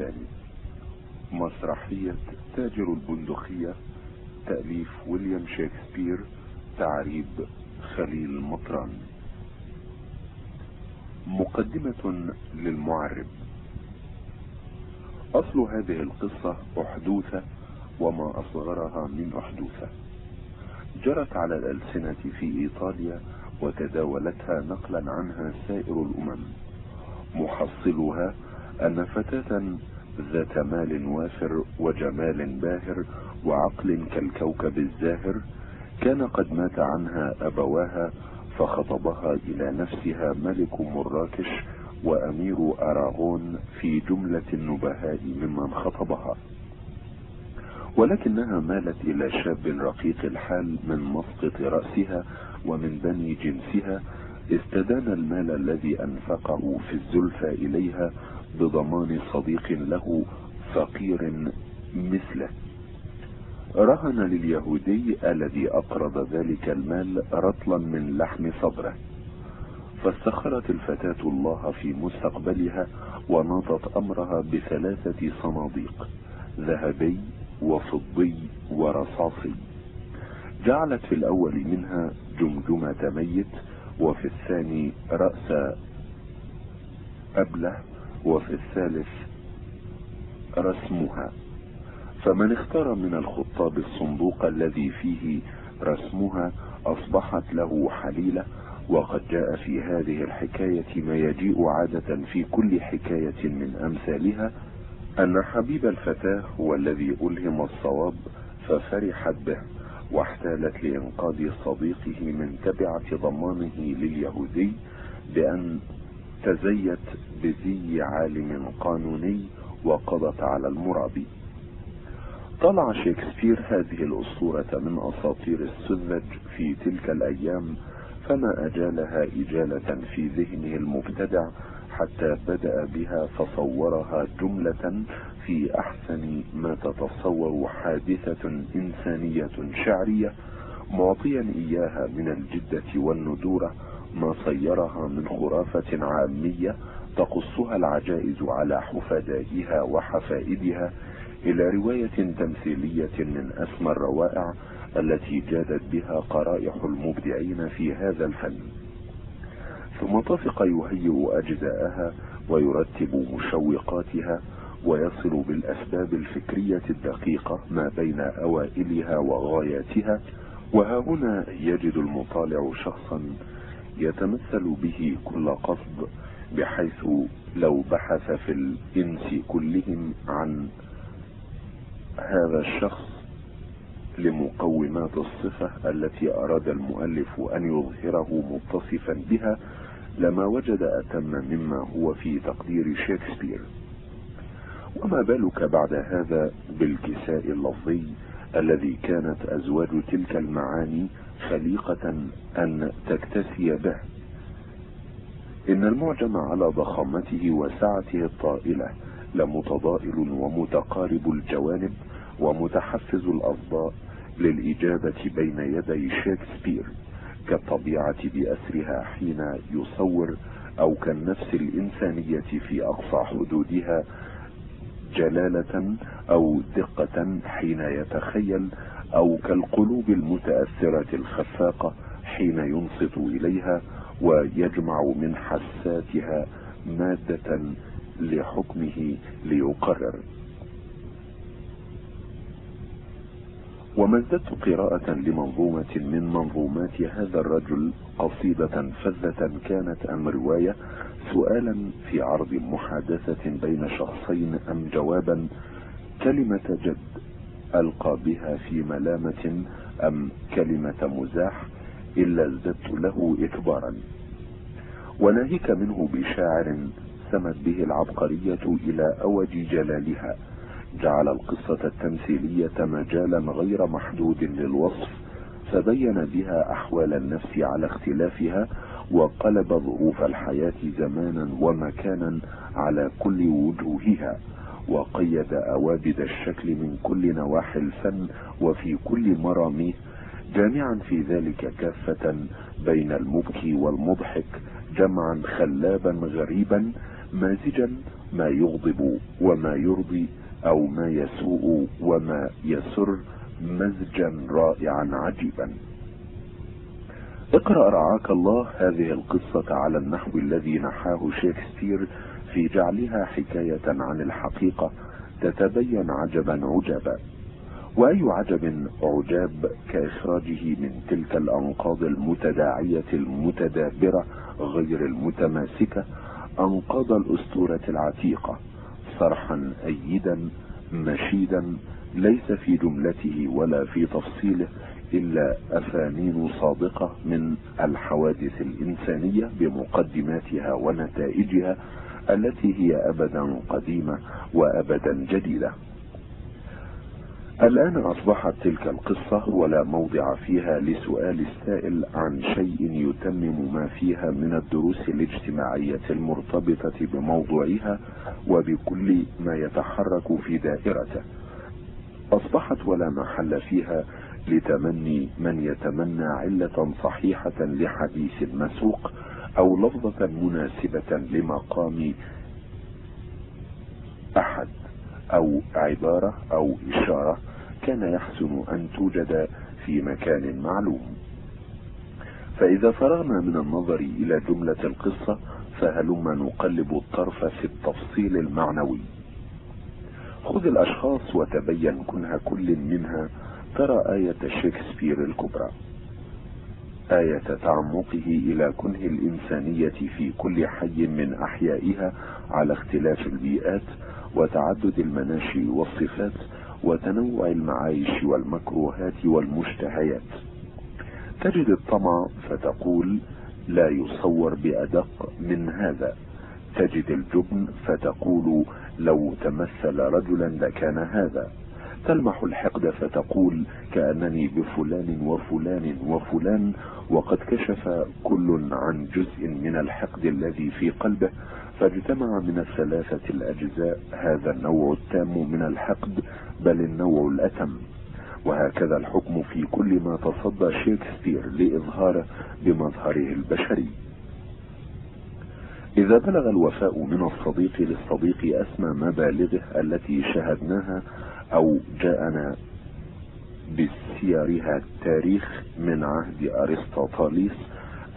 الثاني. مسرحية تاجر البندقية تأليف ويليام شكسبير تعريب خليل مطران. مقدمة للمعرب. أصل هذه القصة أحدوثة وما أصغرها من أحدوثة. جرت على الألسنة في إيطاليا وتداولتها نقلا عنها سائر الأمم. محصلها أن فتاة ذات مال وافر وجمال باهر وعقل كالكوكب الزاهر كان قد مات عنها أبواها فخطبها إلى نفسها ملك مراكش وأمير أراغون في جملة النبهاء ممن خطبها. ولكنها مالت إلى شاب رقيق الحال من مسقط رأسها ومن بني جنسها استدان المال الذي أنفقه في الزلفى إليها بضمان صديق له فقير مثله. رهن لليهودي الذي أقرض ذلك المال رطلا من لحم صدره. فاستخرت الفتاة الله في مستقبلها وناطت أمرها بثلاثة صناديق ذهبي وفضي ورصاصي. جعلت في الأول منها جمجمة ميت وفي الثاني رأس أبله. وفي الثالث رسمها. فمن اختار من الخطاب الصندوق الذي فيه رسمها أصبحت له حليلة وقد جاء في هذه الحكاية ما يجيء عادة في كل حكاية من أمثالها أن حبيب الفتاة هو الذي ألهم الصواب ففرحت به واحتالت لإنقاذ صديقه من تبعة ضمانه لليهودي بأن تزيت بزي عالم قانوني وقضت على المرابي طلع شكسبير هذه الأسطورة من أساطير السذج في تلك الأيام فما أجالها إجالة في ذهنه المبتدع حتى بدأ بها فصورها جملة في أحسن ما تتصور حادثة إنسانية شعرية معطيا إياها من الجدة والندورة ما صيرها من خرافة عامية تقصها العجائز على حفدائها وحفائدها إلى رواية تمثيلية من أسمى الروائع التي جادت بها قرائح المبدعين في هذا الفن. ثم طفق يهيئ أجزاءها ويرتب مشوقاتها ويصل بالأسباب الفكرية الدقيقة ما بين أوائلها وغاياتها وها هنا يجد المطالع شخصا يتمثل به كل قصد بحيث لو بحث في الإنس كلهم عن هذا الشخص لمقومات الصفة التي أراد المؤلف أن يظهره متصفا بها لما وجد أتم مما هو في تقدير شكسبير. وما بالك بعد هذا بالكساء اللفظي الذي كانت أزواج تلك المعاني خليقة أن تكتسي به. إن المعجم على ضخامته وسعته الطائلة لمتضائل ومتقارب الجوانب ومتحفز الأصداء للإجابة بين يدي شكسبير كالطبيعة بأسرها حين يصور أو كالنفس الإنسانية في أقصى حدودها جلالة أو دقة حين يتخيل أو كالقلوب المتأثرة الخفاقة حين ينصت إليها ويجمع من حساتها مادة لحكمه ليقرر. وما ازددت قراءة لمنظومة من منظومات هذا الرجل قصيدة فذة كانت أم رواية سؤالا في عرض محادثة بين شخصين أم جوابا كلمة جد ألقى بها في ملامة أم كلمة مزاح إلا ازددت له إكبارا. وناهيك منه بشاعر سمت به العبقرية إلى أوج جلالها. جعل القصة التمثيلية مجالا غير محدود للوصف فبين بها أحوال النفس على اختلافها وقلب ظروف الحياة زمانا ومكانا على كل وجوهها. وقيد أوابد الشكل من كل نواحي الفن وفي كل مراميه جامعا في ذلك كافة بين المبكي والمضحك جمعا خلابا غريبا مازجا ما يغضب وما يرضي أو ما يسوء وما يسر مزجا رائعا عجيبا. اقرأ رعاك الله هذه القصة على النحو الذي نحاه شكسبير في جعلها حكاية عن الحقيقة تتبين عجبا عجبا وأي عجب عجاب كإخراجه من تلك الأنقاض المتداعية المتدابرة غير المتماسكة أنقاض الأسطورة العتيقة صرحا ايدا مشيدا ليس في جملته ولا في تفصيله إلا أفانين صادقة من الحوادث الإنسانية بمقدماتها ونتائجها التي هي ابدا قديمة وابدا جديدة. الآن أصبحت تلك القصة ولا موضع فيها لسؤال السائل عن شيء يتمم ما فيها من الدروس الاجتماعية المرتبطة بموضوعها وبكل ما يتحرك في دائرته. أصبحت ولا محل فيها لتمني من يتمنى علة صحيحة لحديث مسوق أو لفظة مناسبة لمقام أحد أو عبارة أو إشارة كان يحسن أن توجد في مكان معلوم. فإذا فرغنا من النظر إلى جملة القصة فهلما نقلب الطرف في التفصيل المعنوي. خذ الأشخاص وتبين كنها كل منها ترى آية شكسبير الكبرى. آية تعمقه إلى كنه الإنسانية في كل حي من أحيائها على اختلاف البيئات وتعدد المناشئ والصفات وتنوع المعايش والمكروهات والمشتهيات. تجد الطمع فتقول لا يصور بأدق من هذا. تجد الجبن فتقول لو تمثل رجلا لكان هذا. تلمح الحقد فتقول كأنني بفلان وفلان وفلان وقد كشف كل عن جزء من الحقد الذي في قلبه. فاجتمع من الثلاثة الأجزاء هذا النوع التام من الحقد بل النوع الأتم. وهكذا الحكم في كل ما تصدى شكسبير لإظهاره بمظهره البشري. إذا بلغ الوفاء من الصديق للصديق أسمى مبالغه التي شاهدناها أو جاءنا بسيرها التاريخ من عهد أرسطاطاليس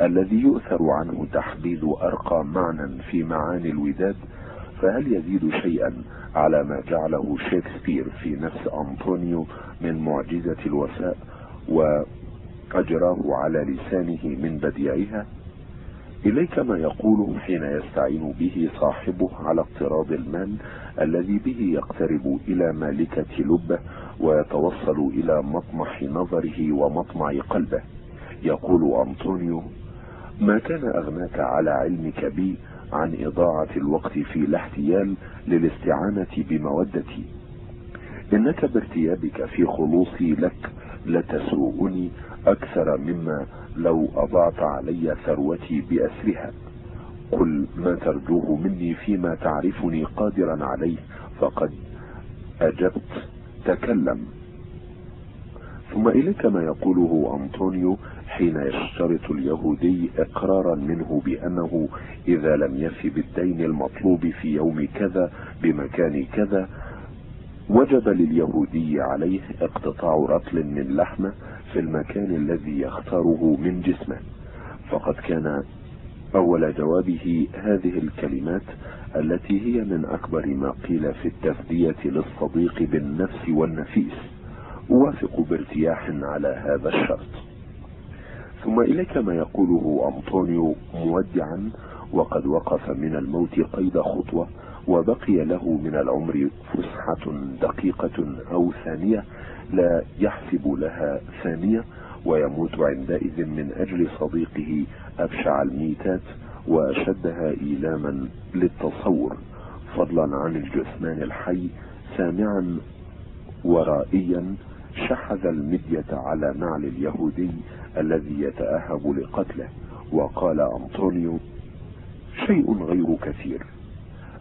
الذي يؤثر عنه تحديد أرقى معنى في معاني الوداد فهل يزيد شيئا على ما جعله شكسبير في نفس أنطونيو من معجزة الوفاء وأجراه على لسانه من بديعها؟ إليك ما يقوله حين يستعين به صاحبه على اقتراض المال الذي به يقترب إلى مالكة لبه ويتوصل إلى مطمح نظره ومطمع قلبه. يقول أنطونيو ما كان أغناك على علمك بي عن إضاعة الوقت في الاحتيال للاستعانة بمودتي؟ إنك بارتيابك في خلوصي لك لتسوءني أكثر مما لو أضعت علي ثروتي بأسرها. قل ما ترجوه مني فيما تعرفني قادرا عليه فقد أجبت. تكلم. ثم إليك ما يقوله أنطونيو حين يشترط اليهودي إقرارا منه بأنه إذا لم يف بالدين المطلوب في يوم كذا بمكان كذا وجب لليهودي عليه اقتطاع رطل من لحمة في المكان الذي يختاره من جسمه. فقد كان أول جوابه هذه الكلمات التي هي من أكبر ما قيل في التفدية للصديق بالنفس والنفيس. أوافق بارتياح على هذا الشرط. ثم إليك ما يقوله أنطونيو مودعا وقد وقف من الموت قيد خطوة وبقي له من العمر فسحة دقيقة أو ثانية لا يحسب لها ثانية ويموت عندئذ من أجل صديقه أبشع الميتات وأشدها إيلاما للتصور. فضلا عن الجثمان الحي سامعا ورائيا شحذ المدية على نعل اليهودي الذي يتأهب لقتله وقال أنطونيو شيء غير كثير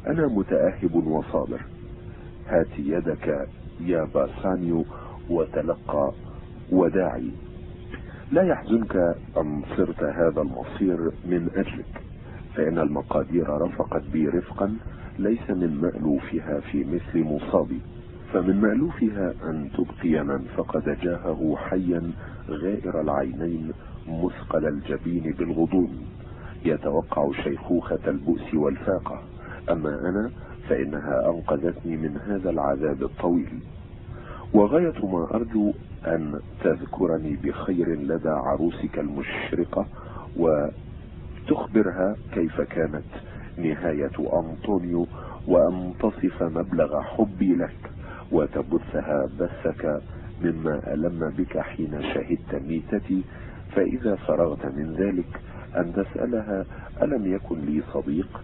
أنا متأهب وصابر. هات يدك يا باسانيو وتلقى وداعي. لا يحزنك أن صرت هذا المصير من أجلك فإن المقادير رفقت بي رفقا ليس من مألوفها في مثل مصابي. فمن مألوفها أن تبقي من فقد جاهه حيا غائر العينين مثقل الجبين بالغضون. يتوقع شيخوخة البؤس والفاقة. أما أنا فإنها أنقذتني من هذا العذاب الطويل. وغاية ما أرجو أن تذكرني بخير لدى عروسك المشرقة وتخبرها كيف كانت نهاية أنطونيو وأن تصف مبلغ حبي لك وتبثها بثك مما ألم بك حين شهدت ميتتي. فإذا فرغت من ذلك أن تسألها ألم يكن لي صديق؟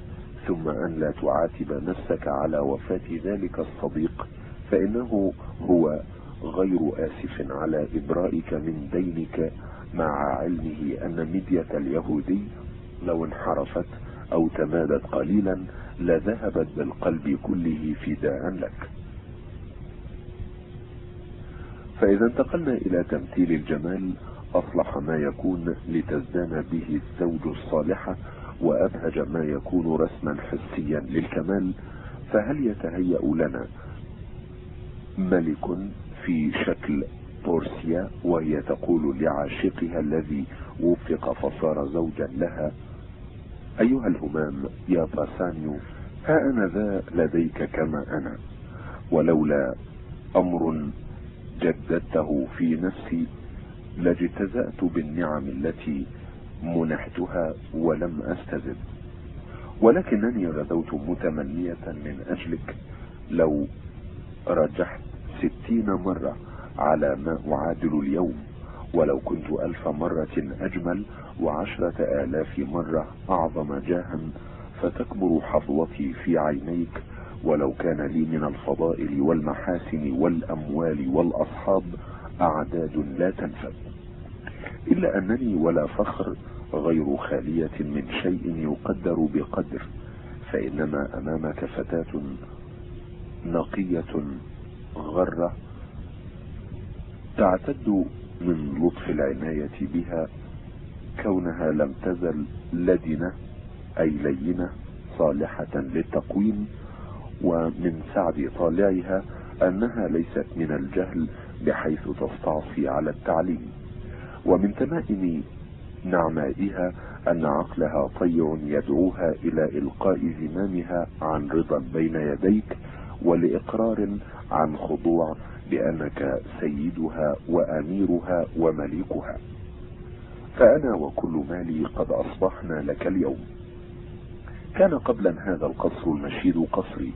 ثم أن لا تعاتب نفسك على وفاة ذلك الصديق. فإنه هو غير آسف على إبرائك من دينك مع علمه أن مدية اليهودي لو انحرفت أو تمادت قليلا لذهبت بالقلب كله فداء لك. فإذا انتقلنا إلى تمثيل الجمال أصلح ما يكون لتزدان به الزوج الصالحة وأبهج ما يكون رسما حسيا للكمال فهل يتهيأ لنا ملك في شكل بورسيا وهي تقول لعاشقها الذي وفق فصار زوجا لها أيها الهمام يا باسانيو ها أنا ذا لديك كما أنا ولولا أمر جددته في نفسي لاجتزأت بالنعم التي منحتها ولم استزد ولكنني غدوت متمنية من أجلك لو رجحت ستين مرة على ما أعادل اليوم. ولو كنت ألف مرة أجمل وعشرة آلاف مرة أعظم جاها فتكبر حظوتي في عينيك. ولو كان لي من الفضائل والمحاسن والأموال والأصحاب أعداد لا تنفذ إلا أنني ولا فخر غير خالية من شيء يقدر بقدر. فإنما أمامك فتاة نقية غرة تعتد من لطف العناية بها كونها لم تزل لدنة أي لينة صالحة للتقويم ومن سعد طالعها أنها ليست من الجهل بحيث تستعصي على التعليم. ومن تمائم نعمائها أن عقلها طيع يدعوها إلى إلقاء زمامها عن رضا بين يديك ولإقرار عن خضوع بأنك سيدها وأميرها ومليكها. فأنا وكل مالي قد أصبحنا لك اليوم. كان قبلا هذا القصر المشيد قصري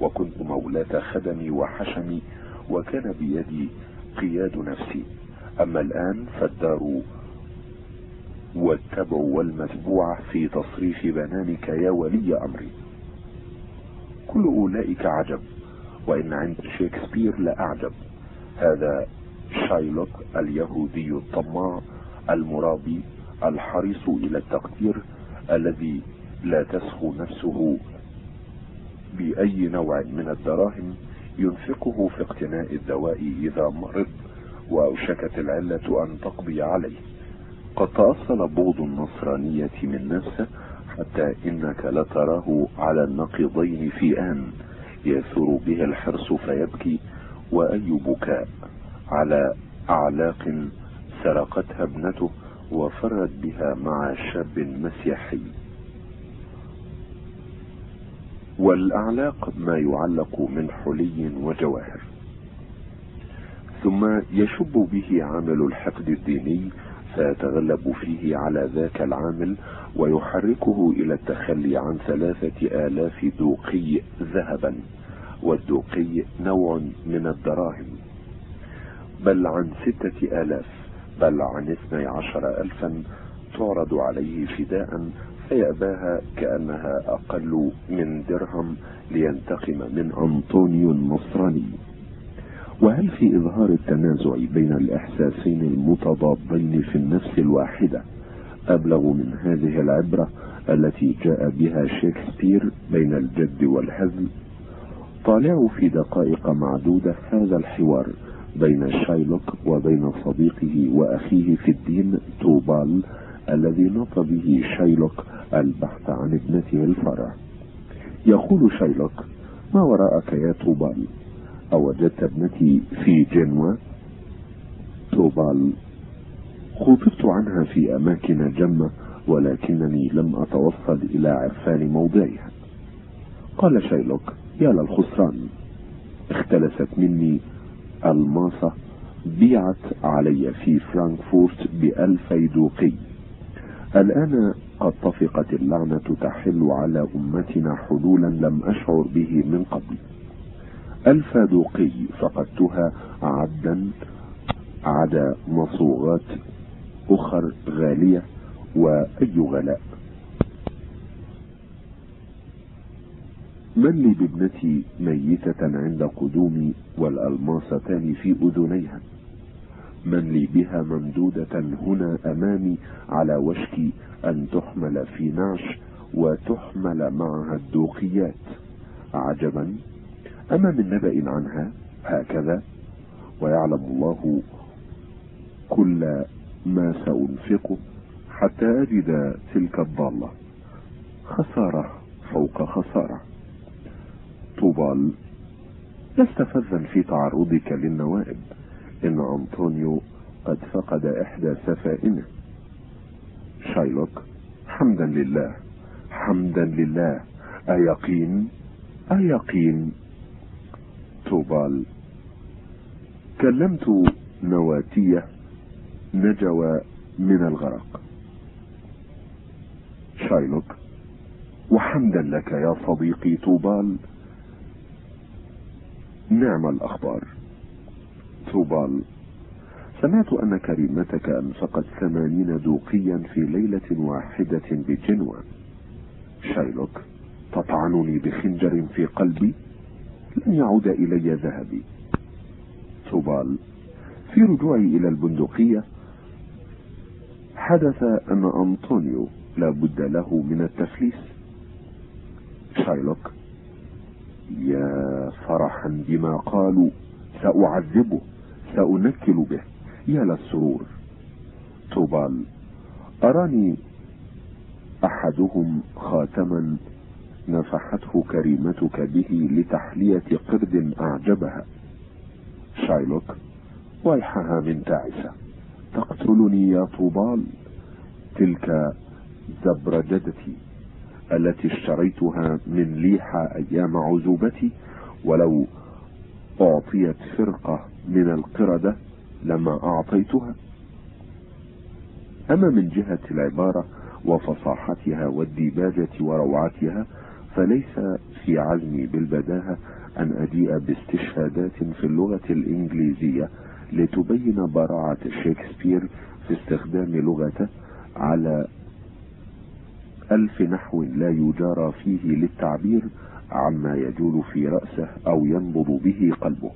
وكنت مولاة خدمي وحشمي وكان بيدي قياد نفسي. أما الآن فالدار والتبع والمتبوع في تصريف بنانك يا ولي أمري. كل أولئك عجب وإن عند شكسبير لاعجب هذا شايلوك اليهودي الطماع المرابي الحريص إلى التقدير الذي لا تسخو نفسه بأي نوع من الدراهم ينفقه في اقتناء الدواء إذا مرض وأوشكت العلة أن تقضي عليه. قد تأصل بغض النصرانية من نفسه حتى إنك لتراه على النقيضين في آن يثور به الحرص فيبكي واي بكاء على أعلاق سرقتها ابنته وفرت بها مع شاب مسيحي. والأعلاق ما يعلق من حلي وجواهر. ثم يشب به عامل الحقد الديني فيتغلب فيه على ذاك العامل ويحركه إلى التخلي عن ثلاثة آلاف دوقي ذهبا والدوقي نوع من الدراهم. بل عن ستة آلاف بل عن اثني عشر الفا تعرض عليه فداء فيأباها كأنها أقل من درهم لينتقم من أنطونيو النصراني. وهل في إظهار التنازع بين الإحساسين المتضادين في النفس الواحدة؟ أبلغ من هذه العبرة التي جاء بها شكسبير بين الجد والهزل طالعوا في دقائق معدودة هذا الحوار بين شايلوك وبين صديقه وأخيه في الدين توبال الذي نط به شيلوك البحث عن ابنته الفرع يقول شيلوك ما وراءك يا توبال؟ أوجدت ابنتي في جنوة توبال. خطبت عنها في أماكن جمة ولكنني لم أتوصل إلى عرفان موضعها. قال شيلوك يا للخسران اختلست مني الماصة بيعت علي في فرانكفورت بألفي دوقي. الآن قد طفقت اللعنة تحل على أمتنا حلولا لم أشعر به من قبل. ألف دوقي فقدتها عدا عدا مصوغات أخر غالية وأي غلاء. من لي بابنتي ميتة عند قدومي والألماستان في أذنيها؟ من لي بها ممدودة هنا أمامي على وشك أن تحمل في نعش وتحمل معها الدوقيات. عجبا أما من نبأ عنها هكذا ويعلم الله كل ما سأنفقه حتى أجد تلك الضالة خسارة فوق خسارة. طوبال لست فذا في تعرضك للنوائب. إن أنطونيو قد فقد إحدى سفائنه. شايلوك حمدا لله حمدا لله. أيقين؟ أيقين؟ توبال كلمت نواتية نجوى من الغرق. شايلوك وحمدا لك يا صديقي توبال. نعم الأخبار. توبال سمعت أن كريمتك أنفقت ثمانين دوقيا في ليلة واحدة بجنوة. شايلوك تطعنني بخنجر في قلبي؟ لن يعود إلي ذهبي. توبال. في رجوعي إلى البندقية حدث أن أنطونيو لا بد له من التفليس. شايلوك. يا فرحا بما قالوا. سأعذبه. سأنكل به. يا للسرور توبال. أراني أحدهم خاتما نفحته كريمتك به لتحلية قرد أعجبها. شايلوك ويحها من تعسة. تقتلني يا طوبال. تلك زبرجدتي التي اشتريتها من ليحة أيام عزوبتي. ولو أعطيت فرقة من القردة لما أعطيتها. أما من جهة العبارة وفصاحتها والديباجة وروعتها فليس في عزمي بالبداهة أن أجيء باستشهادات في اللغة الإنجليزية لتبين براعة شكسبير في استخدام لغته على ألف نحو لا يجارى فيه للتعبير عما يجول في رأسه أو ينبض به قلبه.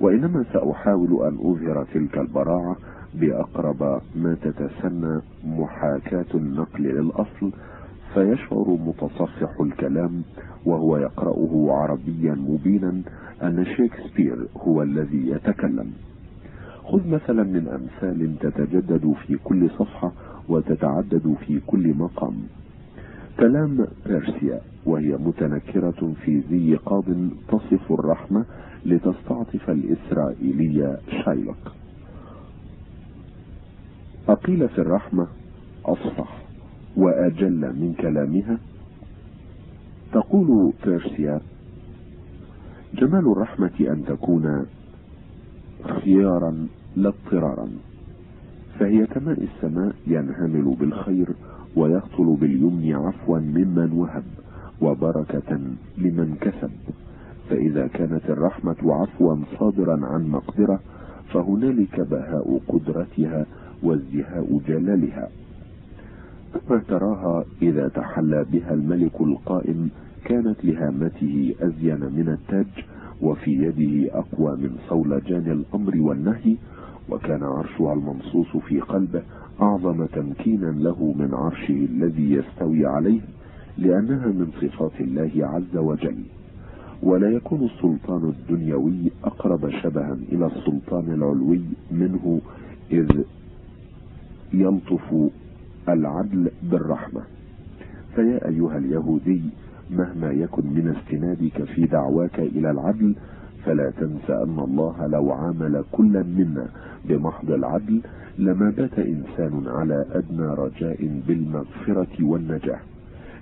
وإنما سأحاول أن أظهر تلك البراعة بأقرب ما تتسنى محاكاة النقل للأصل فيشعر متصفح الكلام وهو يقرأه عربيا مبينا أن شكسبير هو الذي يتكلم. خذ مثلا من أمثال تتجدد في كل صفحة وتتعدد في كل مقام. كلام بيرسيا وهي متنكرة في ذي قاض تصف الرحمة لتستعطف الإسرائيلية شايلوك. أقيل في الرحمة أصفح. وأجل من كلامها؟ تقول بيرسيا جمال الرحمة أن تكون خيارا لا اضطرارا فهي كماء السماء ينهمل بالخير ويقتل باليمن عفوا ممن وهب وبركة لمن كسب فإذا كانت الرحمة عفوا صادرا عن مقدرة فهنالك بهاء قدرتها وازدهاء جلالها. أما تراها إذا تحلى بها الملك القائم كانت لهامته أزين من التاج وفي يده أقوى من صولجان الأمر والنهي وكان عرشها المنصوص في قلبه أعظم تمكينا له من عرشه الذي يستوي عليه لأنها من صفات الله عز وجل. ولا يكون السلطان الدنيوي أقرب شبها إلى السلطان العلوي منه إذ يلطف العدل بالرحمة. فيا أيها اليهودي مهما يكن من استنادك في دعواك إلى العدل فلا تنس أن الله لو عامل كل منا بمحض العدل لما بات إنسان على أدنى رجاء بالمغفرة والنجاة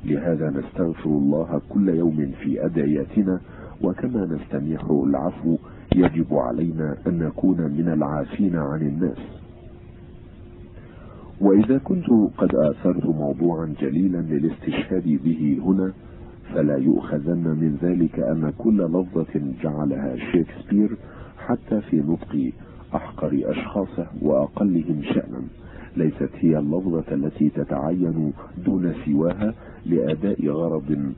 لهذا نستغفر الله كل يوم في أدعيتنا وكما نستميح العفو يجب علينا أن نكون من العافين عن الناس. وإذا كنت قد آثرت موضوعا جليلا للاستشهاد به هنا فلا يؤخذن من ذلك أن كل لفظة جعلها شكسبير حتى في نطق أحقر أشخاصه وأقلهم شأنا. ليست هي اللفظة التي تتعين دون سواها لأداء غرض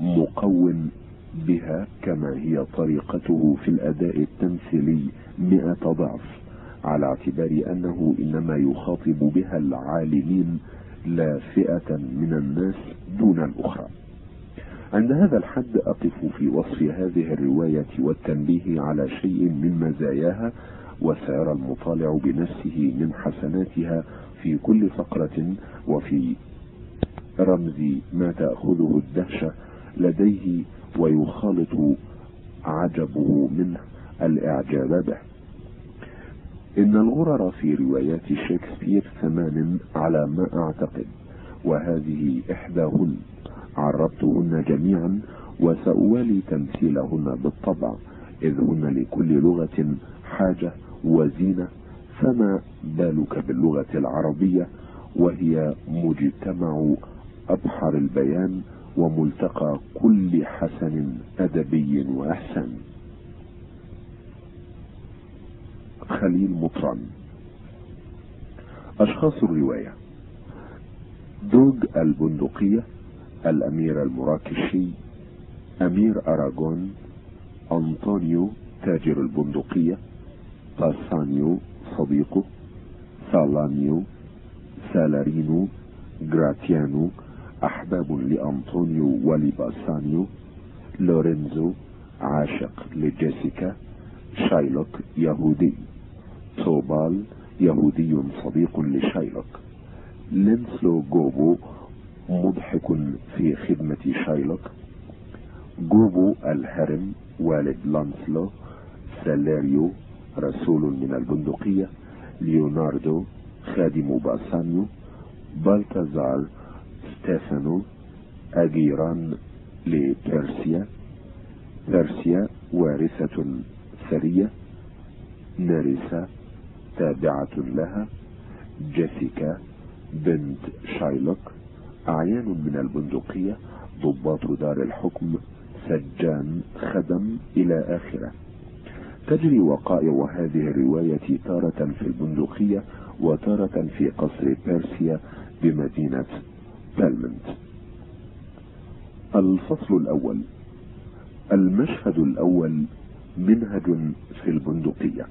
مقوم بها كما هي طريقته في الأداء التمثيلي مئة ضعف. على اعتبار أنه إنما يخاطب بها العالمين لا فئة من الناس دون الأخرى. عند هذا الحد أقف في وصف هذه الرواية والتنبيه على شيء من مزاياها وسيرى المطالع بنفسه من حسناتها في كل فقرة وفي رمز ما تأخذه الدهشة لديه ويخالط عجبه منه الإعجاب به. إن الغرر في روايات شكسبير ثمان على ما أعتقد وهذه إحداهن. عربتهن جميعا وسأوالي تمثيلهن بالطبع إذ هن لكل لغة حاجة وزينة فما بالك باللغة العربية؟ وهي مجتمع أبحر البيان وملتقى كل حسن أدبي وأحسن. خليل مطران. أشخاص الرواية. دوج البندقية الأمير المراكشي أمير أراغون أنطونيو تاجر البندقية باسانيو صديقه سالانيو سالارينو جراتيانو أحباب لأنطونيو ولباسانيو لورينزو عاشق لجيسيكا شايلوك يهودي. توبال يهودي صديق لشايلوك لينسلو جوبو مضحك في خدمة شايلوك جوبو الهرم والد لانسلو سالاريو رسول من البندقية ليوناردو خادم باسانيو بالتازار ستيفانو أجيران لبيرسيا بيرسيا وارثة ثرية نارسة تابعة لها جيسيكا بنت شايلوك أعيان من البندقية ضباط دار الحكم سجان خدم إلى آخره. تجري وقائع هذه الرواية تارة في البندقية وتارة في قصر بيرسيا بمدينة بلمنت. الفصل الأول. المشهد الأول منهج في البندقية.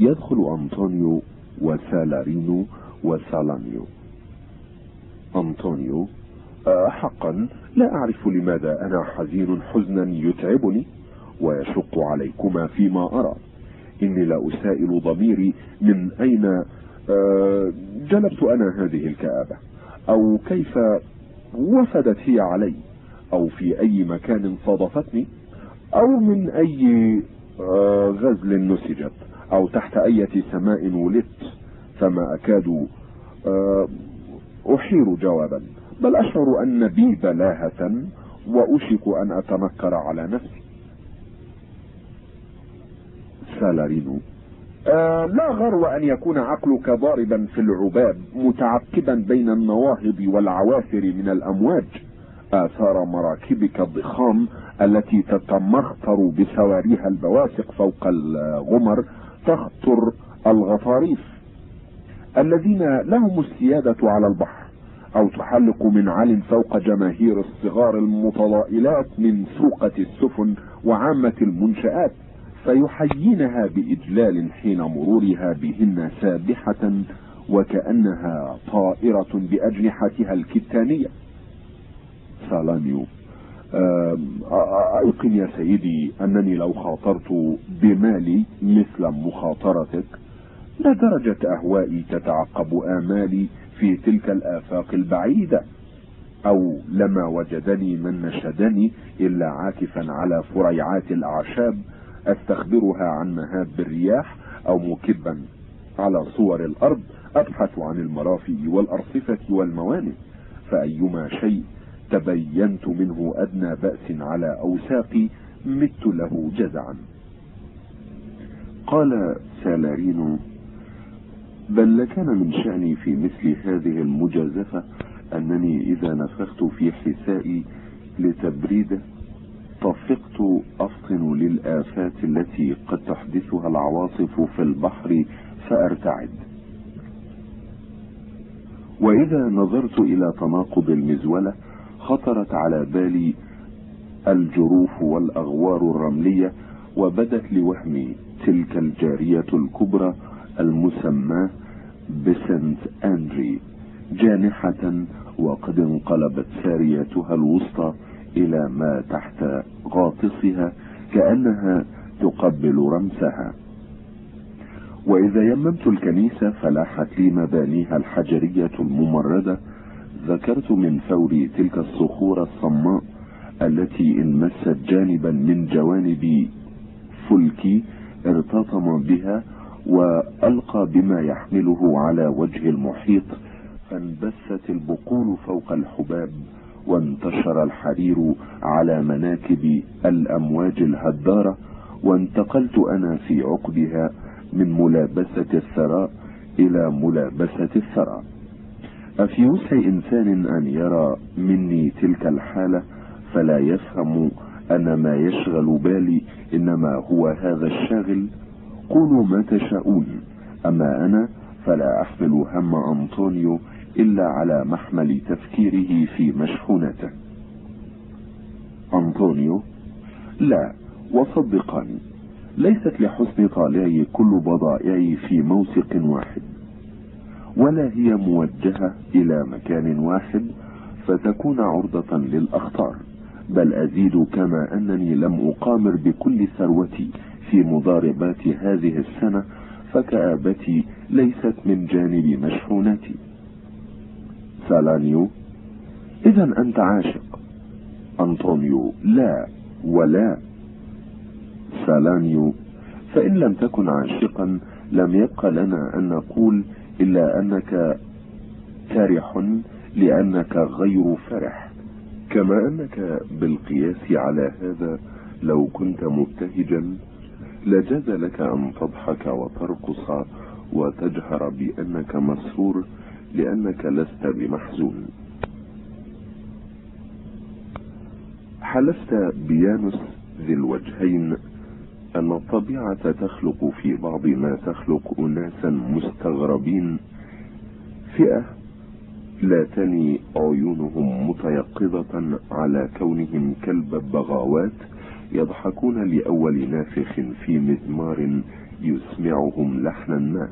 يدخل أنطونيو وسالارينو وسالانيو. أنطونيو أه حقا لا أعرف لماذا أنا حزين حزنا يتعبني ويشق عليكما فيما أرى. إني لا أسائل ضميري من أين أه جلبت أنا هذه الكآبة أو كيف وفدت هي علي أو في أي مكان صادفتني أو من أي أه غزل نسجت. أو تحت أية سماء ولدت فما أكاد أحير جوابا. بل أشعر أن بي بلاهة وأشك أن أتنكر على نفسي. سالارينو آه لا غرو أن يكون عقلك ضاربا في العباب متعقبا بين النواهض والعوافر من الأمواج. آثار مراكبك الضخام التي تتمخطر بسواريها البواسق فوق الغمر تخطر الغطاريف الذين لهم السيادة على البحر أو تحلق من عل فوق جماهير الصغار المتضائلات من سوقة السفن وعامة المنشآت فيحيينها بإجلال حين مرورها بهن سابحة وكأنها طائرة بأجنحتها الكتانية. سالانيو أيقن يا سيدي أنني لو خاطرت بمالي مثل مخاطرتك لا درجة أهوائي تتعقب آمالي في تلك الآفاق البعيدة أو لما وجدني من نشدني إلا عاكفا على فريعات الأعشاب أستخبرها عن مهاب الرياح أو مكبا على صور الأرض أبحث عن المرافق والأرصفة والموانئ فأيما شيء تبينت منه أدنى بأس على أوساقي مت له جزعا. قال سالارين بل لكان من شأني في مثل هذه المجازفة أنني إذا نفخت في حسائي لتبريده طفقت أفطن للآفات التي قد تحدثها العواصف في البحر فأرتعد. وإذا نظرت إلى تناقض المزولة خطرت على بالي الجروف والأغوار الرملية وبدت لوهمي تلك الجارية الكبرى المسماة بسنت أندري جانحة وقد انقلبت ساريتها الوسطى إلى ما تحت غاطسها كأنها تقبل رمسها. وإذا يممت الكنيسة فلاحت لي مبانيها الحجرية الممردة ذكرت من فوري تلك الصخور الصماء التي إن مست جانبا من جوانب فلكي ارتطم بها وألقى بما يحمله على وجه المحيط فانبثت البقول فوق الحباب وانتشر الحرير على مناكب الأمواج الهدارة وانتقلت أنا في عقبها من ملابسة الثراء إلى ملابسة الثرى أفي وسع إنسان أن يرى مني تلك الحالة فلا يفهم أن ما يشغل بالي إنما هو هذا الشاغل؟ قولوا ما تشاءون أما أنا فلا أحمل هم أنطونيو إلا على محمل تفكيره في مشحونته. أنطونيو؟ لا وصدقني ليست لحسن طالعي كل بضائعي في موسق واحد. ولا هي موجهة إلى مكان واحد فتكون عرضة للأخطار. بل أزيد كما أنني لم أقامر بكل ثروتي في مضاربات هذه السنة فكآبتي ليست من جانب مشحونتي سالانيو إذا أنت عاشق. أنطونيو لا ولا. سالانيو فإن لم تكن عاشقا لم يبق لنا أن نقول إلا أنك كارح لأنك غير فرح. كما أنك بالقياس على هذا لو كنت مبتهجا لجاز لك أن تضحك وترقص وتجهر بأنك مسرور لأنك لست بمحزون. حلفت بيانوس ذي الوجهين أن الطبيعة تخلق في بعض ما تخلق أناسا مستغربين. فئة لا تني عيونهم متيقظة على كونهم كالببغاوات يضحكون لأول نافخ في مزمار يسمعهم لحنا ما.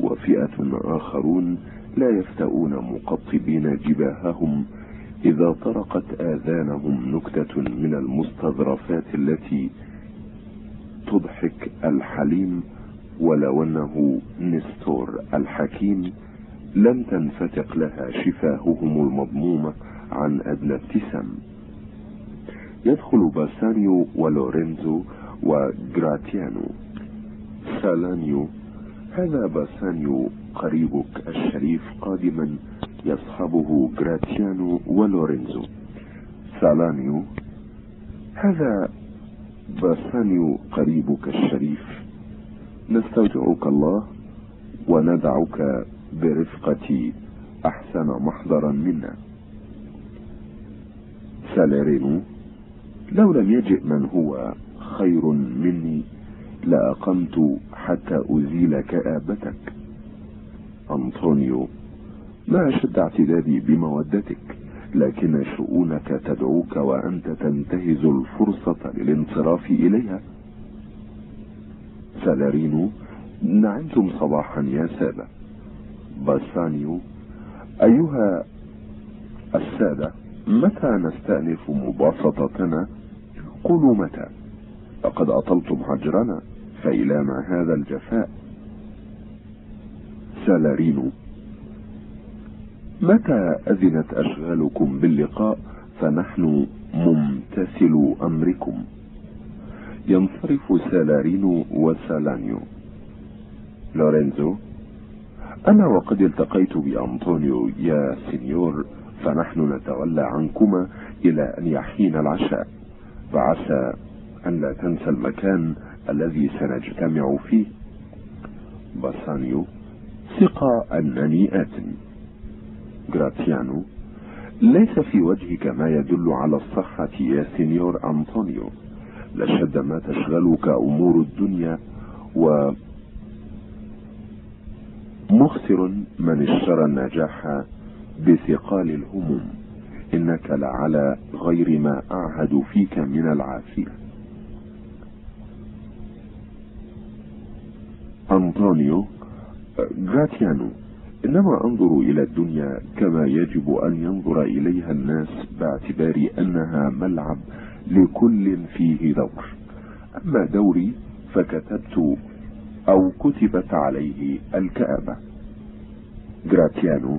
وفئة آخرون لا يفتؤون مقطبين جباههم إذا طرقت آذانهم نكتة من المستظرفات التي تضحك الحليم ولو أنه نستور الحكيم لم تنفتق لها شفاههم المضمومة عن أدنى ابتسام يدخل باسانيو ولورينزو وجراتيانو سالانيو هذا باسانيو قريبك الشريف قادما يصحبه جراتيانو ولورينزو. سالانيو هذا باسانيو قريبك الشريف. نستودعك الله وندعك برفقة أحسن محضرا منا. ساليرينو لو لم يجئ من هو خير مني لأقمت حتى أزيل كآبتك أنطونيو ما أشد اعتدادي بمودتك؟ لكن شؤونك تدعوك وأنت تنتهز الفرصة للانصراف إليها. سالارينو نعمتم صباحا يا سادة. باسانيو أيها السادة متى نستأنف مباسطتنا؟ قولوا متى. لقد أطلتم هجرنا فإلى ما هذا الجفاء. سالارينو متى أذنت أشغالكم باللقاء فنحن ممتثلو أمركم؟ ينصرف سالارينو وسالانيو. لورينزو أنا وقد التقيت بأنطونيو يا سينيور فنحن نتولى عنكما إلى أن يحين العشاء. فعسى أن لا تنسى المكان الذي سنجتمع فيه. باسانيو ثقة أنني آت جراتيانو ليس في وجهك ما يدل على الصحة يا سينيور أنطونيو. لشد ما تشغلك أمور الدنيا و مخسر من اشترى النجاح بثقال الهموم. إنك لعلى غير ما أعهد فيك من العافية. أنطونيو جراتيانو إنما أنظر إلى الدنيا كما يجب أن ينظر إليها الناس باعتبار أنها ملعب لكل فيه دور أما دوري فكتبت أو كتبت عليه الكآبة. جراتيانو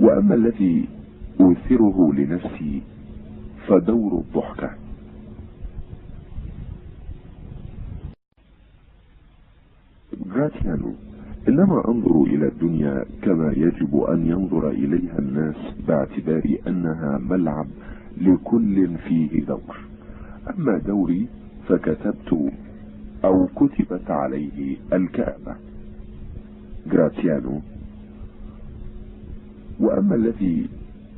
وأما الذي أوثره لنفسي فدور الضحكة. جراتيانو انما أنظر إلى الدنيا كما يجب أن ينظر إليها الناس باعتبار أنها ملعب لكل فيه دور أما دوري فكتبت أو كتبت عليه الكآبة جراتيانو وأما الذي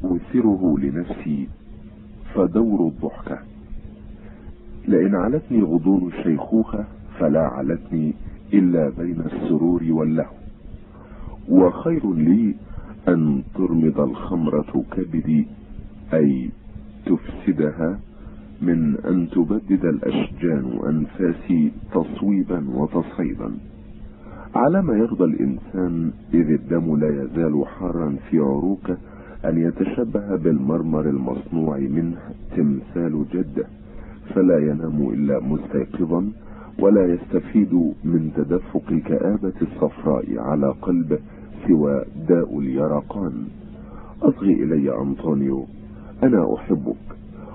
أوثره لنفسي فدور الضحكة. لأن علتني غضون الشيخوخة فلا علتني إلا بين السرور واللهو. وخير لي أن ترمض الخمرة كبدي أي تفسدها من أن تبدد الأشجان انفاسي تصويبا وتصيدا على ما يرضى الإنسان إذ الدم لا يزال حارا في عروقه أن يتشبه بالمرمر المصنوع منه تمثال جده فلا ينام إلا مستيقظا ولا يستفيد من تدفق الكآبة الصفراء على قلبه سوى داء اليرقان. أصغي إلي أنطونيو أنا أحبك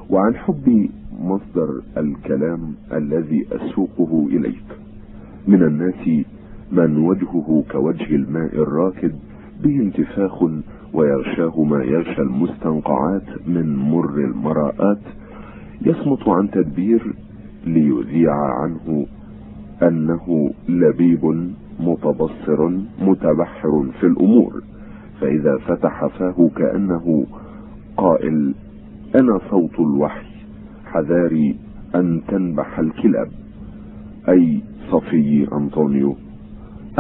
وعن حبي مصدر الكلام الذي أسوقه إليك. من الناس من وجهه كوجه الماء الراكد به انتفاخ ويغشاه ما يغشى المستنقعات من مر المراءات. يصمت عن تدبير ليذيع عنه أنه لبيب متبصر متبحر في الأمور فإذا فتح فاه كأنه قائل أنا صوت الوحي حذاري أن تنبح الكلاب. أي صفي أنطونيو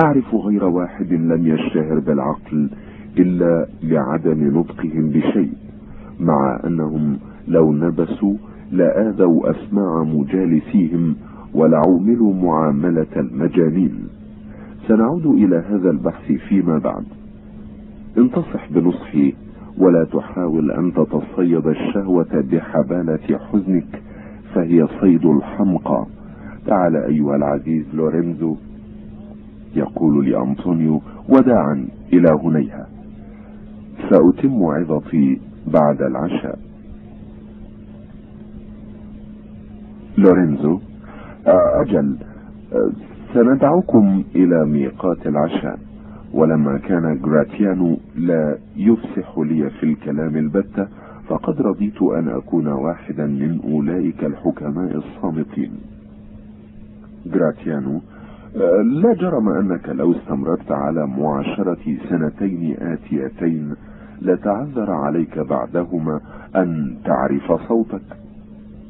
أعرف غير واحد لم يشتهر بالعقل إلا لعدم نطقهم بشيء مع أنهم لو نبسوا لآذوا أسماع مجالسيهم ولعوملوا معاملة المجانين. سنعود إلى هذا البحث فيما بعد. انتصح بنصحي ولا تحاول أن تتصيد الشهوة بحبالة حزنك فهي صيد الحمقى. تعال أيها العزيز لورينزو يقول لأنطونيو وداعا إلى هنيها. سأتم عظتي بعد العشاء. لورينزو. أجل سندعوكم إلى ميقات العشاء ولما كان جراتيانو لا يفسح لي في الكلام البتة فقد رضيت أن أكون واحدا من أولئك الحكماء الصامتين. جراتيانو لا جرم أنك لو استمررت على معاشرة سنتين آتيتين لتعذر عليك بعدهما أن تعرف صوتك.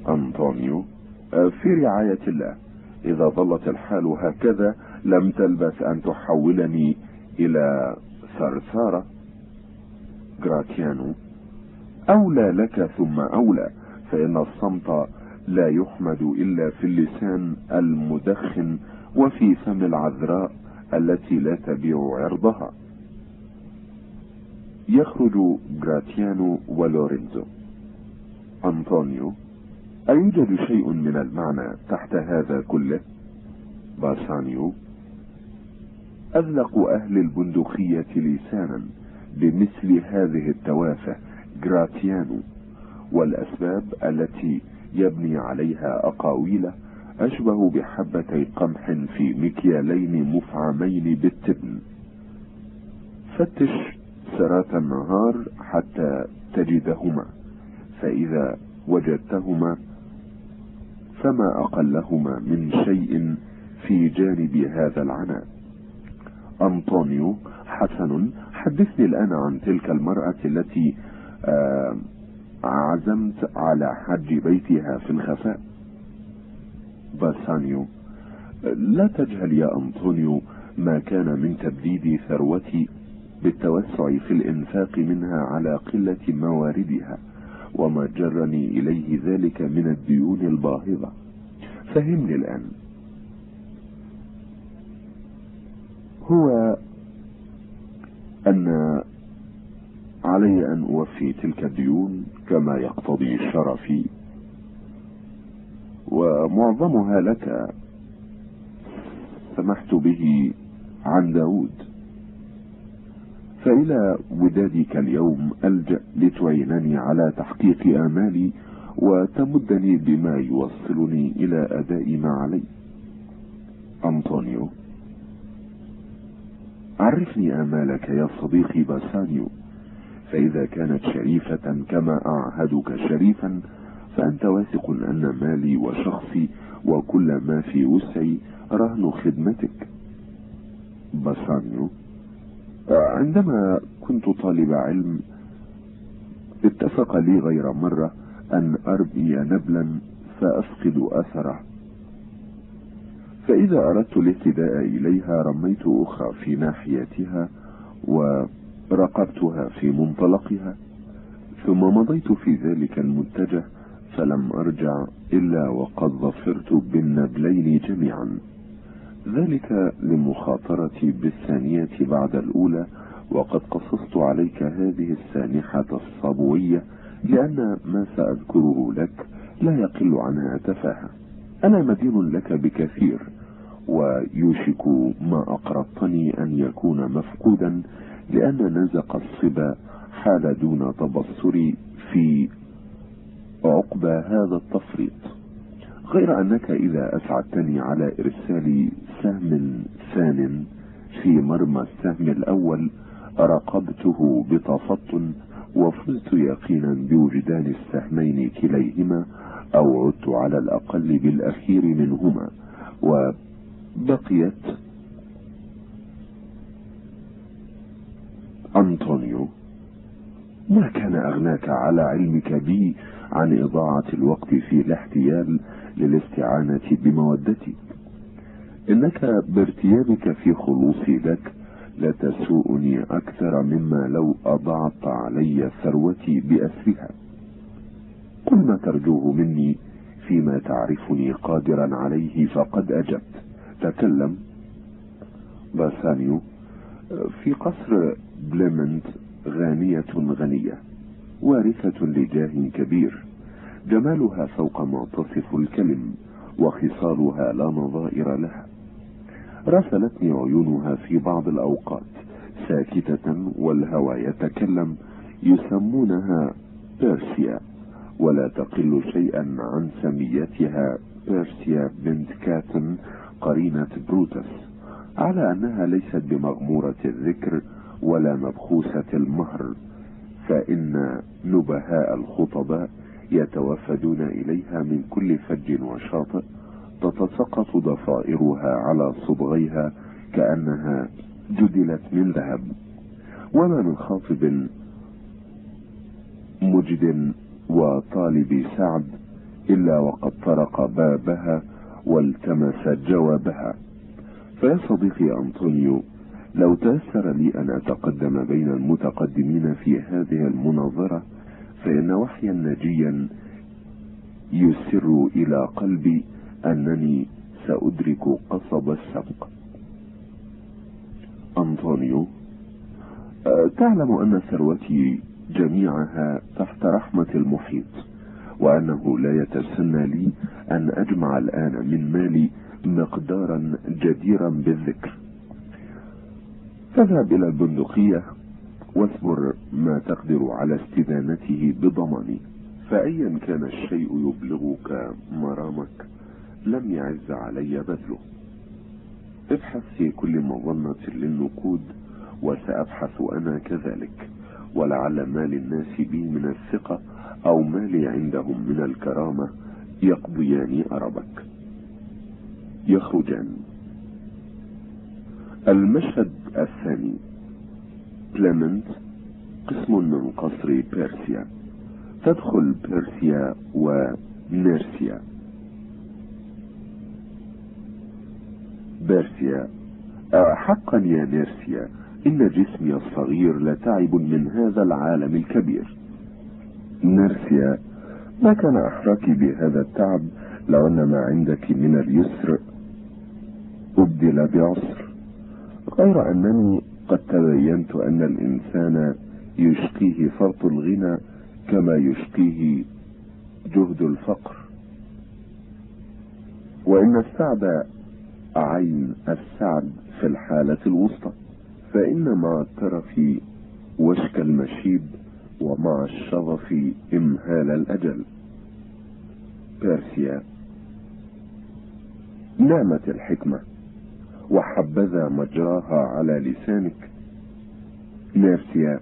أنطونيو. في رعاية الله. إذا ظلت الحال هكذا لم تلبث أن تحولني إلى ثرثارة جراتيانو أولى لك ثم أولى فإن الصمت لا يحمد إلا في اللسان المدخن وفي فم العذراء التي لا تبيع عرضها. يخرج جراتيانو ولورينزو. أنطونيو أيوجد شيء من المعنى تحت هذا كله؟ باسانيو. أذلق أهل البندقية لسانا بمثل هذه التوافه جراتيانو والأسباب التي يبني عليها أقاويله أشبه بحبتي قمح في مكيالين مفعمين بالتبن. فتش سرات النهار حتى تجدهما فإذا وجدتهما فما أقلهما من شيء في جانب هذا العناء. أنطونيو حسن حدثني الآن عن تلك المرأة التي آه، عزمت على حج بيتها في الخفاء. باسانيو لا تجهل يا أنطونيو ما كان من تبديد ثروتي بالتوسع في الإنفاق منها على قلة مواردها. وما جرني إليه ذلك من الديون الباهظة. فهمني الآن. هو أن علي أن أوفي تلك الديون كما يقتضي شرفي. ومعظمها لك سمحت به عن داود. فإلى ودادك اليوم ألجأ لتعينني على تحقيق آمالي وتمدني بما يوصلني إلى أداء ما علي. أنطونيو. عرفني آمالك يا صديقي باسانيو. فإذا كانت شريفة كما أعهدك شريفا فأنت واثق أن مالي وشخصي وكل ما في وسعي رهن خدمتك. باسانيو. عندما كنت طالب علم اتفق لي غير مرة أن أرمي نبلا فأفقد أثره. فإذا أردت الاهتداء إليها رميت أخرى في ناحيتها ورقبتها في منطلقها ثم مضيت في ذلك المتجه فلم أرجع إلا وقد ظفرت بالنبلين جميعا. ذلك لمخاطرتي بالثانية بعد الأولى وقد قصصت عليك هذه السانحة الصبوية لأن ما سأذكره لك لا يقل عنها تفاهة أنا مدين لك بكثير ويوشك ما أقرضتني أن يكون مفقودا لأن نزق الصبا حال دون تبصري في عقبى هذا التفريط. غير أنك إذا أسعدتني على إرسال سهم ثان في مرمى السهم الأول راقبته بتفطن وفزت يقينا بوجدان السهمين كليهما أو عدت على الأقل بالأخير منهما. وبقيت أنطونيو. ما كان أغناك على علمك بي عن إضاعة الوقت في الاحتيال؟ للاستعانة بمودتي. إنك بارتيابك في خلوصي لك لتسوءني أكثر مما لو أضعت علي ثروتي بأسرها. قل ما ترجوه مني فيما تعرفني قادرا عليه فقد أجبت. تكلم. باسانيو في قصر بليمنت غانية غنية وارثة لجاه كبير. جمالها فوق ما تصف الكلم وخصالها لا نظائر لها. رسلتني عيونها في بعض الأوقات ساكتة والهوى يتكلم يسمونها بيرسيا ولا تقل شيئا عن سميتها بيرسيا بنت كاتن قرينة بروتس. على أنها ليست بمغمورة الذكر ولا مبخوسة المهر فإن نبهاء الخطباء يتوفدون إليها من كل فج وشاطئ تتسقط ضفائرها على صبغيها كأنها جدلت من ذهب. وما من خاطب مجد وطالب سعد إلا وقد طرق بابها والتمس جوابها. فيا صديقي أنطونيو لو تأثر لي أن أتقدم بين المتقدمين في هذه المناظرة فإن وحيا نجيا يسر إلى قلبي أنني سأدرك قصب السبق. أنطونيو أه، تعلم أن ثروتي جميعها تحت رحمة المحيط وأنه لا يتسنى لي أن أجمع الآن من مالي مقدارا جديرا بالذكر. تذهب إلى البندقية واصبر ما تقدر على استدانته بضماني. فأيا كان الشيء يبلغك مرامك. لم يعز علي بذله. ابحث في كل مظنة للنقود وسأبحث أنا كذلك. ولعل ما للناس بي من الثقة أو ما لي عندهم من الكرامة يقضيان أربك. يخرجان. المشهد الثاني. كليمنت قسم من قصر بيرسيا. تدخل بيرسيا ونيرسيا. بيرسيا. آه، حقا يا نيرسيا إن جسمي الصغير لتعب من هذا العالم الكبير. نيرسيا ما كان أحراك بهذا التعب لو أن ما عندك من اليسر؟ أبدل بعسر غير أنني قد تبينت أن الإنسان يشقيه فرط الغنى كما يشقيه جهد الفقر. وإن السعد عين السعد في الحالة الوسطى فإن مع الترف وشك المشيب ومع الشظف إمهال الأجل. بيرسيا نعمة الحكمة. وحبذا مجراها على لسانك. نافسيا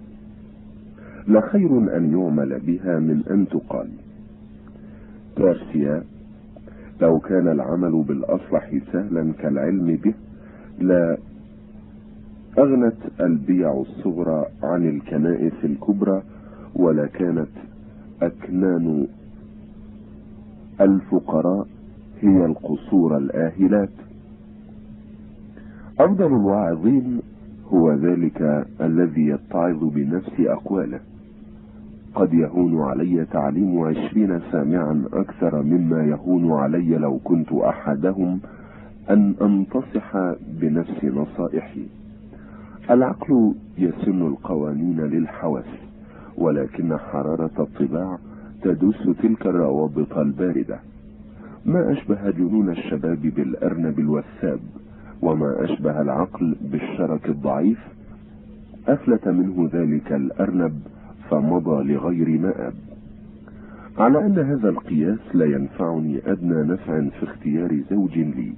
لخير أن يعمل بها من أن تقال. بيرسيا لو كان العمل بالأصلح سهلا كالعلم به لا أغنت البيع الصغرى عن الكنائس الكبرى ولا كانت أكنان الفقراء هي القصور الآهلات. أفضل الواعظين هو ذلك الذي يتعظ بنفس أقواله. قد يهون علي تعليم عشرين سامعا أكثر مما يهون علي لو كنت أحدهم أن أنتصح بنفس نصائحي. العقل يسن القوانين للحواس ولكن حرارة الطباع تدوس تلك الروابط الباردة. ما أشبه جنون الشباب بالأرنب الوثاب. وما أشبه العقل بالشرك الضعيف أفلت منه ذلك الأرنب فمضى لغير مآب. على أن هذا القياس لا ينفعني أدنى نفع في اختيار زوج لي.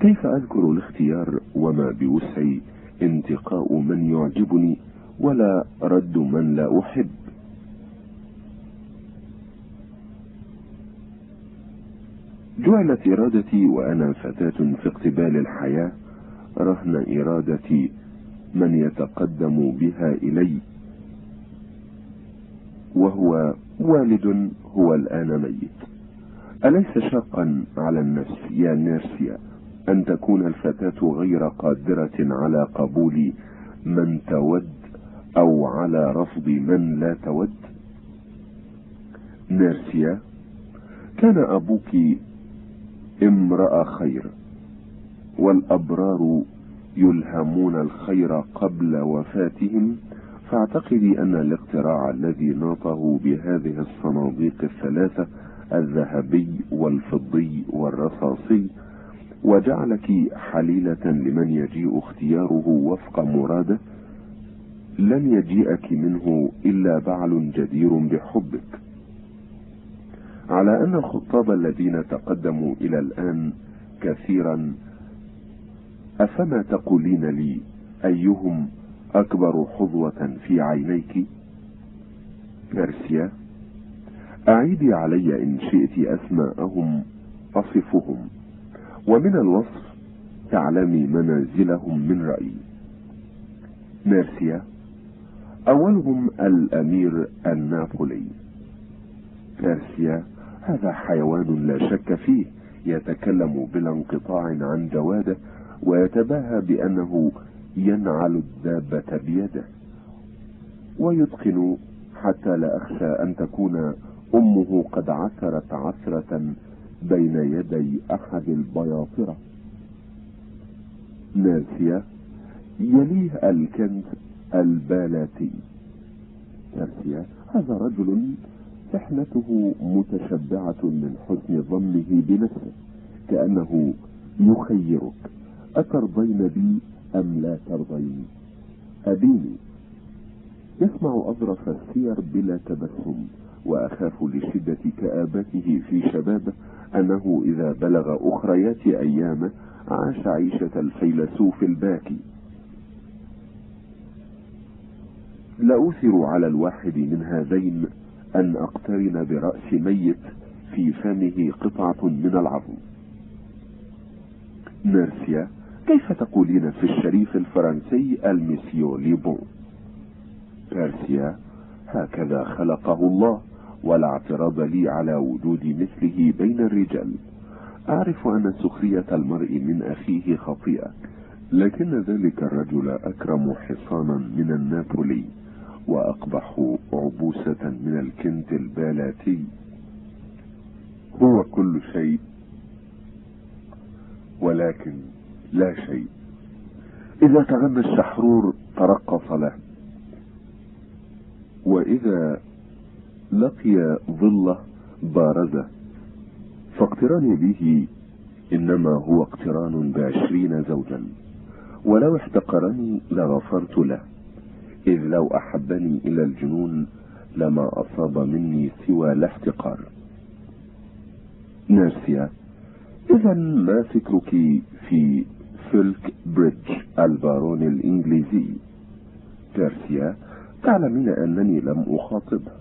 كيف أذكر الاختيار وما بوسعي انتقاء من يعجبني ولا رد من لا أحب؟ جعلت إرادتي وأنا فتاة في اقتبال الحياة رهن إرادتي من يتقدم بها إلي. وهو والد هو الآن ميت. أليس شقا على النفس يا نيرسيا أن تكون الفتاة غير قادرة على قبول من تود أو على رفض من لا تود؟ نيرسيا كان أبوك امرأة خير. والأبرار يلهمون الخير قبل وفاتهم. فاعتقدي أن الاقتراع الذي ناطه بهذه الصناديق الثلاثة الذهبي والفضي والرصاصي وجعلك حليلة لمن يجيء اختياره وفق مراده لن يجيئك منه إلا بعل جدير بحبك. على أن الخطاب الذين تقدموا إلى الآن كثيرا أفما تقولين لي أيهم أكبر حظوة في عينيك؟ بيرسيا أعيدي علي إن شئت أسماءهم أصفهم ومن الوصف تعلمي منازلهم من رأيي. ميرسيا أولهم الأمير النابولي. بيرسيا هذا حيوان لا شك فيه يتكلم بلا انقطاع عن جواده ويتباهى بأنه ينعل الدابة بيده ويتقن حتى لا أخشى أن تكون أمه قد عثرت عثرة بين يدي أحد البياطرة. ناسية يليه الكنز البالاتي. ناسية هذا رجل سحنته متشبعة من حسن ظنه بنفسه كأنه يخيرك. أترضين بي أم لا ترضين؟ أبيني يسمع أظرف السير بلا تبسم وأخاف لشدة كآبته في شبابه أنه إذا بلغ أخريات أيامه عاش عيشة الفيلسوف الباكي. لأوثر على الواحد من هذين أن أقترن برأس ميت في فمه قطعة من العظم. نيرسيا كيف تقولين في الشريف الفرنسي المسيو ليبون؟ بيرسيا هكذا خلقه الله ولا اعتراض لي على وجود مثله بين الرجال. أعرف أن سخرية المرء من أخيه خطيئة لكن ذلك الرجل أكرم حصانا من النابولي. وأقبح عبوسة من الكنت البالاتي. هو كل شيء ولكن لا شيء. إذا تغنى الشحرور ترقص له. وإذا لقي ظلة بارزه. فاقتراني به إنما هو اقتران بعشرين زوجا. ولو احتقرني لغفرت له. إذ لو أحبني إلى الجنون لما أصاب مني سوى الاحتقار ناسيا إذا ما فكرك في فلك بريدج البارون الإنجليزي؟ بيرسيا تعلمين أنني لم أخاطبه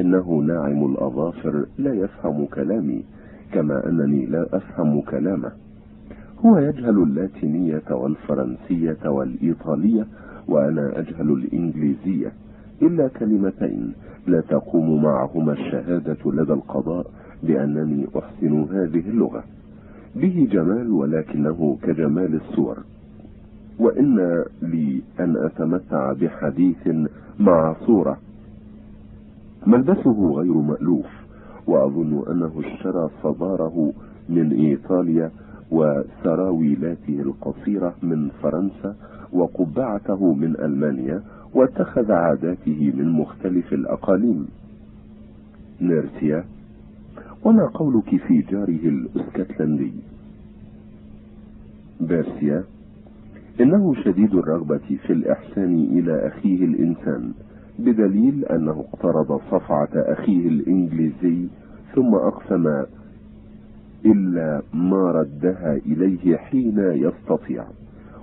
إنه ناعم الأظافر لا يفهم كلامي كما أنني لا أفهم كلامه. هو يجهل اللاتينية والفرنسية والإيطالية وأنا أجهل الإنجليزية. إلا كلمتين لا تقوم معهما الشهادة لدى القضاء بأنني أحسن هذه اللغة. به جمال ولكنه كجمال الصور. وإن لي أن أتمتع بحديث مع صورة. ملبسه غير مألوف وأظن أنه اشترى صداره من إيطاليا وسراويلاته القصيرة من فرنسا وقبعته من ألمانيا واتخذ عاداته من مختلف الأقاليم. نيرسيا وما قولك في جاره الإسكتلندي؟ بيرسيا. إنه شديد الرغبة في الإحسان إلى أخيه الإنسان بدليل أنه اقترض صفعة أخيه الإنجليزي ثم أقسم إلا ما ردها إليه حين يستطيع.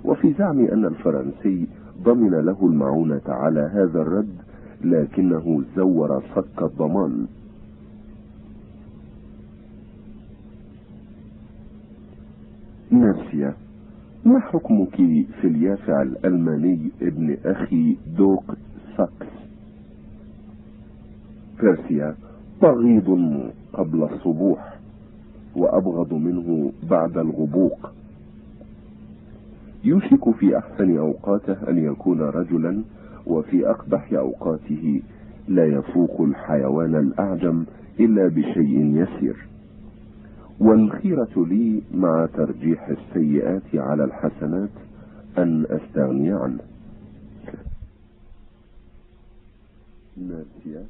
وفي زعم أن الفرنسي ضمن له المعونة على هذا الرد لكنه زور صك الضمان. ناسيا ما حكمك في اليافع الألماني ابن أخي دوق ساكس؟ بيرسيا بغيض قبل الصبوح. وأبغض منه بعد الغبوق. يوشك في أحسن أوقاته أن يكون رجلا وفي أقبح أوقاته لا يفوق الحيوان الأعجم إلا بشيء يسير. والخيرة لي مع ترجيح السيئات على الحسنات أن أستغني عنه. ناسيا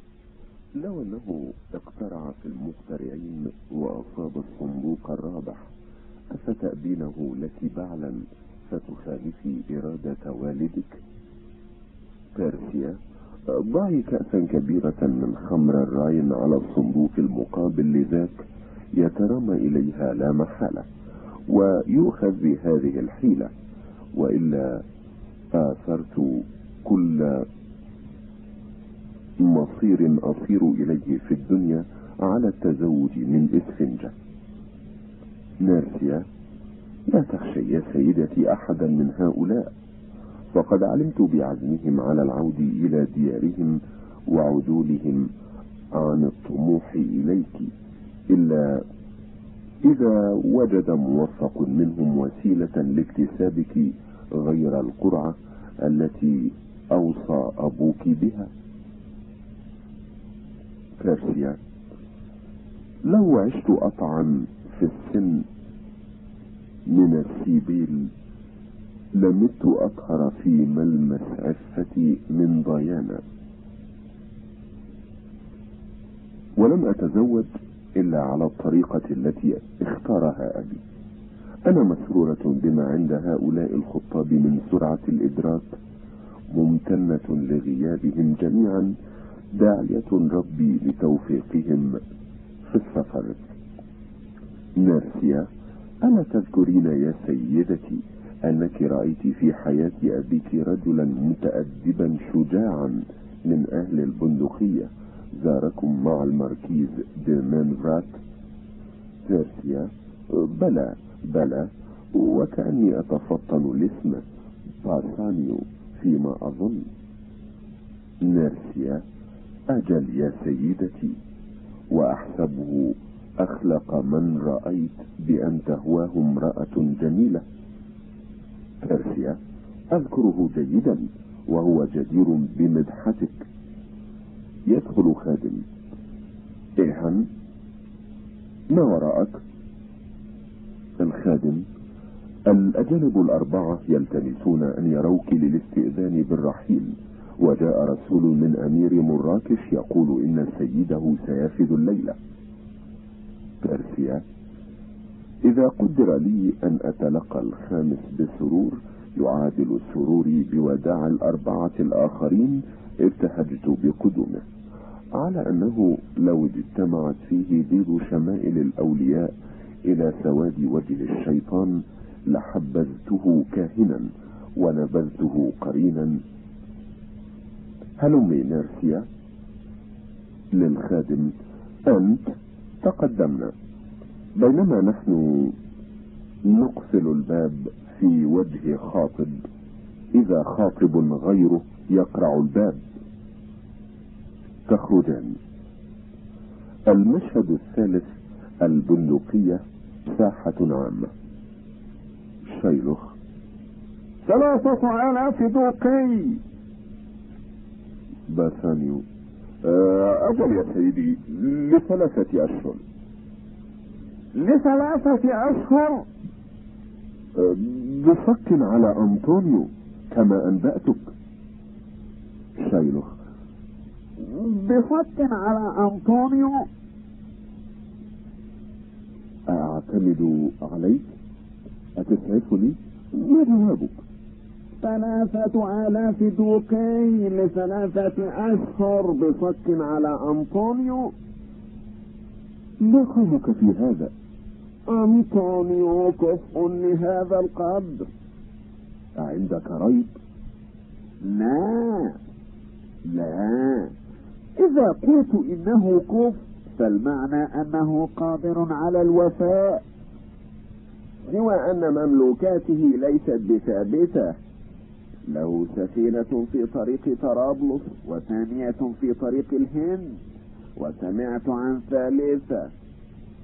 لو أنه اقترع في المقترعين وأصاب الصندوق الرابح أفتأبينه لك بعلا فتخالفي إرادة والدك؟ بيرسيا ضعي كأسا كبيرة من خمر الراين على الصندوق المقابل لذاك يترمى إليها لا محالة ويؤخذ بهذه الحيلة وإلا آثرت كل مصير أصير إليه في الدنيا على التزوج من إسفنجة نارسيا لا تخشي يا سيدتي أحدا من هؤلاء. فقد علمت بعزمهم على العود إلى ديارهم وعدولهم عن الطموح إليك إلا إذا وجد موفق منهم وسيلة لاكتسابك غير القرعة التي أوصى أبوك بها. بيرسيا لو عشت أطعم في السن من السيبيل لمت أطهر في ملمس عفتي من ضيانا. ولم أتزوج إلا على الطريقة التي اختارها أبي. أنا مسرورة بما عند هؤلاء الخطاب من سرعة الإدراك ممتنة لغيابهم جميعا داعية ربي لتوفيقهم في السفر. نارسيا ألا تذكرين يا سيدتي أنك رأيت في حياة أبيك رجلا متأدبا شجاعا من أهل البندقية؟ زاركم مع الماركيز دي مانفرات تيرسيا بلى بلى وكأني أتفطن الاسم. بارسانيو فيما أظن. نيرسيا أجل يا سيدتي وأحسبه أخلق من رأيت بأن تهواه امرأة جميلة. بيرسيا أذكره جيدا وهو جدير بمدحتك. يدخل خادم. إيهان ما وراءك؟ الخادم الأجانب الأربعة يلتمسون أن يروك للاستئذان بالرحيل. وجاء رسول من أمير مراكش يقول إن سيده سيفد الليلة بيرسيا إذا قدر لي أن أتلقى الخامس بسرور يعادل سروري بوداع الأربعة الآخرين ابتهجت بقدومه على أنه لو اجتمعت فيه بيض شمائل الأولياء إلى سواد وجه الشيطان لحبذته كاهنا ونبذته قرينا. هلمي نيرسيا للخادم. أنت تقدمنا. بينما نحن نقفل الباب في وجه خاطب. إذا خاطب غيره يقرع الباب. تخرجان. المشهد الثالث البندقية ساحة عامة. شيلخ ثلاثة آلاف دوقي باسانيو آه، أجل يا سيدي لثلاثة أشهر. لثلاثة أشهر؟ آه، بفك على أنطونيو كما أنبأتك. شيلخ بفك على أنطونيو؟ أعتمد عليك؟ أتسعفني ما جوابك؟ ثلاثة آلاف دوقي لثلاثة أشهر بفك على أنطونيو. ما قولك في هذا؟ أنطونيو كفء لهذا القدر. عندك ريب؟ لا لا. إذا قلت إنه كفء فالمعنى أنه قادر على الوفاء. سوى أن مملوكاته ليست بثابتة. له سفينة في طريق طرابلس وثانية في طريق الهند وسمعت عن ثالثة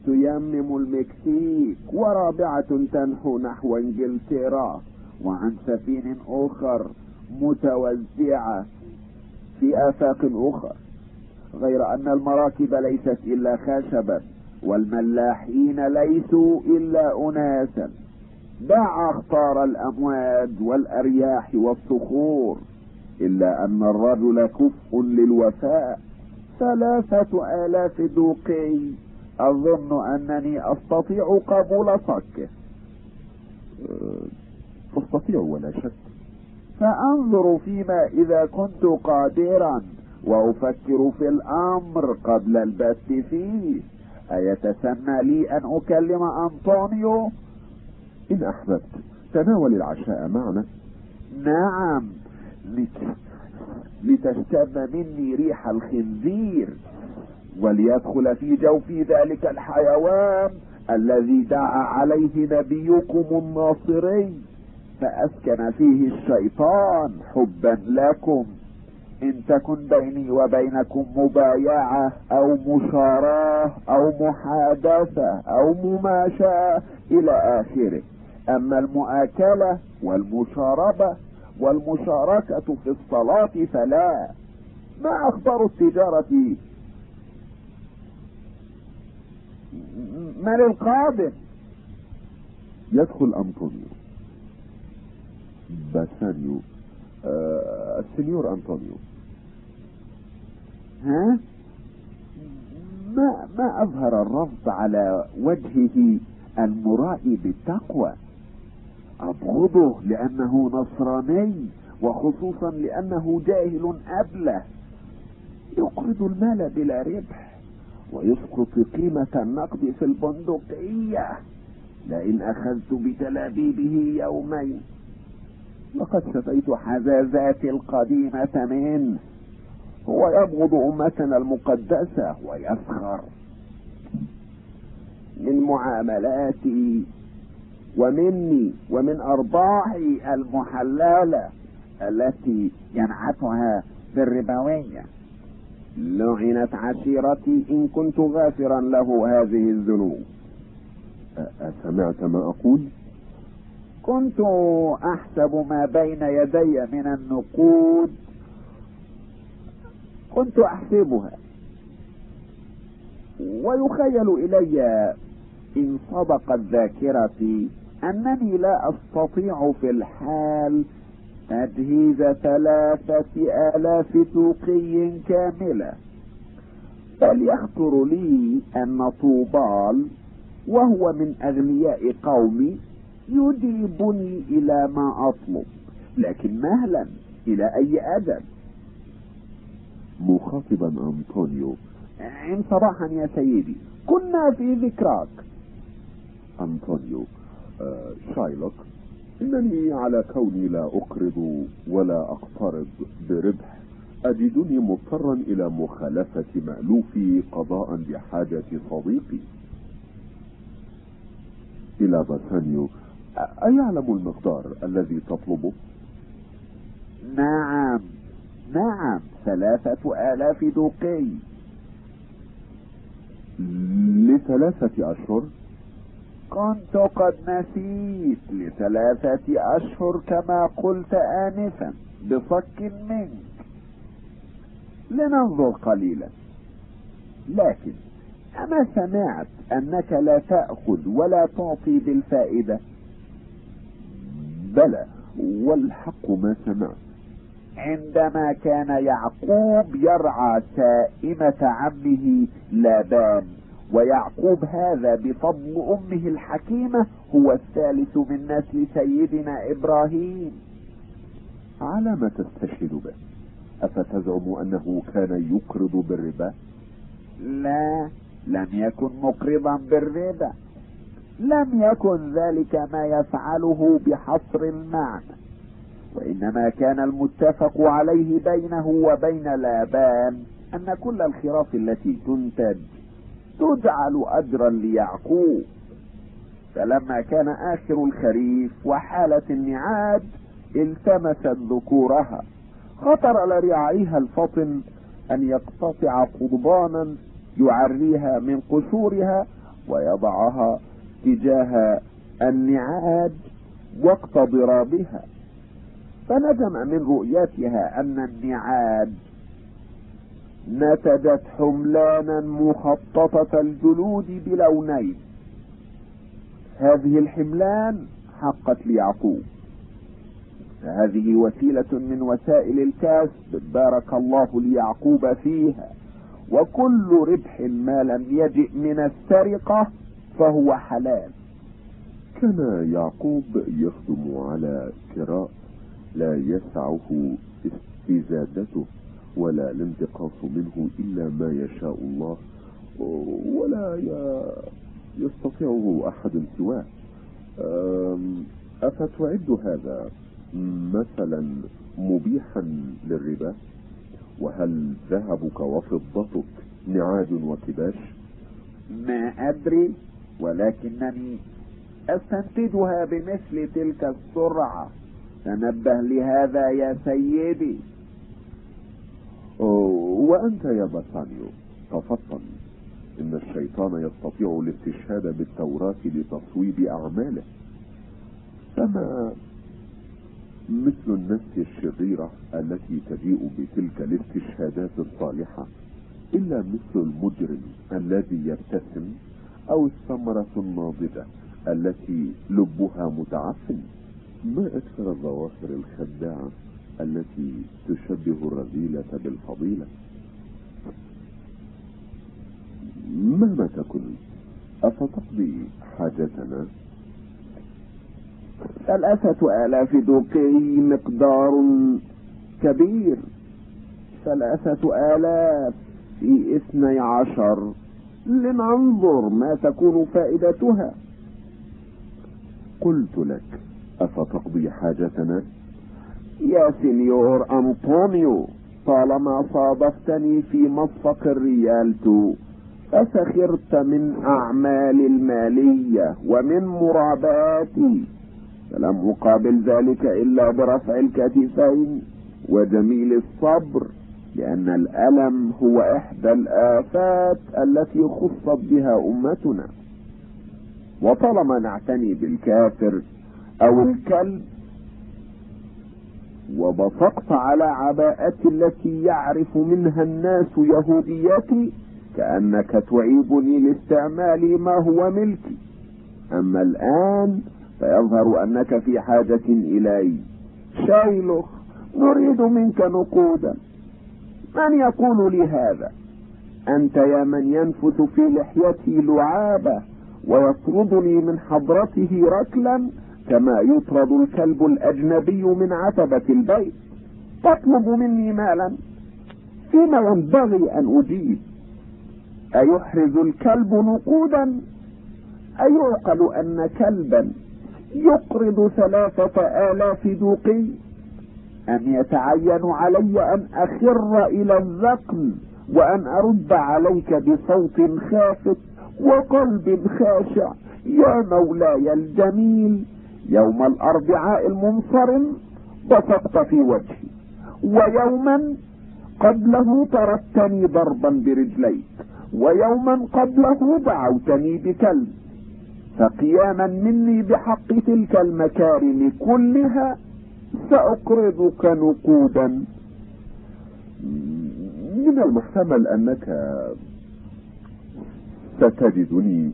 تيمم المكسيك ورابعة تنحو نحو انجلترا وعن سفين أخر متوزعة في آفاق اخر غير أن المراكب ليست إلا خشبا والملاحين ليسوا إلا اناسا. دع أخطار الأمواج والأرياح والصخور إلا أن الرجل كفء للوفاء. ثلاثة آلاف دوقي. أظن أنني أستطيع قبول صكه. تستطيع ولا شك. فانظر فيما إذا كنت قادرا وأفكر في الأمر قبل البث فيه. أيتسنى لي أن أكلم أنطونيو؟ إن أحببت تناول العشاء معنا. نعم. لت... لتشتم مني ريح الخنزير وليدخل في جوفي ذلك الحيوان الذي دعا عليه نبيكم الناصري فأسكن فيه الشيطان حبا لكم. إن تكن بيني وبينكم مبايعة أو مشاراة أو محادثة أو مماشاة إلى آخره. أما المؤاكلة والمشاربة والمشاركة في الصلاة فلا. ما أخبار التجارة؟ من القادم؟ يدخل أنطونيو. باسانيو آه السنيور أنطونيو. ها؟ ما ما أظهر الرفض على وجهه المرائي بالتقوى؟ أبغضه لأنه نصراني وخصوصا لأنه جاهل أبلة. يقرض المال بلا ربح ويسقط قيمة النقد في البندقية. لئن أخذت بتلابيبه يومين لقد شفيت حزازاتي القديمة منه هو يبغض أمتنا المقدسة ويسخر. من معاملاتي ومني ومن أرباحي المحللة التي ينعتها بالربوية. لعنت عشيرتي إن كنت غافرا له هذه الذنوب. أسمعت ما أقول؟ كنت أحسب ما بين يدي من النقود. كنت أحسبها. ويخيل إلي إن صدقت ذاكرتي أنني لا أستطيع في الحال تجهيز ثلاثة آلاف توقي كاملة. بل يخطر لي أن طوبال وهو من أغنياء قومي يجيبني إلى ما أطلب لكن مهلا إلى أي أدب؟ مخاطبا أنطونيو. عن صباحا يا سيدي كنا في ذكراك. أنطونيو شايلوك إنني على كوني لا أقرض ولا أقترض بربح. أجدني مضطرا إلى مخالفة مألوفي قضاء لحاجة صديقي. إلى باسانيو أيعلم المقدار الذي تطلبه؟ نعم نعم ثلاثة آلاف دوقي. لثلاثة أشهر؟ كنت قد نسيت لثلاثة أشهر كما قلت آنفا بصك منك. لننظر قليلا. لكن أما سمعت أنك لا تأخذ ولا تعطي بالفائدة؟ بلى والحق ما سمعت. عندما كان يعقوب يرعى سائمة عمه لابان ويعقوب هذا بفضل أمه الحكيمة هو الثالث من نسل سيدنا إبراهيم. على ما تستشهد به. أفتزعم أنه كان يقرض بالربا؟ لا لم يكن مقرضا بالربا. لم يكن ذلك ما يفعله بحصر المعنى. وإنما كان المتفق عليه بينه وبين لابان أن كل الخراف التي تنتج تجعل أجرا ليعقوب. فلما كان آخر الخريف وحالة النعاد التمست ذكورها. خطر لرعايها الفطن أن يقتطع قضبانا يعريها من قشورها ويضعها تجاه النعاد وقت ضرابها فندم من رؤيتها أن النعاد نتجت حملانا مخططة الجلود بلونين. هذه الحملان حقت ليعقوب. هذه وسيلة من وسائل الكسب بارك الله ليعقوب فيها. وكل ربح ما لم يجئ من السرقة فهو حلال. كان يعقوب يخدم على كراء لا يسعه استزادته. ولا الانتقاص منه إلا ما يشاء الله ولا يستطيعه أحد سواه. أفتعد هذا مثلا مبيحا للربا؟ وهل ذهبك وفضتك نعاد وكباش؟ ما أدري ولكنني أستنتجها بمثل تلك السرعة. تنبه لهذا يا سيدي. وأنت يا باسانيو تفطن إن الشيطان يستطيع الاستشهاد بالتوراة لتصويب أعماله. فما مثل النفس الشريرة التي تجيء بتلك الاستشهادات الصالحة؟ إلا مثل المجرم الذي يبتسم أو الثمرة الناضجة التي لبها متعفن. ما أكثر الظواهر الخداعة؟ التي تشبه الرذيلة بالفضيلة. مهما تكن أفتقضي حاجتنا؟ ثلاثة آلاف دوقي مقدار كبير. ثلاثة آلاف في اثني عشر. لننظر ما تكون فائدتها. قلت لك أفتقضي حاجتنا؟ يا سينيور أنطونيو طالما صادفتني في مصفق الريالتو فسخرت من أعمالي المالية ومن مراباتي فلم أقابل ذلك إلا برفع الكتفين وجميل الصبر لأن الألم هو إحدى الآفات التي خصت بها أمتنا. وطالما نعتني بالكافر أو الكلب وبصقت على عباءتي التي يعرف منها الناس يهوديتي كأنك تعيبني لاستعمال ما هو ملكي. أما الآن فيظهر أنك في حاجة إلي. شايلخ نريد منك نقودا. من يقول لي هذا؟ أنت يا من ينفث في لحيتي لعابة ويطردني من حضرته ركلا كما يطرد الكلب الأجنبي من عتبة البيت. تطلب مني مالا؟ فيما ينبغي أن أجيب؟ أيحرز الكلب نقودا؟ أيعقل أن كلبا يقرض ثلاثة آلاف دوقي؟ أم يتعين علي أن أخر إلى الذقن وأن أرد عليك بصوت خافت وقلب خاشع؟ يا مولاي الجميل يوم الأربعاء المنصرم بصقت في وجهي ويوما قبله طردتني ضربا برجليك ويوما قبله دعوتني بكلب فقياما مني بحق تلك المكارم كلها سأقرضك نقودا. من المحتمل أنك ستجدني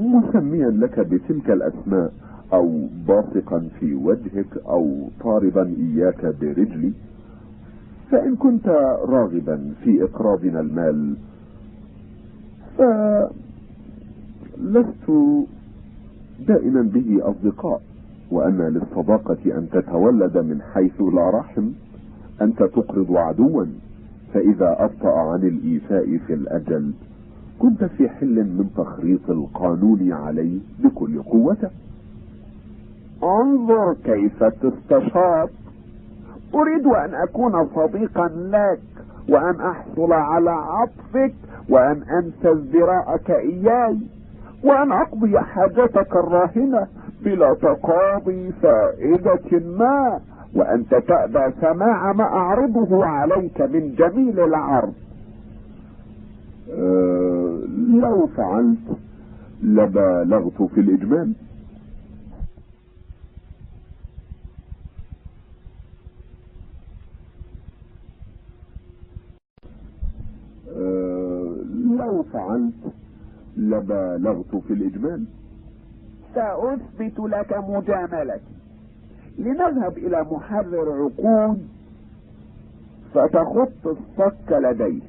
مسميا لك بتلك الأسماء. أو باصقا في وجهك أو طاربا إياك برجلي فإن كنت راغبا في إقراضنا المال فلست دائما به أصدقاء وأن للصداقة أن تتولد من حيث لا رحم أنت تقرض عدوا فإذا أبطأ عن الإيفاء في الأجل كنت في حل من تخريط القانون عليه بكل قوته. انظر كيف تستشاط أريد أن أكون صديقا لك وأن أحصل على عطفك وأن انسى ازدراءك إياي وأن أقضي حاجتك الراهنة بلا تقاضي فائدة ما وانت تأبى سماع ما أعرضه عليك من جميل العرض. أه لو فعلت لبالغت في الإجمال أه لو فعلت لبالغت في الإجمال. سأثبت لك مجاملتي. لنذهب إلى محرر عقود فتخط الصك لديه.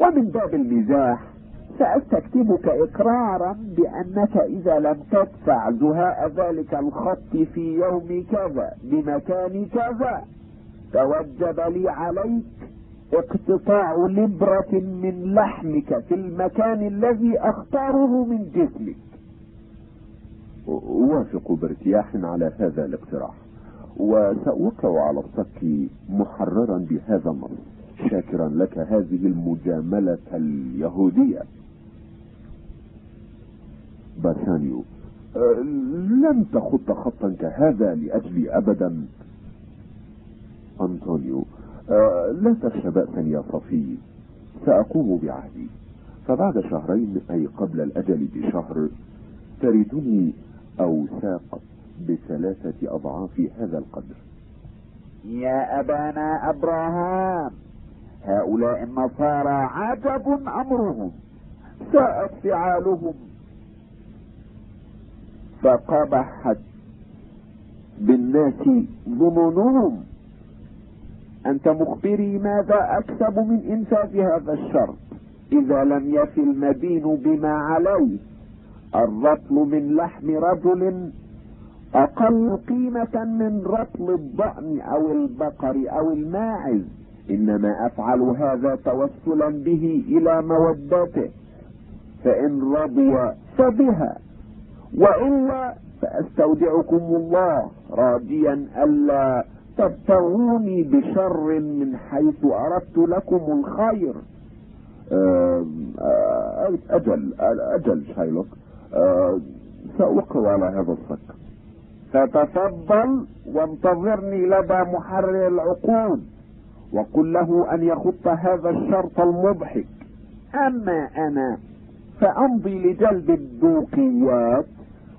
ومن باب المزاح سأستكتبك إقرارا بأنك إذا لم تدفع زهاء ذلك الخط في يوم كذا بمكان كذا. توجب لي عليك اقتطاع لبرة من لحمك في المكان الذي أختاره من جسمك. أوافق بارتياح على هذا الاقتراح. وسأوقع على الصك محررا بهذا النص شاكرا لك هذه المجاملة اليهودية. باسانيو لن تخط خطا كهذا لأجلي أبدا. أنطونيو أه لا تخشى بأسا يا صفي. سأقوم بعهدي. فبعد شهرين أي قبل الأجل بشهر تردني أوساق بثلاثة أضعاف هذا القدر. يا أبانا أبراهام هؤلاء النصارى عجب أمرهم. ساءت فعالهم فقبحت بالناس ظنونهم. أنت مخبري ماذا أكسب من إنفاذ هذا الشرط؟ إذا لم يفي المدين بما عليه الرطل من لحم رجل أقل قيمة من رطل الضأن أو البقر أو الماعز. إنما أفعل هذا توسلا به إلى مودته فإن رضي فبها. وإلا فأستودعكم الله راجيا ألا تبتغوني بشر من حيث أردت لكم الخير. أجل أجل شايلوك. سأوقع على هذا الصك. فتفضل وانتظرني لدى محرر العقود وقل له أن يخط هذا الشرط المضحك. أما أنا فأمضي لجلب الدوقيات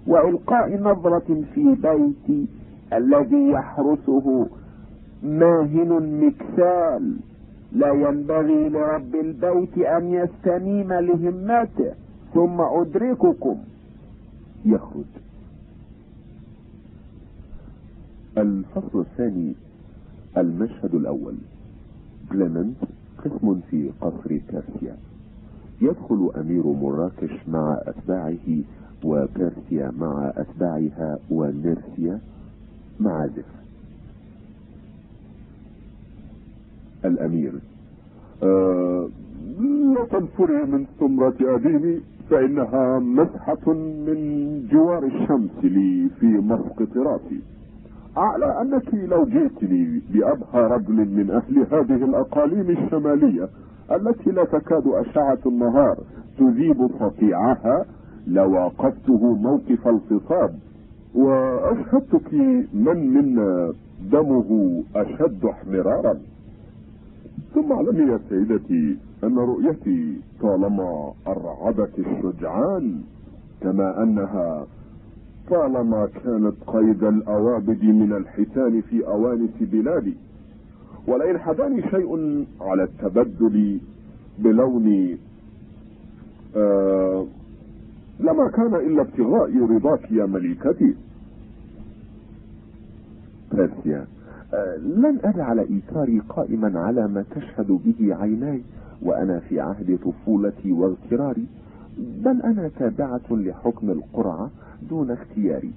وإلقاء نظرة في بيتي الذي يحرسه ماهن مكسال. لا ينبغي لرب البيت أن يستنيم لهمته ثم أدرككم. يخرج. الفصل الثاني المشهد الأول. كليمنت قسم في قصر كارسيا. يدخل أمير مراكش مع أتباعه وبيرسيا مع أتباعها ونيرسيا معازف الأمير. آه لا تنفري من سمرة أبيني فإنها مسحة من جوار الشمس لي في مسقط راسي على أنك لو جئتني بأبهى رجل من أهل هذه الأقاليم الشمالية التي لا تكاد أشعة النهار تذيب صقيعها لواقفته موقف الفصاد وأشهدتك من منا دمه أشد احمرارا. ثم اعلمي يا سيدتي أن رؤيتي طالما أرعبت الشجعان كما أنها طالما كانت قيد الأوابد من الحيتان في أوانس بلادي. ولئن حداني شيء على التبدل بلون آه لما كان إلا ابتغاء رضاك يا مليكتي. بيرسيا آه لن أجعل إيثاري قائما على ما تشهد به عيناي وأنا في عهد طفولتي واغتراري بل أنا تابعة لحكم القرعة دون اختياري.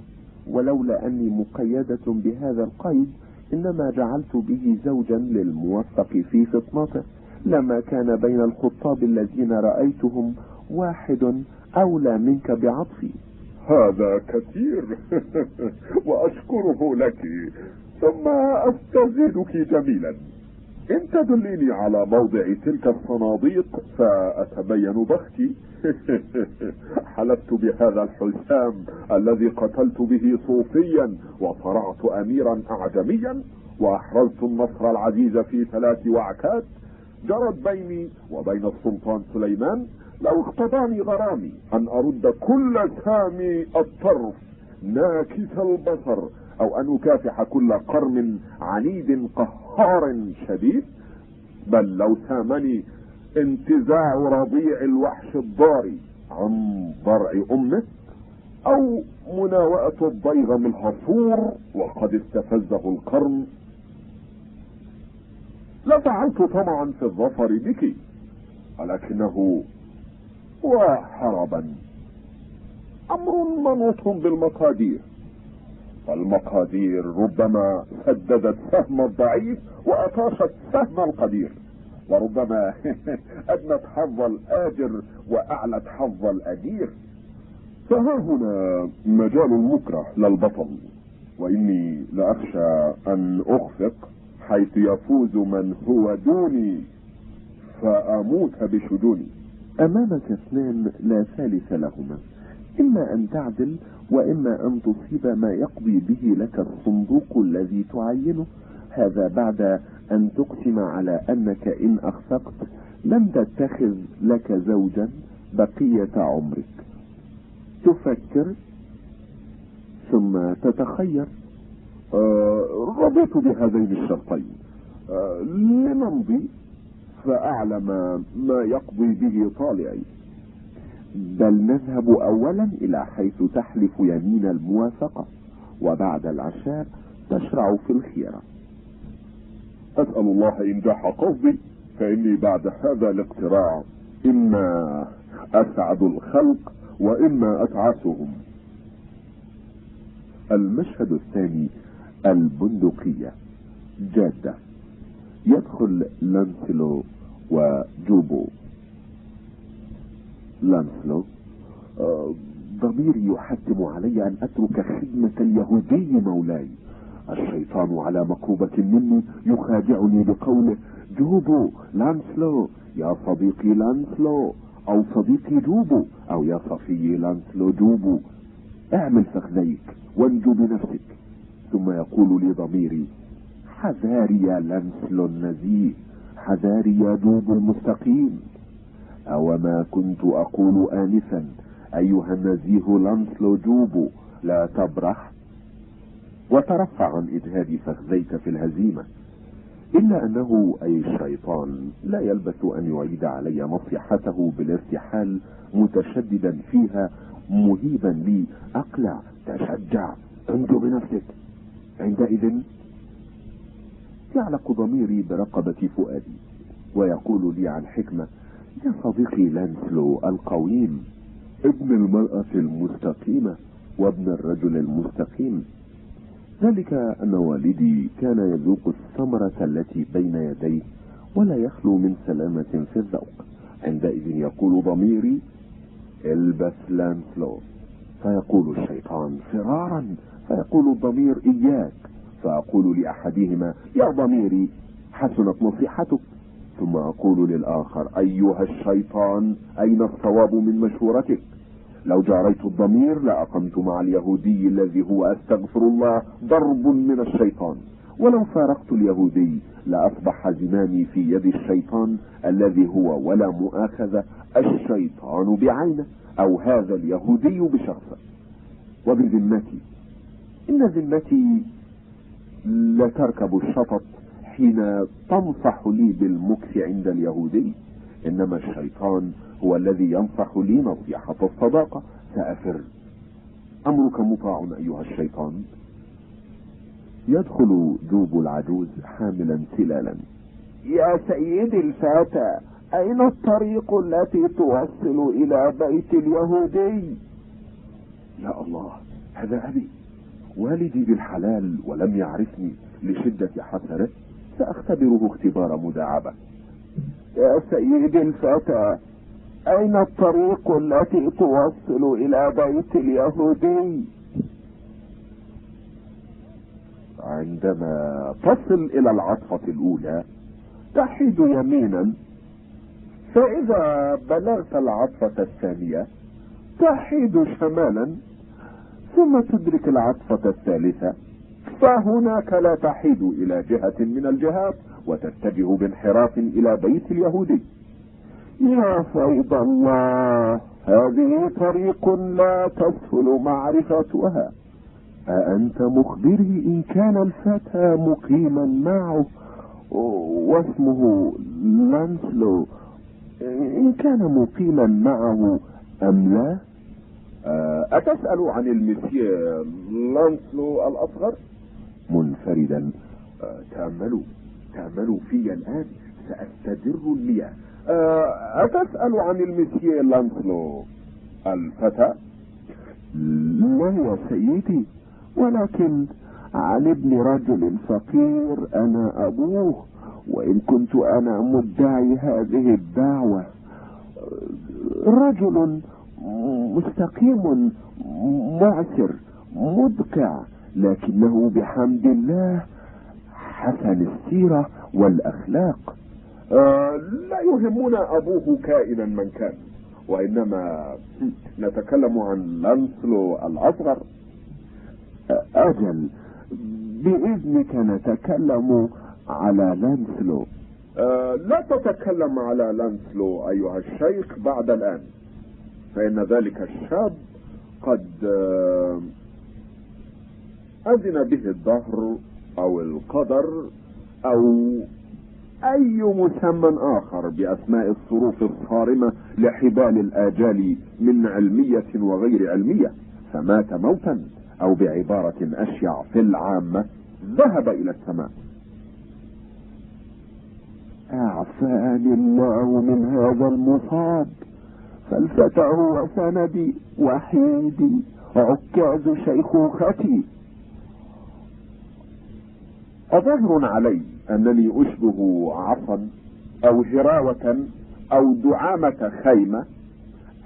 ولولا أني مقيدة بهذا القيد إنما جعلت به زوجا للموفق في فطنته. لما كان بين الخطاب الذين رأيتهم واحد أولى منك بعطفي. هذا كثير. وأشكره لك. ثم أستزيدك جميلا. إن تدليني على موضع تلك الصناديق فأتبين بختي. حلفت بهذا الحسام الذي قتلت به صوفيا وصرعت أميرا أعجميا وأحرزت النصر العزيز في ثلاث وعكات. جرت بيني وبين السلطان سليمان لو اقتضاني غرامي أن أرد كل سامي الطرف ناكس البصر أو أن أكافح كل قرم عنيد قهار شديد. بل لو سامني انتزاع رضيع الوحش الضاري عن ضرع أمه أو مناوئة الضيغم الحصور وقد استفزه القرن. لفعلت طمعا في الظفر بك ولكنه وحربا. أمر منوط بالمقادير. فالمقادير ربما سددت سهم الضعيف وأطاشت سهم القدير. وربما أدنت حظ الآجر وأعلت حظ الأجير. فها هنا مجال المكره للبطل. وإني لاخشى أن أخفق حيث يفوز من هو دوني. فأموت بشجوني. امامك اثنان لا ثالث لهما إما أن تعدل وإما أن تصيب ما يقضي به لك الصندوق الذي تعينه. هذا بعد أن تقسم على أنك إن أخفقت لن تتخذ لك زوجا بقية عمرك. تفكر ثم تتخير. آه رضيت بهذين الشرطين. آه لنمضي. فأعلم ما يقضي به طالعي. بل نذهب اولا إلى حيث تحلف يمين الموافقة وبعد العشاء تشرع في الخيرة. أسأل الله انجاح قصدي فإني بعد هذا الاقتراع. إما أسعد الخلق وإما اتعسهم المشهد الثاني البندقية جادة. يدخل لانسلو وجوبو لانسلو آه، ضميري يحتم علي أن أترك خدمة اليهودي مولاي. الشيطان على مقربة مني يخادعني بقوله جوبو لانسلو يا صديقي لانسلو أو صديقي جوبو أو يا صفي لانسلو جوبو. اعمل فخذيك وانجو بنفسك. ثم يقول لي ضميري حذاري يا لانسلو النزيه حذاري يا جوبو المستقيم أو ما كنت أقول آنفا أيها النزيه لانسلو جوبو لا تبرح. وترفع عن إجهاد فخذيك في الهزيمة. إلا أنه أي الشيطان لا يلبث أن يعيد علي نصيحته بالارتحال متشددا فيها مهيبا لي. أقلع تشجع انجو بنفسك. عندئذ يعلق ضميري برقبة فؤادي ويقول لي عن حكمة يا صديقي لانسلو القويم ابن المرأة المستقيمة وابن الرجل المستقيم. ذلك أن والدي كان يذوق الثمرة التي بين يديه ولا يخلو من سلامة في الذوق. عندئذ يقول ضميري البس لانسلو فيقول الشيطان فرارا فيقول الضمير إياك فأقول لأحدهما يا ضميري حسنت نصيحتك. ثم أقول للآخر أيها الشيطان أين الصواب من مشورتك؟ لو جاريت الضمير لأقمت مع اليهودي الذي هو أستغفر الله ضرب من الشيطان. ولو فارقت اليهودي لأصبح زمامي في يد الشيطان الذي هو ولا مؤاخذة الشيطان بعينه أو هذا اليهودي بشخصه. وبذمتي إن ذمتي لتركب الشطط حين تنصح لي بالمكث عند اليهودي. إنما الشيطان هو الذي ينصح لي نصيحة الصداقة. سأفر. أمرك مطاع أيها الشيطان. يدخل جوب العجوز حاملا سلالا. يا سيدي الفتى أين الطريق التي توصل إلى بيت اليهودي؟ يا الله هذا أبي. والدي بالحلال ولم يعرفني لشدة حسره سأختبره اختبار مداعبة. يا سيدي الفتى أين الطريق التي توصل إلى بيت اليهودي؟ عندما تصل إلى العطفة الأولى تحيد يمينا. فإذا بلغت العطفة الثانية تحيد شمالا. ثم تدرك العطفة الثالثة. فهناك لا تحيد إلى جهة من الجهات وتتجه بانحراف إلى بيت اليهودي. يا فيض الله هذه طريق لا تسهل معرفتها. أأنت مخبري إن كان الفتى مقيما معه واسمه لانسلو. إن كان مقيما معه أم لا؟ أتسأل عن المسيا لانسلو الأصغر؟ منفردا. تأملوا تأملوا في الآن سأستدر المياه. أتسأل عن المسيا لانسلو الفتى؟ لا يا سيدي ولكن عن ابن رجل فقير أنا أبوه وإن كنت أنا مدعي هذه الدعوة. رجل مستقيم معسر مدقع لكنه بحمد الله حسن السيرة والأخلاق. آه لا يهمنا أبوه كائنا من كان وإنما نتكلم عن لانسلو الأصغر. أجل بإذنك نتكلم على لانسلو. أه لا تتكلم على لانسلو أيها الشيخ بعد الآن. فإن ذلك الشاب قد أه أذن به الدهر أو القدر أو أي مسمى آخر بأسماء الصروف الصارمة لحبال الآجال من علمية وغير علمية فمات موتا أو بعبارة أشيع في العامة ذهب إلى السماء. أعفاني الله من هذا المصاب. فالفتى هو سندي وحيدي عكاز شيخوختي. أظهر علي أنني أشبه عصا أو هراوة أو دعامة خيمة.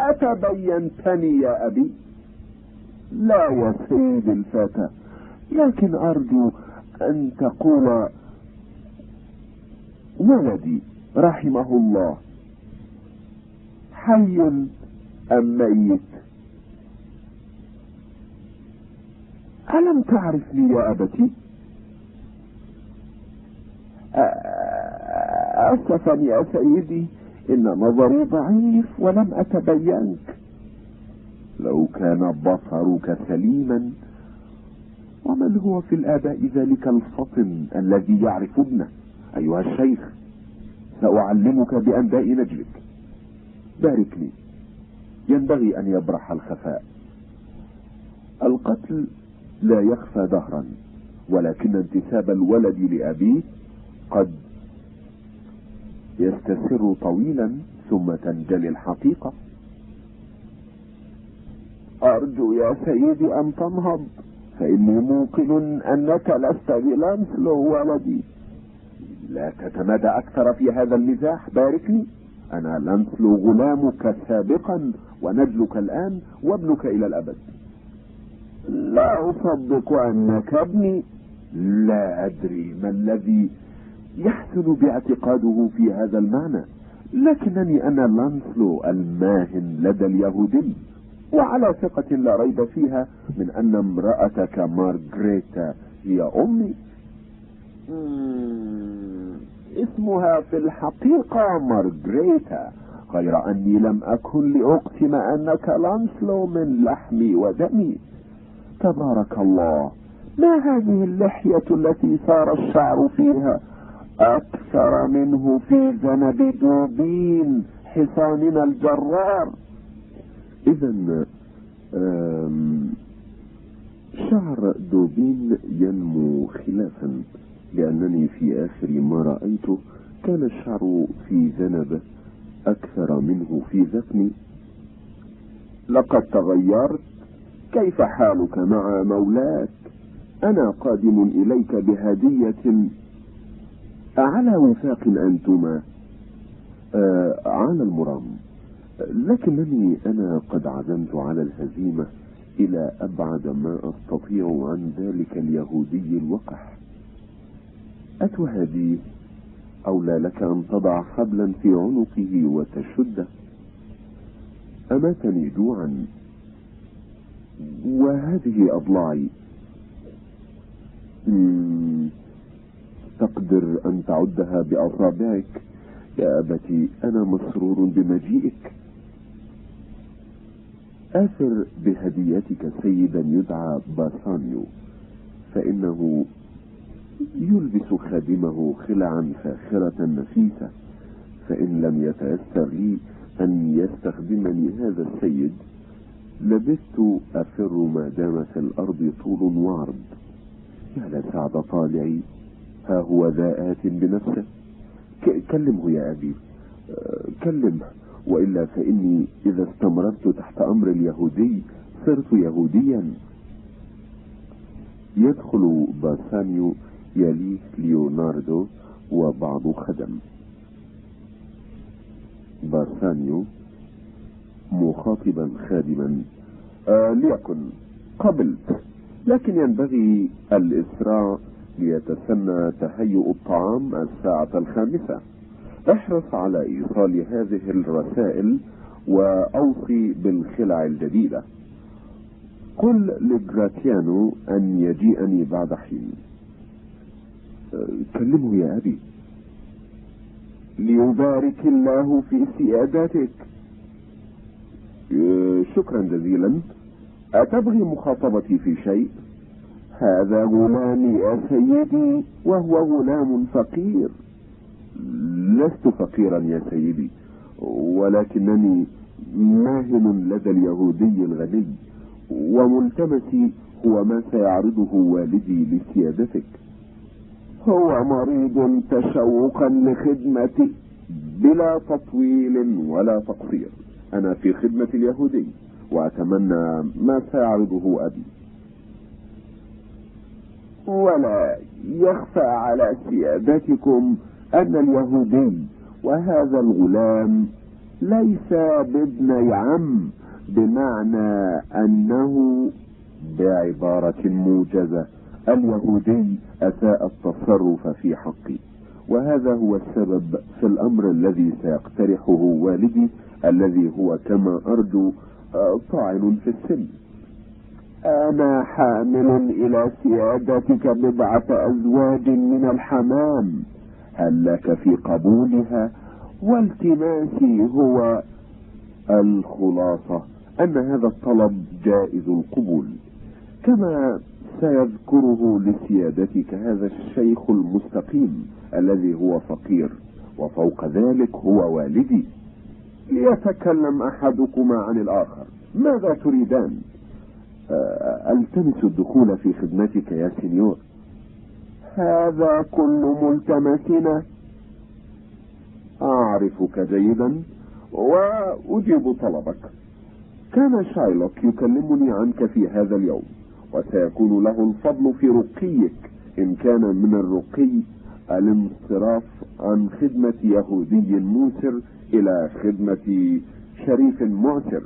أتبينتني يا أبي؟ لا يا سيد الفتى لكن أرجو أن تقول ولدي رحمه الله. حي أم ميت؟ ألم تعرفني يا أبتي؟ أسفا يا سيدي إن نظري ضعيف ولم أتبينك. لو كان بصرك سليما ومن هو في الآباء ذلك الفطن الذي يعرف ابنه أيها الشيخ سأعلمك بأنباء نجلك باركني ينبغي أن يبرح الخفاء. القتل لا يخفى دهرا ولكن انتساب الولد لأبيه قد يستسر طويلا ثم تنجلي الحقيقة. أرجو يا سيدي أن تنهض فإني موقن أنك لست بلانسلو ولدي لا تتمادى أكثر في هذا المزاح باركني أنا لانسلو غلامك سابقا ونجلك الآن وابنك إلى الأبد. لا أصدق أنك ابني. لا أدري ما الذي يحسن باعتقاده في هذا المعنى لكنني أنا لانسلو الماهن لدى اليهودي وعلى ثقة لا ريب فيها من أن امرأتك مارغريتا هي أمي. اسمها في الحقيقة مارغريتا غير أني لم أكن لأقسم أنك لانسلو من لحمي ودمي. تبارك الله ما هذه اللحية التي صار الشعر فيها؟ أكثر منه في ذنب دوبين حصاننا الجرار. إذا شعر دوبين ينمو خلافا. لأنني في آخر ما رأيته كان الشعر في ذنبه أكثر منه في ذقني لقد تغيرت كيف حالك مع مولاك؟ أنا قادم إليك بهدية. على وفاق أنتما؟ آه على المرام. لكنني أنا قد عزمت على الهزيمة إلى أبعد ما أستطيع عن ذلك اليهودي الوقح. أتهديه أولى لك أن تضع حبلا في عنقه وتشده أماتني جوعا. وهذه أضلاعي. تقدر أن تعدها بأصابعك يا أبتي أنا مسرور بمجيئك. آثر بهديتك سيدا يدعى باسانيو فإنه يلبس خادمه خلعا فاخرة نفيسة فإن لم يتيسر لي أن يستخدمني هذا السيد لبثت أفر ما دام في الأرض طول وعرض. يا لسعد طالعي ها هو ذا آت بنفسه. كلمه يا أبي. كلمه. وإلا فإني إذا استمررت تحت أمر اليهودي صرت يهوديا. يدخل باسانيو يليه ليوناردو وبعض خدم. باسانيو مخاطبا خادما. آه ليكن قبلت لكن ينبغي الإسراع ليتسنى تهيؤ الطعام الساعة الخامسة. احرص على إيصال هذه الرسائل وأوصي بالخلع الجديدة. قل لجراتيانو أن يجيئني بعد حين. كلمه يا أبي. ليبارك الله في سيادتك شكرا جزيلا. أتبغي مخاطبتي في شيء؟ هذا غلامي يا سيدي وهو غلام فقير. لست فقيرا يا سيدي ولكنني ماهن لدى اليهودي الغني وملتمسي هو ما سيعرضه والدي لسيادتك. هو مريض تشوقا لخدمتي بلا تطويل ولا تقصير. أنا في خدمة اليهودي وأتمنى ما سيعرضه أبي. ولا يخفى على سيادتكم أن اليهودي وهذا الغلام ليس بابن عم بمعنى أنه بعبارة موجزة. اليهودي أساء التصرف في حقي. وهذا هو السبب في الأمر الذي سيقترحه والدي الذي هو كما أرجو آه، طاعن في السن. أنا حامل إلى سيادتك بضعة أزواج من الحمام هل لك في قبولها؟ والتماسي هو الخلاصة أن هذا الطلب جائز القبول. كما سيذكره لسيادتك هذا الشيخ المستقيم الذي هو فقير وفوق ذلك هو والدي. ليتكلم أحدكما عن الآخر. ماذا تريدان؟ آه، ألتمس الدخول في خدمتك يا سينيور. هذا كل ملتمسنا. أعرفك جيدا وأجيب طلبك. كان شايلوك يكلمني عنك في هذا اليوم. وسيكون له الفضل في رقيك إن كان من الرقي الانصراف عن خدمة يهودي موسر إلى خدمة شريف معسر.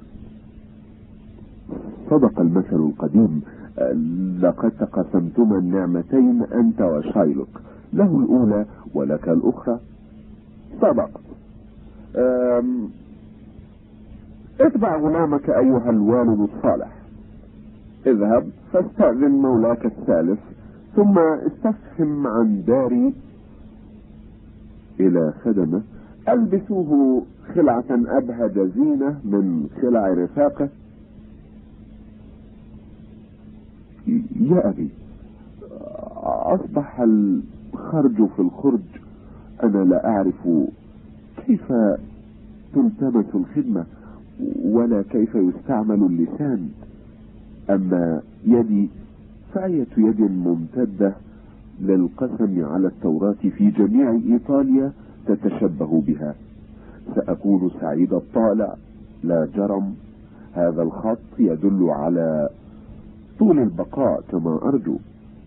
صدق المثل القديم لقد تقسمتما النعمتين أنت وشايلوك له الأولى ولك الأخرى. صدقت اتبع غلامك أيها الوالد الصالح. اذهب فاستأذن مولاك الثالث ثم استفهم عن داري إلى خدمة ألبسوه خلعة أبهج زينة من خلع رفاقة. يا أبي أصبح الخرج في الخرج أنا لا أعرف كيف تلتمس الخدمة ولا كيف يستعمل اللسان. أما يدي فأية يد ممتدة للقسم على التوراة في جميع إيطاليا تتشبه بها. سأكون سعيد الطالع لا جرم. هذا الخط يدل على طول البقاء كما أرجو.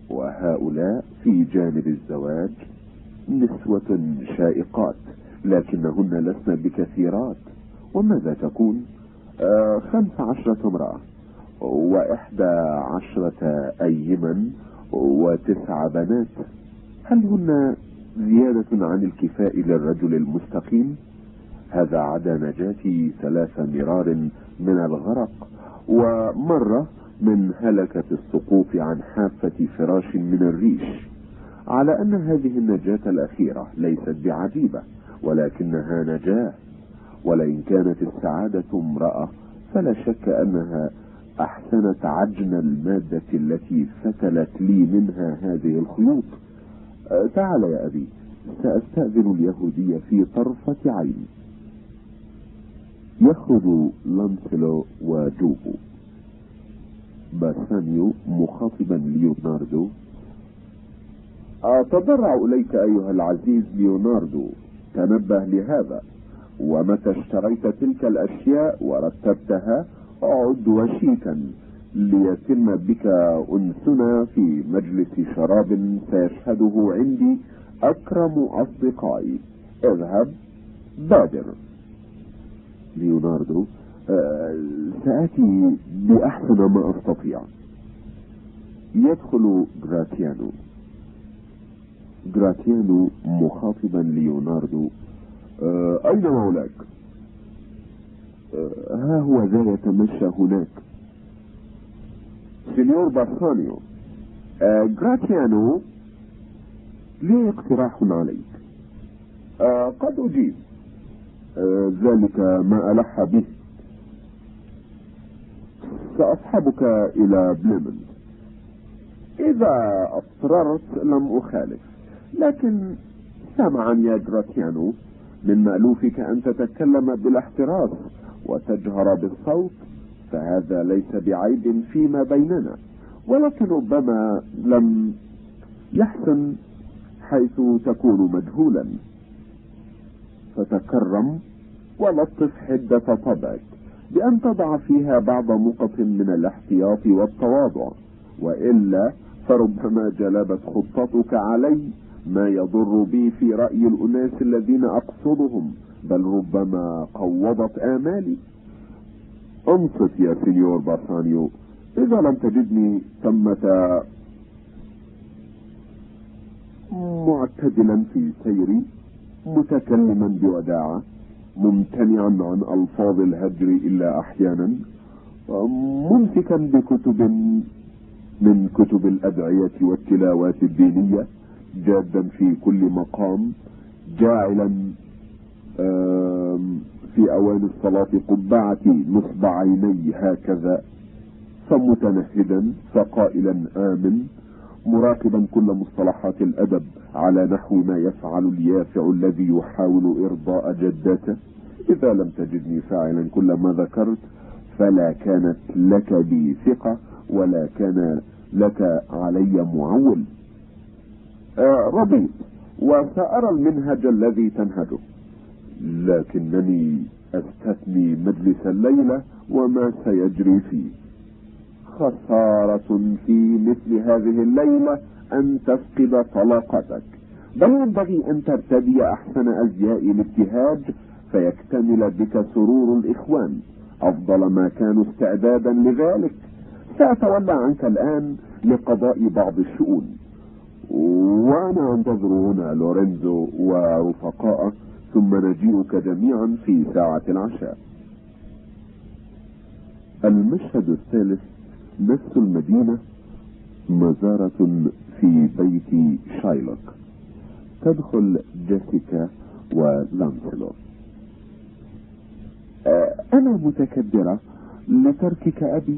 وهؤلاء في جانب الزواج نسوة شائقات لكنهن لسن بكثيرات. وماذا تكون؟ آه خمس عشرة امرأة. وإحدى عشرة أيما وتسع بنات. هل هن زيادة عن الكفاء للرجل المستقيم؟ هذا عدا نجاتي ثلاث مرار من الغرق ومرة من هلكة السقوط عن حافة فراش من الريش. على أن هذه النجاة الأخيرة ليست بعجيبة ولكنها نجاة. ولئن كانت السعادة امرأة فلا شك أنها أحسنت عجن المادة التي فتلت لي منها هذه الخيوط. أه، تعال يا أبي سأستأذن اليهودية في طرفة عين يخرج لانسلو وجوبو باسانيو مخاطبا ليوناردو. أتضرع إليك أيها العزيز ليوناردو. تنبه لهذا. ومتى اشتريت تلك الأشياء ورتبتها أعد وشيكا ليتم بك أنسنا في مجلس شراب سيشهده عندي أكرم أصدقائي. اذهب بادر. ليوناردو آه، سآتي بأحسن ما أستطيع. يدخل جراتيانو. جراتيانو مخاطبا ليوناردو آه، أين مولاك؟ آه، ها هو ذا يتمشى هناك. سينيور باسانيو جراتيانو لي اقتراح عليك؟ قد أجيب. ذلك ما ألح به. سأصحبك إلى بليمنت إذا أصررت لم أخالف لكن سمعا يا جراتيانو من مألوفك أن تتكلم بالاحتراس. وتجهر بالصوت فهذا ليس بعيب فيما بيننا. ولكن ربما لم يحسن حيث تكون مجهولا. فتكرم ولطف حدة طبعك بأن تضع فيها بعض نقط من الاحتياط والتواضع. وإلا فربما جلبت خطتك علي ما يضر بي في رأي الأناس الذين أقصدهم. بل ربما قوضت آمالي. انصت يا سينيور باسانيو إذا لم تجدني ثمة معتدلا في سيري متكلما بوداعة ممتنعا عن ألفاظ الهجر إلا أحيانا ممسكا بكتب من كتب الأدعية والتلاوات الدينية جادا في كل مقام جاعلا في أوان الصلاة قبعتي نصب عيني هكذا فمتنهدا فقائلا آمن مراقبا كل مصطلحات الأدب على نحو ما يفعل اليافع الذي يحاول إرضاء جدته. إذا لم تجدني فاعلا كل ما ذكرت فلا كانت لك بي ثقة ولا كان لك علي معول. آه رضيت وسأرى المنهج الذي تنهجه. لكنني أستثني مجلس الليلة وما سيجري فيه. خسارة في مثل هذه الليلة أن تفقد طلاقتك. بل ينبغي أن ترتدي أحسن أزياء الابتهاج فيكتمل بك سرور الإخوان. أفضل ما كانوا استعدادا لذلك. سأتولى عنك الآن لقضاء بعض الشؤون. وأنا أنتظر هنا لورينزو ورفقائه ثم نجيئك جميعا في ساعة العشاء. المشهد الثالث نفس المدينة مزارة في بيت شايلوك. تدخل جيسيكا ولانسلوت أنا متكبرة. لتركك أبي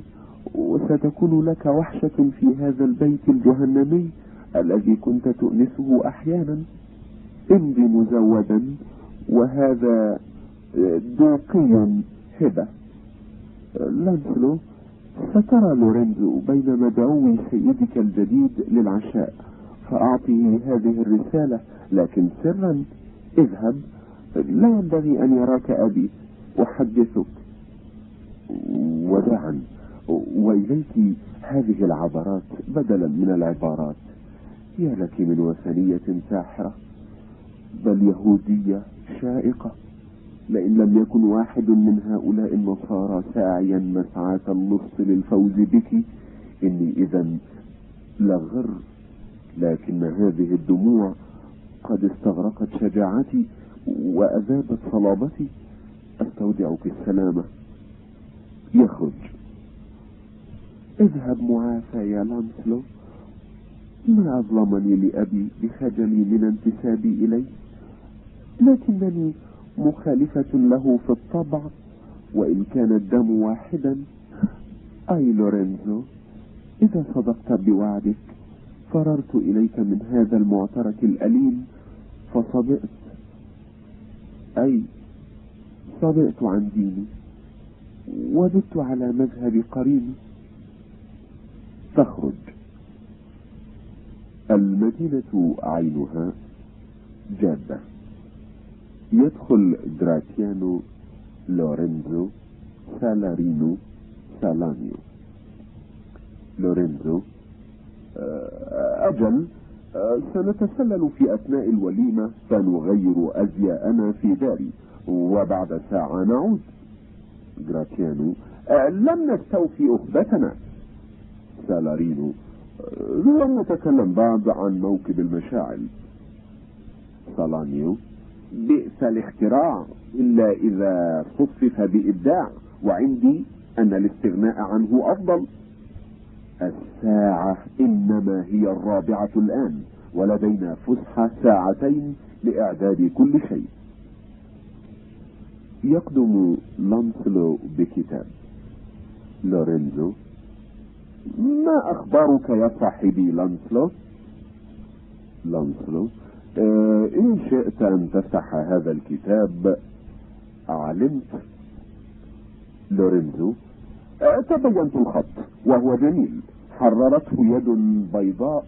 وستكون لك وحشة في هذا البيت الجهنمي الذي كنت تؤنسه أحيانا. امضي مزودا. وهذا دوقي هبة لانسلو سترى لورينزو بين مدعو سيدك الجديد للعشاء فأعطه هذه الرسالة لكن سرا اذهب. لا ينبغي أن يراك أبي أحدثك. وداعا. وإليك هذه العبرات بدلا من العبارات. يا لك من وثنية ساحرة بل يهودية. شائقة. لئن لم يكن واحد من هؤلاء النصارى ساعيا مسعاة النص للفوز بك إني إذا لغر. لكن هذه الدموع قد استغرقت شجاعتي وأذابت صلابتي. أستودعك السلامة يخرج. اذهب معافى يا لانسلو ما أظلمني لأبي بخجلي من انتسابي إليه؟ لكنني مخالفة له في الطبع وإن كان الدم واحدا. أي لورينزو إذا صدقت بوعدك فررت إليك من هذا المعترك الأليم فصدقت أي صدقت عن ديني وددت على مذهب قريبي تخرج. المدينة عينها جادة. يدخل جراتيانو لورينزو سالارينو سالانيو. لورينزو أجل سنتسلل في أثناء الوليمة فنغير أزياءنا في داري. وبعد ساعة نعود. جراتيانو لم نستوفي أهبتنا. سالارينو لم نتكلم بعد عن موكب المشاعل. سالانيو بئس الاختراع إلا إذا صفف بإبداع وعندي أن الاستغناء عنه أفضل. الساعة إنما هي الرابعة الآن ولدينا فسحة ساعتين لإعداد كل شيء. يقدم لانسلو بكتاب. لورينزو ما أخبارك يا صاحبي لانسلو؟ لانسلو إن شئت أن تفتح هذا الكتاب علمت لورينزو آه تبينت الخط وهو جميل. حررته يد بيضاء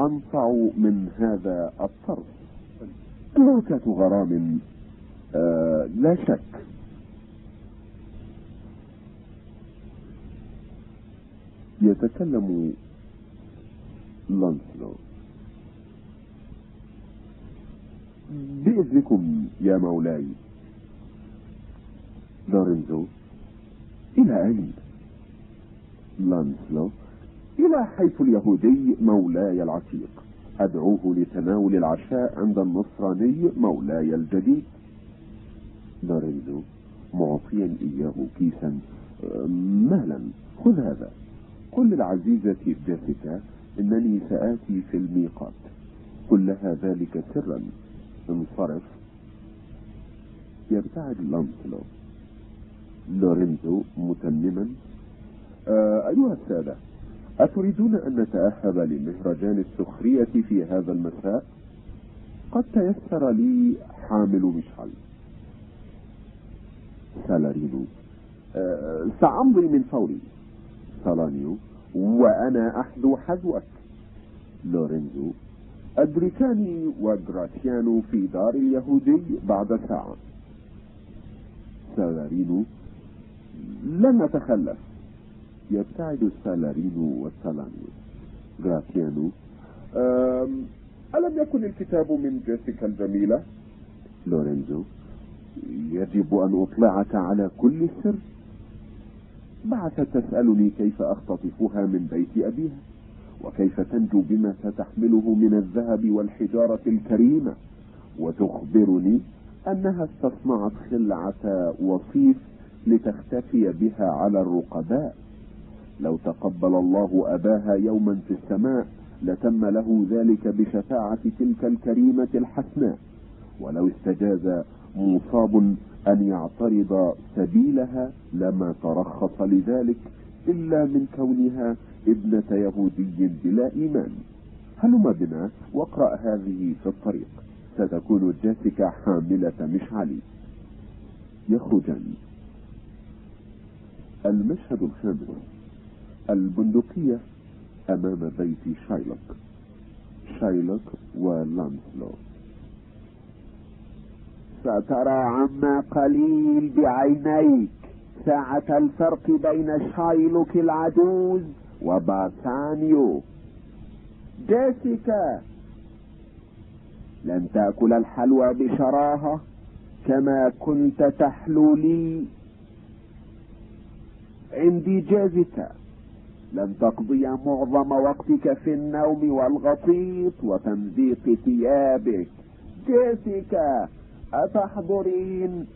أنصع من هذا الطرف. نكت غرام آه لا شك. يتكلم لانسلو. بإذنكم يا مولاي. لورينزو إلى أين؟ لانسلو إلى حيث اليهودي مولاي العتيق. أدعوه لتناول العشاء عند النصراني مولاي الجديد. لورينزو معطيا إياه كيسا. مالا خذ هذا. قل للعزيزة جيسيكا إنني سآتي في الميقات. قل لها ذلك سرا. انصرف يبتعد لانسلو لورينزو متمما. آه أيها السادة أتريدون أن نتأهب لمهرجان السخرية في هذا المساء؟ قد تيسر لي حامل مشعل. سالارينو. أه سأمضي من فوري. سالانيو وأنا أحذو حذوك. لورينزو أدركاني وغراتيانو في دار اليهودي بعد ساعة. سالارينو لن نتخلف. يبتعد سالارينو والسالانيو غراتيانو ألم يكن الكتاب من جيسيكا الجميلة؟ لورينزو يجب أن أطلعك على كل سر. بعثت تسألني كيف أختطفها من بيت أبيها. وكيف تنجو بما ستحمله من الذهب والحجارة الكريمة. وتخبرني أنها استصنعت خلعة وصيف لتختفي بها على الرقباء. لو تقبل الله أباها يوما في السماء لتم له ذلك بشفاعة تلك الكريمة الحسناء. ولو استجاز مصاب أن يعترض سبيلها لما ترخص لذلك إلا من كونها ابنة يهودي بلا إيمان. هلم بنا واقرأ هذه في الطريق. ستكون جاسكا حاملة مشعلي. يخرجان. المشهد الخامس. البندقية أمام بيت شايلوك. شايلوك ولانسلو. سترى عما قليل بعينيك. ساعة الفرق بين شايلوك العجوز وباسانيو. جيسيكا لن تأكل الحلوى بشراهة كما كنت تحلو لي. عندي جيسيكا لن تقضي معظم وقتك في النوم والغطيط وتمزيق ثيابك. جيسيكا أتحضرين؟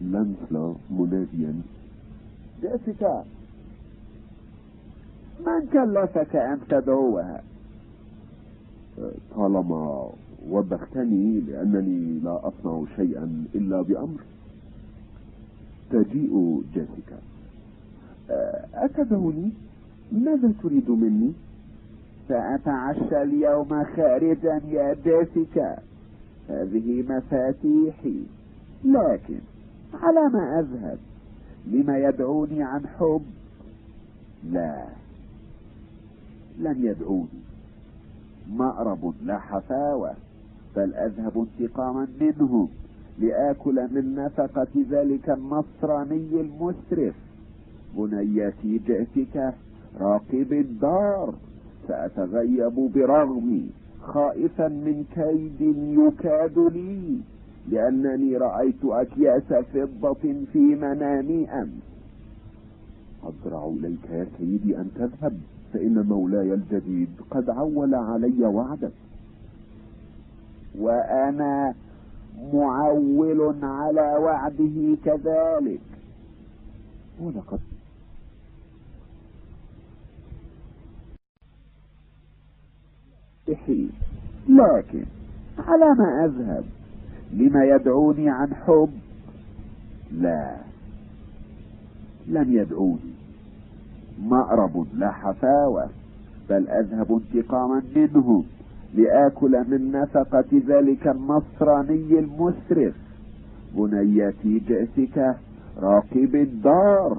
لانسلو مناديا. جيسيكا من كلفك أن تدعوها؟ طالما وبختني لأنني لا أصنع شيئا إلا بأمر. تجيء جيسيكا أتدعوني؟ ماذا تريد مني؟ سأتعشى اليوم خارجا يا جيسيكا هذه مفاتيحي لكن على ما أذهب لما يدعوني عن حب. لا لن يدعوني. مأرب لا حفاوة بل أذهب انتقاما منهم لآكل من نفقة ذلك النصراني المسرف. بنيتي جئتك راقب الدار سأتغيب برغمي خائفا من كيد يكاد لي. لأنني رأيت أكياس فضة في منامي أمس أضرع إليك يا سيدي أن تذهب فإن مولاي الجديد قد عول علي وعدك. وأنا معول على وعده كذلك. ولقد لكن على ما أذهب؟ لما يدعوني عن حب؟ لا. لم يدعوني. مأرب لا حفاوة بل أذهب انتقاما منهم لآكل من نفقة ذلك النصراني المسرف. بنيتي جئتك راقب الدار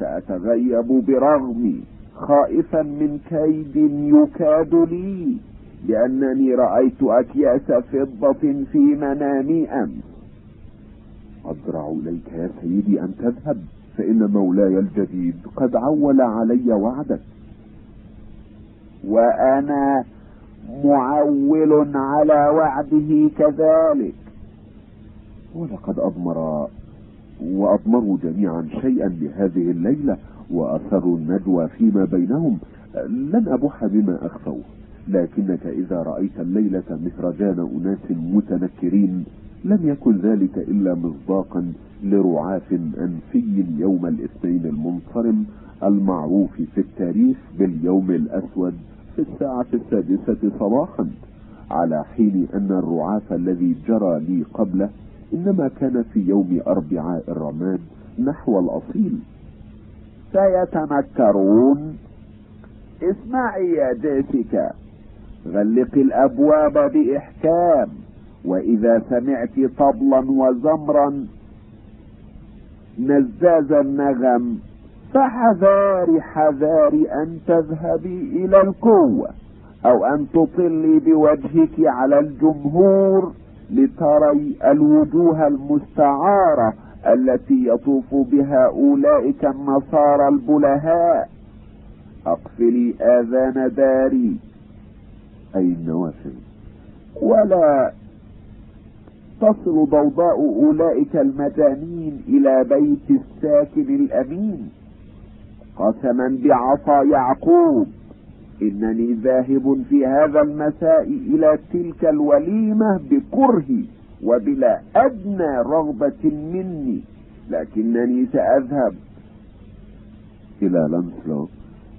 سأتغيب برغمي خائفا من كيد يكاد لي. لأنني رأيت أكياس فضة في منامي أمس أضرع إليك يا سيدي أن تذهب فإن مولاي الجديد قد عول علي وعدك. وأنا معول على وعده كذلك. ولقد أضمر وأضمروا جميعا شيئا لهذه الليلة وأسروا الندوة فيما بينهم. لن أبح بما أخفوه. لكنك إذا رأيت الليلة مهرجان أناس متنكرين لم يكن ذلك إلا مصداقا لرعاف أنفي يوم الاثنين المنصرم المعروف في التاريخ باليوم الأسود في الساعة السادسة صباحا على حين أن الرعاف الذي جرى لي قبله إنما كان في يوم أربعاء الرماد نحو الأصيل. سيتنكرون اسمعي يا جيسيكا. غلقي الأبواب بإحكام وإذا سمعت طبلا وزمرا نزاز النغم فحذاري حذاري أن تذهبي إلى القوة أو أن تطلي بوجهك على الجمهور لتري الوجوه المستعارة التي يطوف بها أولئك النصارى البلهاء. أقفلي آذان داري. أي النوافذ. ولا تصل ضوضاء أولئك المجانين إلى بيت الساكن الأمين. قسما بعصا يعقوب إنني ذاهب في هذا المساء إلى تلك الوليمة بكره وبلا أدنى رغبة مني لكنني سأذهب. إلى لانسلو.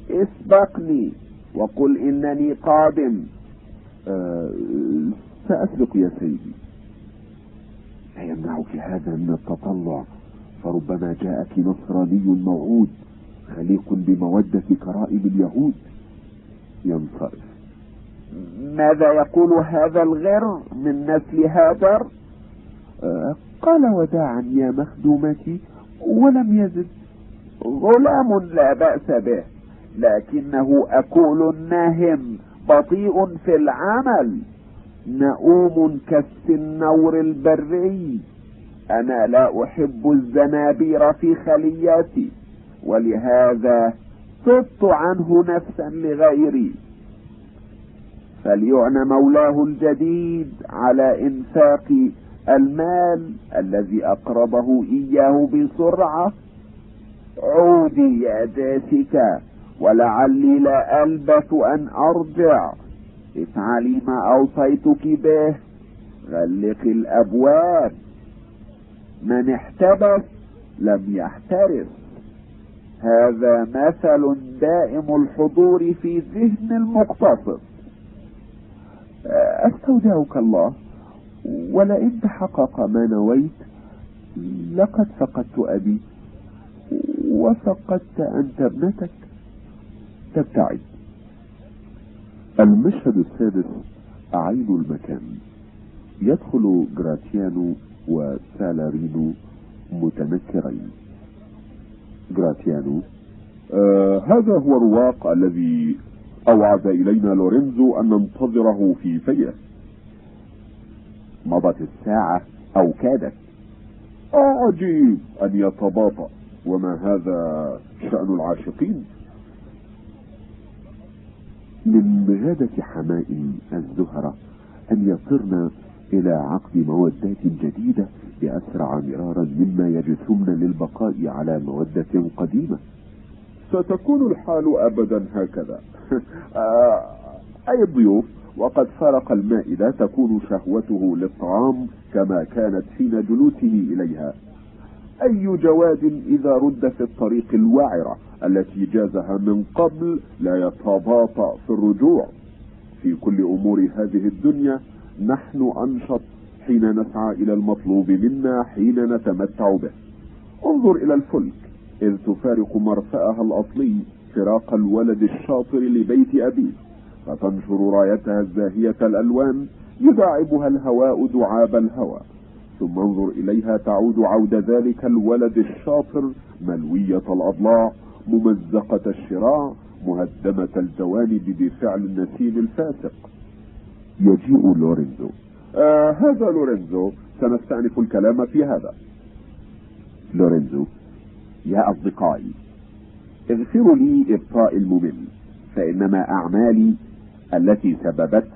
اسبقني وقل إنني قادم. سأسبق يا سيدي. لا يمنعك هذا من التطلع. فربما جاءك نصراني موعود خليق بمودة كرائم اليهود. ينصرف. ماذا يقول هذا الغر من نسل هاجر آه قال وداعا يا مخدومتي ولم يزد. غلام لا بأس به لكنه أكول ناهم. بطيء في العمل. نؤوم كالسنور البري. أنا لا أحب الزنابير في خلياتي ولهذا صدت عنه نفسا لغيري. فليعنى مولاه الجديد على إنفاق المال الذي اقرضه إياه بسرعة. عودي يا جاسكا. ولعلي لا ألبث أن أرجع. افعلي ما أوصيتك به. غلقي الأبواب. من احتبس لم يحترس. هذا مثل دائم الحضور في ذهن المقتصد أستودعك الله. ولئن تحقق ما نويت لقد فقدت أبي. وفقدت أنت ابنتك. تبتعد. المشهد السادس أعين المكان. يدخل جراتيانو وسالارينو متنكرين. جراتيانو آه هذا هو الرواق الذي أوعد إلينا لورينزو أن ننتظره في فيه مضت الساعة أو كادت. عجيب أن يتباطأ. وما هذا شأن العاشقين؟ من مجادة حمائم الزهرة أن يصرن إلى عقد مودات جديدة بأسرع مرارا مما يجثمن للبقاء على مودة قديمة. ستكون الحال أبدا هكذا. آه أي الضيوف؟ وقد فرق المائدة تكون شهوته للطعام كما كانت حين جلوسه إليها. أي جواد إذا رد في الطريق الوعرة التي جازها من قبل لا يتباطأ في الرجوع. في كل أمور هذه الدنيا نحن أنشط حين نسعى إلى المطلوب منا حين نتمتع به. انظر إلى الفلك إذ تفارق مرفأها الأصلي فراق الولد الشاطر لبيت أبيه فتنشر رايتها الزاهية الألوان يداعبها الهواء دعاب الهوى. ثم انظر إليها تعود عود ذلك الولد الشاطر ملوية الأضلاع ممزقة الشراع مهدمة الجوانب بفعل النسيم الفاسق. يجيء لورينزو آه هذا لورينزو سنستأنف الكلام في هذا. لورينزو يا أصدقائي اغفروا لي إبطاء الممل فإنما أعمالي التي سببت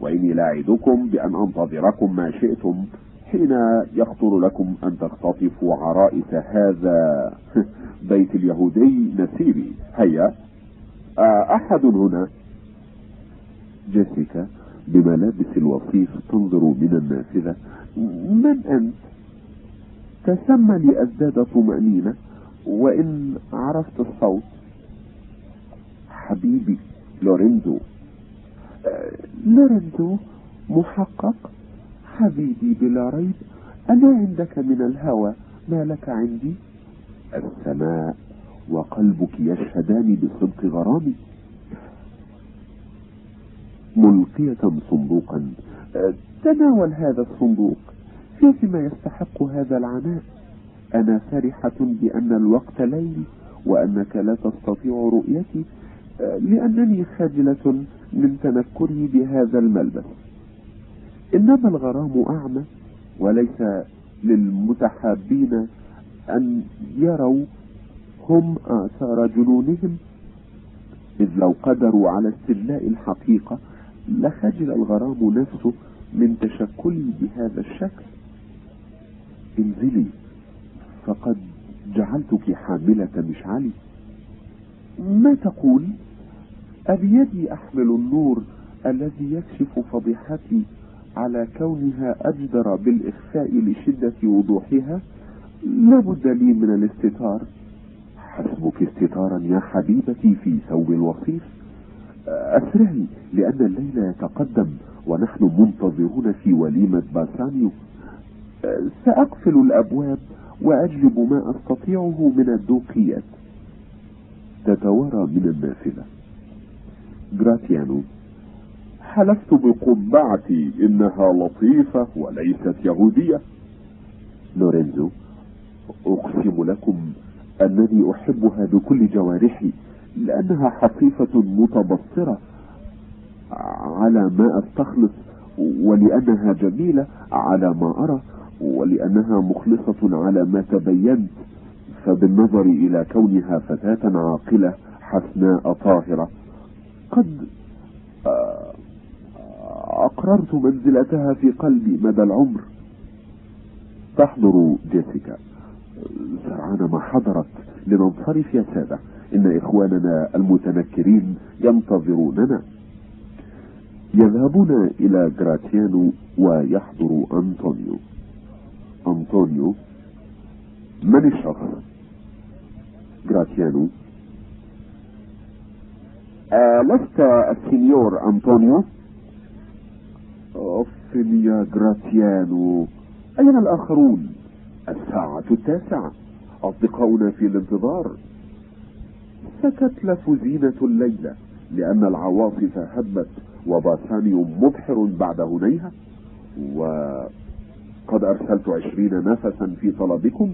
وإني لاعدكم بأن أنتظركم ما شئتم. حين يخطر لكم أن تختطفوا عرائس هذا بيت اليهودي نسيبي. هيا. آه، أحد هنا. جيسيكا بملابس الوصيف تنظر من النافذة. من أنت؟ تسمى لأزداد طمأنينة وإن عرفت الصوت. حبيبي لورينزو آه، لورينزو محقق؟ حبيبي بلا ريب أنا عندك من الهوى ما لك عندي؟ السماء وقلبك يشهدان بصدق غرامي. ملقية صندوقا. تناول هذا الصندوق. فيما يستحق هذا العناء. أنا فرحة بأن الوقت ليل وأنك لا تستطيع رؤيتي لأنني خجلة من تنكري بهذا الملبس. إنما الغرام أعمى وليس للمتحابين أن يروا هم آثار جنونهم إذ لو قدروا على استدلاء الحقيقة لخجل الغرام نفسه من تشكلي بهذا الشكل. انزلي فقد جعلتك حاملة مشعلي. ما تقول؟ أبيدي أحمل النور الذي يكشف فضيحتي على كونها أجدر بالإخفاء لشدة وضوحها لابد لي من الاستتار. حسبك استتارا يا حبيبتي في ثوب الوصيف. أسرعي لأن الليل يتقدم ونحن منتظرون في وليمة باسانيو. سأقفل الأبواب وأجلب ما أستطيعه من الدوقيات تتوارى من النافذة. جراتيانو حلفت بقبعتي إنها لطيفة وليست يهودية. لورينزو أقسم لكم أنني أحبها بكل جوارحي لأنها حصيفة متبصرة على ما أستخلص ولأنها جميلة على ما أرى ولأنها مخلصة على ما تبينت. فبالنظر إلى كونها فتاة عاقلة حسناء طاهرة قد أقررت منزلتها في قلبي مدى العمر. تحضر جيسيكا. سرعان ما حضرت لننصرف يا سادة. إن إخواننا المتنكرين ينتظروننا. يذهبون إلى جراتيانو ويحضر أنطونيو. أنطونيو من الشخص؟ جراتيانو آه لست السينيور أنطونيو؟ أوف يا جراتيانو أين الآخرون؟ الساعة التاسعة. أصدقاؤنا في الانتظار. ستتلف زينة الليلة لأن العواصف هبت وباسانيو مبحر بعد هنيها. وقد أرسلت عشرين نفسا في طلبكم.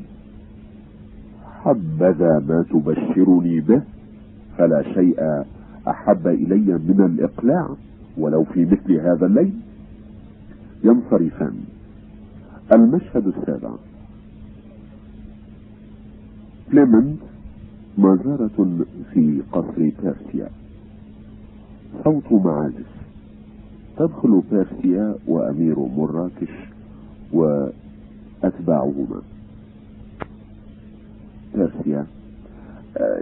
حبذا ما تبشرني به فلا شيء أحب إلي من الإقلاع ولو في مثل هذا الليل. ينصرفان. المشهد السابع. كليمنت مزارة في قصر بيرسيا صوت معازف. تدخل بيرسيا وأمير مراكش وأتباعهما. بيرسيا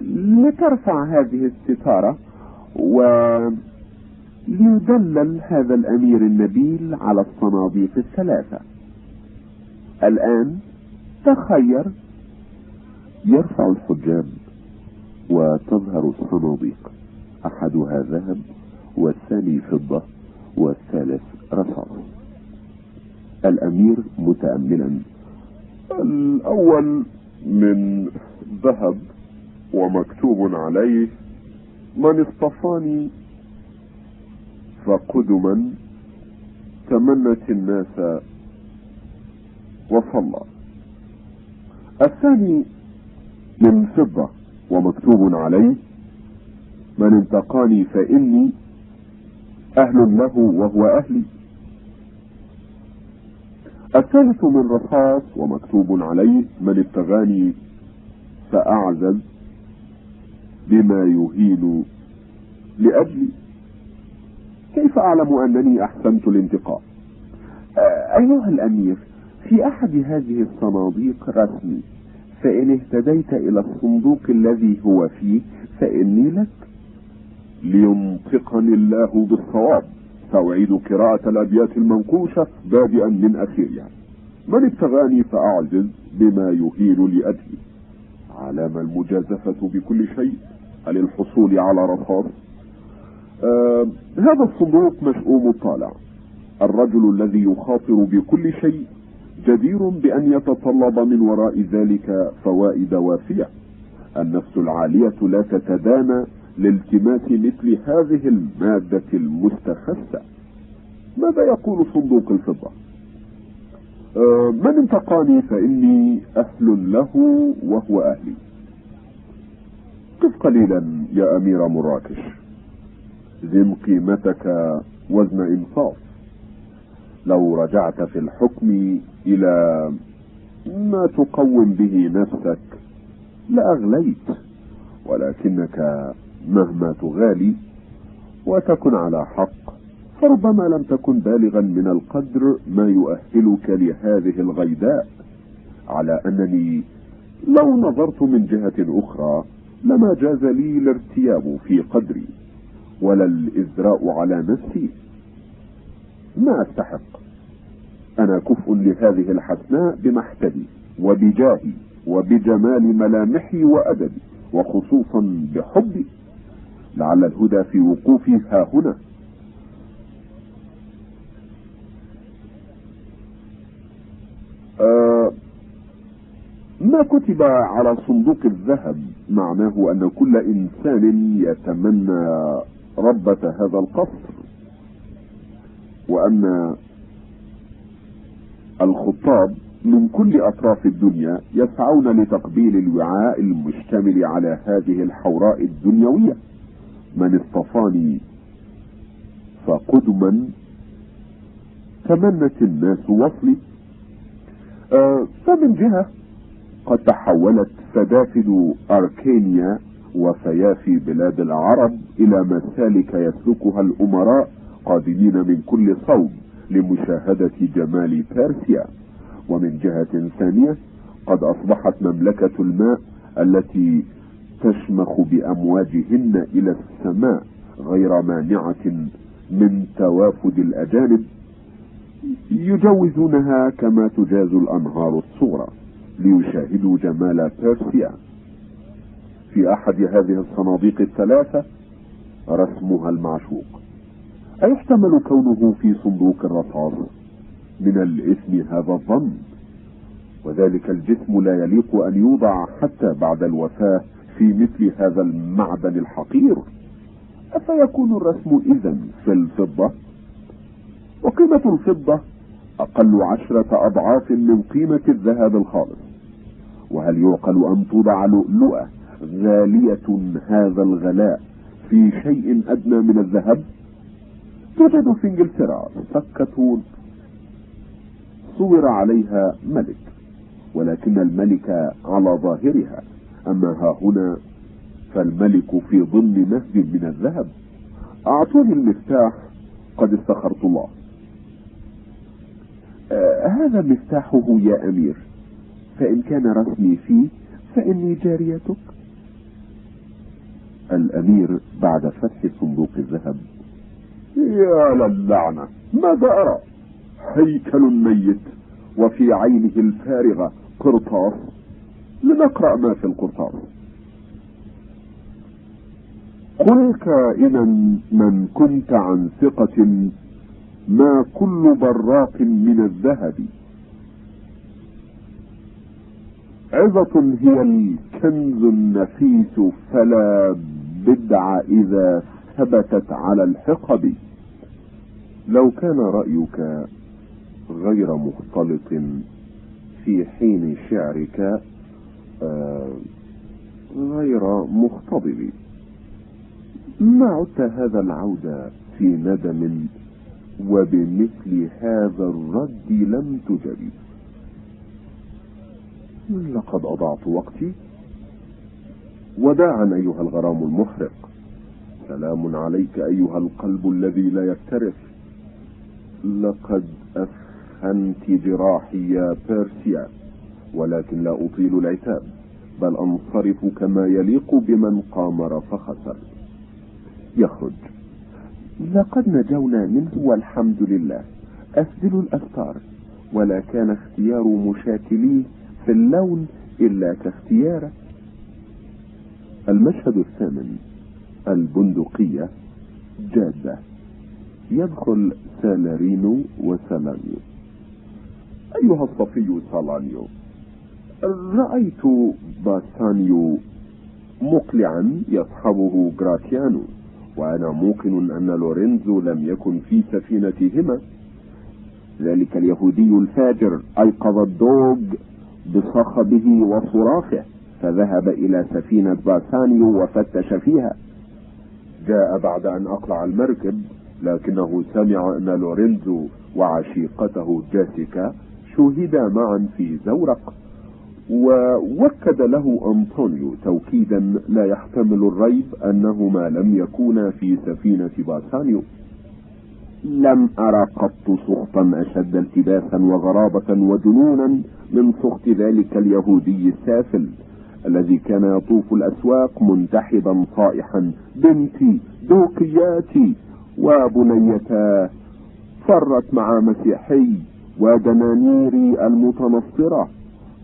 لترفع هذه الستارة وليدلل هذا الأمير النبيل على الصناديق الثلاثة. الآن تخير يرفع الحجاب وتظهر الصناديق. أحدها ذهب والثاني فضة والثالث رصاص. الأمير متأملا. الأول من ذهب ومكتوب عليه من اصطفاني فقدما تمنت الناس وصلى الثاني من فضة ومكتوب عليه من انتقاني فإني أهل له وهو أهلي. الثالث من رصاص ومكتوب عليه من ابتغاني فأعزز بما يهين لأجلي. كيف أعلم أنني أحسنت الانتقاء؟ آه، أيها الأمير في أحد هذه الصناديق رسمي فإن اهتديت إلى الصندوق الذي هو فيه فإني لك لينطقني الله بالصواب. سأعيد قراءة الأبيات المنقوشة بادئا من أخيرها. من ابتغاني فأعجز بما يهين لأجلي علام المجازفة بكل شيء. هل الحصول على رصاص؟ آه هذا الصندوق مشؤوم الطالع. الرجل الذي يخاطر بكل شيء جدير بأن يتطلب من وراء ذلك فوائد وافية النفس العالية لا تتدانى لالتماس مثل هذه المادة المستخسة. ماذا يقول صندوق الفضة؟ آه من انتقاني فإني أهل له وهو أهلي. قف قليلا يا أمير مراكش. زم قيمتك وزن إنصاف. لو رجعت في الحكم إلى ما تقوم به نفسك لأغليت ولكنك مهما تغالي وتكن على حق فربما لم تكن بالغا من القدر ما يؤهلك لهذه الغيداء. على أنني لو نظرت من جهة أخرى لما جاز لي الارتياب في قدري. ولا الإزراء على نفسي. ما أستحق. أنا كفء لهذه الحسناء بمحتدي وبجاهي وبجمال ملامحي وأدبي وخصوصا بحبي. لعل الهدى في وقوفي ها هنا. آه ما كتب على صندوق الذهب معناه أن كل إنسان يتمنى ربة هذا القصر. وأن الخطاب من كل أطراف الدنيا يسعون لتقبيل الوعاء المشتمل على هذه الحوراء الدنيوية. من اصطفاني فقدما تمنت الناس وصلي. آه فمن جهة قد تحولت سدافد أركينيا وفيافي بلاد العرب إلى مسالك يسلكها الأمراء قادمين من كل صوب لمشاهدة جمال بيرسيا ومن جهة ثانية قد أصبحت مملكة الماء التي تشمخ بأمواجهن إلى السماء غير مانعة من توافد الأجانب يجوزونها كما تجاز الأنهار الصغرى ليشاهدوا جمال بيرسيا في أحد هذه الصناديق الثلاثة رسمها المعشوق. أيحتمل كونه في صندوق الرصاص. من الإثم هذا الظن. وذلك الجسم لا يليق أن يوضع حتى بعد الوفاة في مثل هذا المعدن الحقير. أفيكون الرسم إذا في الفضة؟ وقيمة الفضة أقل عشرة أضعاف من قيمة الذهب الخالص. وهل يعقل أن توضع لؤلؤة غالية هذا الغلاء في شيء أدنى من الذهب؟ توجد في إنجلترا سكة صور عليها ملك ولكن الملك على ظاهرها. أما ها هنا فالملك في ضمن نهج من الذهب. أعطوني المفتاح قد استخرت الله. آه هذا مفتاحه يا أمير. فإن كان رسمي فيه فإني جاريتك. الأمير بعد فتح صندوق الذهب. يا للعنة ماذا أرى. هيكل ميت وفي عينه الفارغة قرطاس. لنقرأ ما في القرطاس. قل كائنا من كنت عن ثقة ما كل براق من الذهب. عظة هي الكنز النفيس فلا بدع إذا ثبتت على الحقب. لو كان رأيك غير مختلط في حين شعرك آه غير مختضب. ما عدت هذا العود في ندم وبمثل هذا الرد لم تجب لقد أضعت وقتي. وداعا أيها الغرام المحرق. سلام عليك أيها القلب الذي لا يكترث. لقد أفهمت جراحي يا بيرسيا ولكن لا أطيل العتاب بل أنصرف كما يليق بمن قامر فخسر يخرج. لقد نجونا منه والحمد لله. أسدل الأستار ولا كان اختيار مشاكليه في اللون إلا كاختياره المشهد الثامن البندقية جادة يدخل سالارينو وسالانيو أيها الصفي سالانيو رأيت باسانيو مقلعا يصحبه جراتيانو وأنا موقن أن لورينزو لم يكن في سفينتهما. ذلك اليهودي الفاجر أيقظ الدوج بصخبه وصراخه. فذهب إلى سفينة باسانيو وفتش فيها. جاء بعد أن أقلع المركب لكنه سمع أن لورينزو وعشيقته جاسيكا شوهدا معا في زورق ووكد له أنطونيو توكيدا لا يحتمل الريب أنهما لم يكونا في سفينة باسانيو لم أرى قط سخطا أشد التباسا وغرابة وجنونا من سخط ذلك اليهودي السافل. الذي كان يطوف الأسواق منتحبا صائحا بنتي دوكياتي وبنيتا فرت مع مسيحي ودنانيري المتنصرة.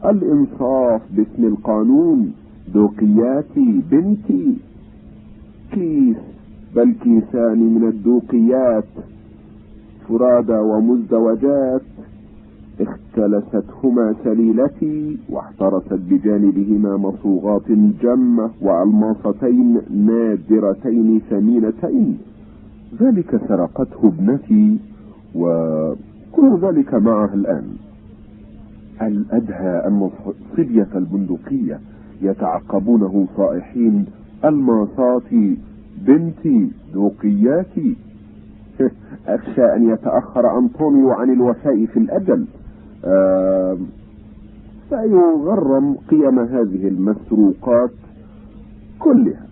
الإنصاف باسم القانون دوقياتي بنتي. كيس بل كيسان من الدوقيات. فرادى ومزدوجات. اختلستهما سليلتي واحترست بجانبهما مصوغات جمة وألماصتين نادرتين ثمينتين. ذلك سرقته ابنتي وكل ذلك معها الآن. الأدهى أن صبية البندقية يتعقبونه صائحين الماصاتي بنتي دوقياتي؟ أخشى أن يتأخر أنطونيو عن الوفاء في الأجل. سيغرم قيم هذه المسروقات كلها.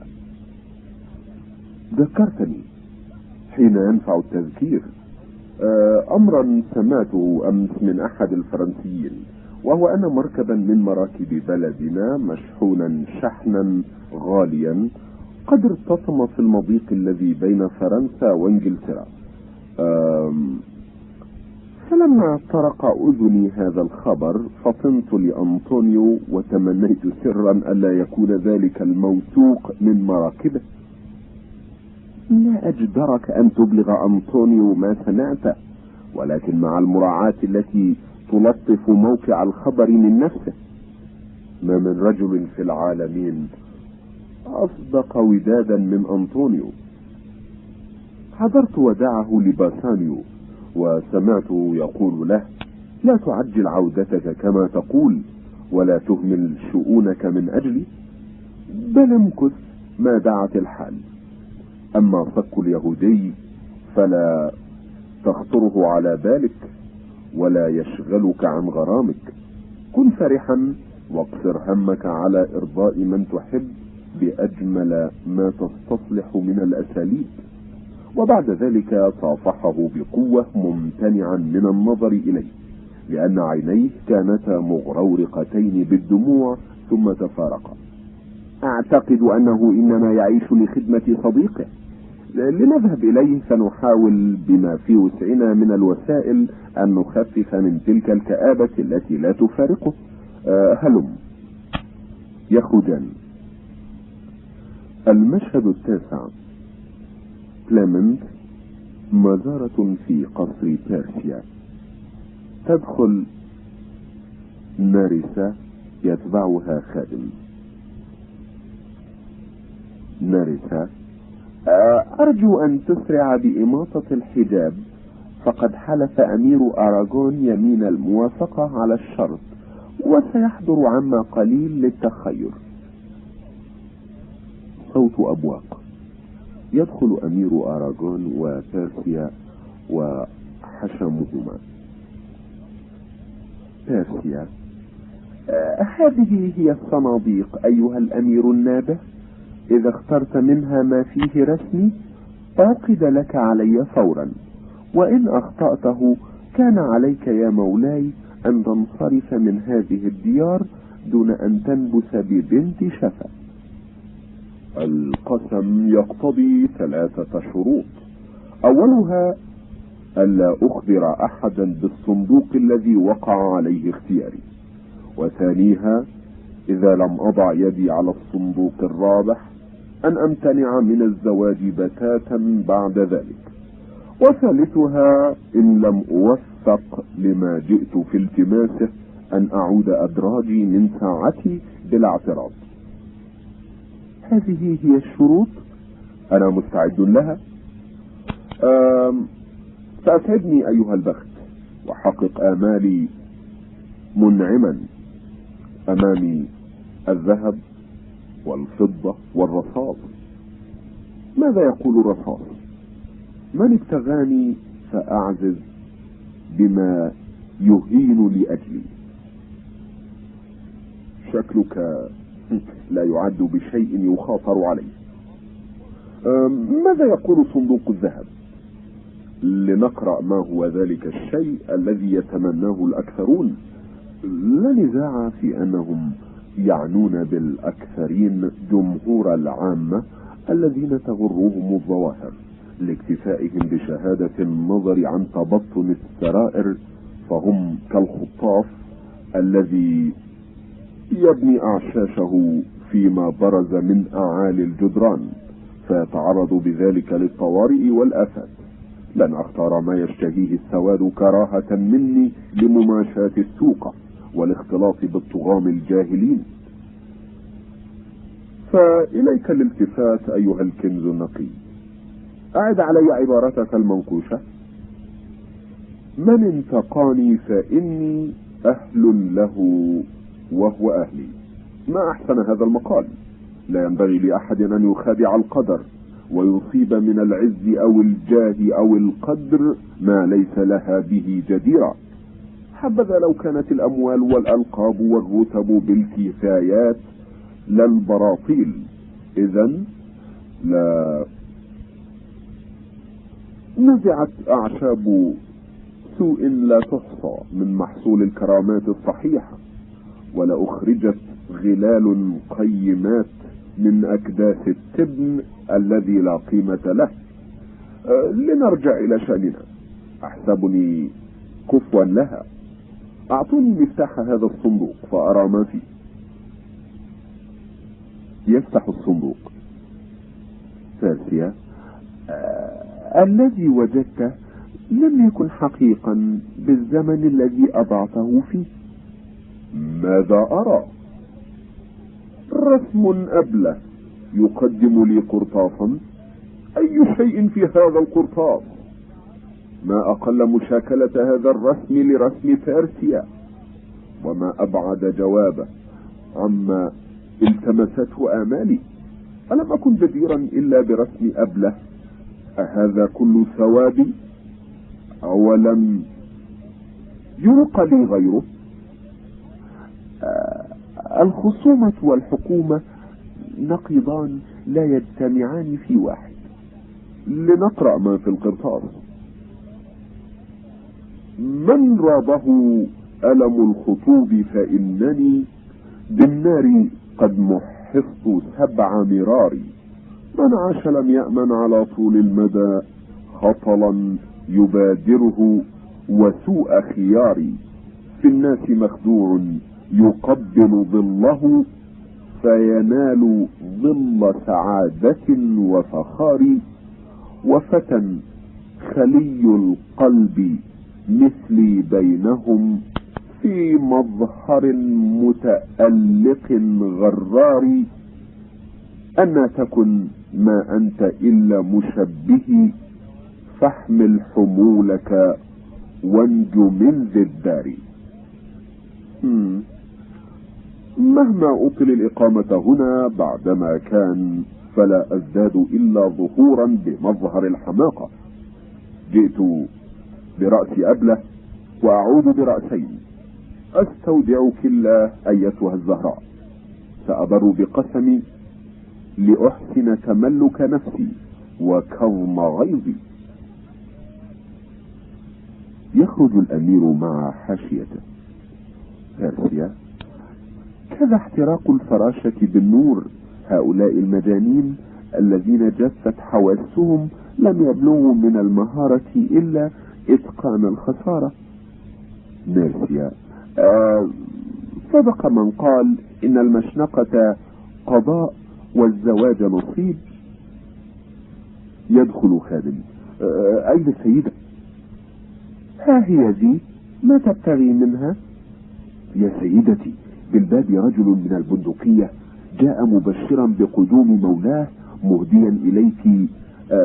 ذكرتني حين ينفع التذكير. أمرا سمعته أمس من أحد الفرنسيين وهو أن مركبا من مراكب بلدنا مشحونا شحنا غاليا قد ارتطم في المضيق الذي بين فرنسا وإنجلترا. فلما طرق أذني هذا الخبر فطنت لأنطونيو وتمنيت سرا ألا يكون ذلك الموثوق من مراكبه. لا أجدرك أن تبلغ أنطونيو ما سمعت ولكن مع المراعاة التي تلطف موقع الخبر من نفسه. ما من رجل في العالمين أصدق ودادا من أنطونيو. حضرت وداعه لباسانيو. وسمعته يقول له لا تعجل عودتك كما تقول ولا تهمل شؤونك من أجلي بل امكث ما دعت الحال. أما صك اليهودي فلا تخطره على بالك ولا يشغلك عن غرامك. كن فرحا واقصر همك على إرضاء من تحب بأجمل ما تستصلح من الأساليب. وبعد ذلك صافحه بقوة ممتنعا من النظر إليه لأن عينيه كانتا مغرورقتين بالدموع ثم تفارقا. أعتقد أنه إنما يعيش لخدمة صديقه. لنذهب إليه فنحاول بما في وسعنا من الوسائل أن نخفف من تلك الكآبة التي لا تفارقه. أه هلم. يخرجان. المشهد التاسع. كليمنت مزارة في قصر بيرسيا تدخل نارسة يتبعها خادم. نارسة أرجو أن تسرع بإماطة الحجاب. فقد حلف أمير أراغون يمين الموافقة على الشرط وسيحضر عما قليل للتخير. صوت أبواق. يدخل أمير أراغون وبيرسيا وحشمهما. بيرسيا آه هذه هي الصناديق أيها الأمير النابه. إذا اخترت منها ما فيه رسمي عقد لك علي فورا. وإن أخطأته كان عليك يا مولاي أن تنصرف من هذه الديار دون أن تنبس ببنت شفا. القسم يقتضي ثلاثة شروط. أولها ألا أخبر أحدا بالصندوق الذي وقع عليه اختياري. وثانيها إذا لم أضع يدي على الصندوق الرابح أن أمتنع من الزواج بتاتا بعد ذلك. وثالثها إن لم أوفق لما جئت في التماسه أن أعود أدراجي من ساعتي بلا اعتراض. هذه هي الشروط. أنا مستعد لها. سأسعدني أيها البخت وحقق آمالي منعما أمامي الذهب والفضة والرصاص. ماذا يقول الرصاص؟ من ابتغاني فأعزز بما يهين لأجلي. شكلك لا يعد بشيء يخاطر عليه. ماذا يقول صندوق الذهب؟ لنقرأ ما هو ذلك الشيء الذي يتمناه الأكثرون. لا نزاع في أنهم يعنون بالأكثرين جمهور العامة الذين تغرهم الظواهر لاكتفائهم بشهادة النظر عن تبطن السرائر فهم كالخطاف الذي يبني أعشاشه فيما برز من أعالي الجدران فيتعرض بذلك للطوارئ والآفات لن أختار ما يشتهيه السواد كراهة مني لمماشاة السوق والاختلاط بالطغام الجاهلين. فإليك الالتفات أيها الكنز النقي. أعد علي عبارتك المنقوشة. من انتقاني فإني أهل له. وهو أهلي. ما أحسن هذا المقال؟ لا ينبغي لأحد أن يخادع القدر ويصيب من العز أو الجاه أو القدر ما ليس لها به جديرة حبذا لو كانت الأموال والألقاب والرتب بالكفايات لا البراطيل إذا لا نزعت أعشاب سوء لا تحصى من محصول الكرامات الصحيحة. ولأخرجت غلال قيمات من أكداس التبن الذي لا قيمة له. أه لنرجع إلى شأننا. أحسبني كفوا لها. أعطوني مفتاح هذا الصندوق فأرى ما فيه. يفتح الصندوق. ثالثية آه الذي وجدته لم يكن حقيقا بالزمن الذي أضعته فيه. ماذا أرى؟ رسم أبلة يقدم لي قرطاسا. أي شيء في هذا القرطاس؟ ما أقل مشاكلة هذا الرسم لرسم فارسيا. وما أبعد جوابه؟ عما التمسته آمالي. ألم أكن جديرا إلا برسم أبلة؟ أهذا كل ثوابي؟ أولم يلقى لي غيره؟ الخصومة والحكومة نقيضان لا يجتمعان في واحد. لنقرأ ما في القرطاس. من رابه ألم الخطوب فإنني بالنار قد محفظت سبع مراري من عاش لم يأمن على طول المدى خطلا يبادره وسوء خياري. في الناس مخدوع يقبل ظله فينال ظل سعادة وفخار وفتى خلي القلب مثلي بينهم في مظهر متألق غرار. أنا تكن ما أنت إلا مشبه فاحمل حمولك وانج من ذي الدار. مهما أطل الإقامة هنا بعدما كان فلا أزداد إلا ظهورا بمظهر الحماقة. جئت برأس أبلة وأعود برأسين. أستودعك الله أيتها الزهراء. سأبر بقسمي لأحسن تملك نفسي وكظم غيظي. يخرج الأمير مع حاشيته. بيرسيا كذا احتراق الفراشة بالنور. هؤلاء المجانين الذين جفت حواسهم لم يبلغوا من المهارة إلا إتقان الخسارة. ميرسيا. آه صدق من قال إن المشنقة قضاء والزواج نصيب. يدخل خادم. آه أين السيدة؟ ها هي ذي. ما تبتغي منها؟ يا سيدتي بالباب رجل من البندقية جاء مبشرا بقدوم مولاه مهديا إليك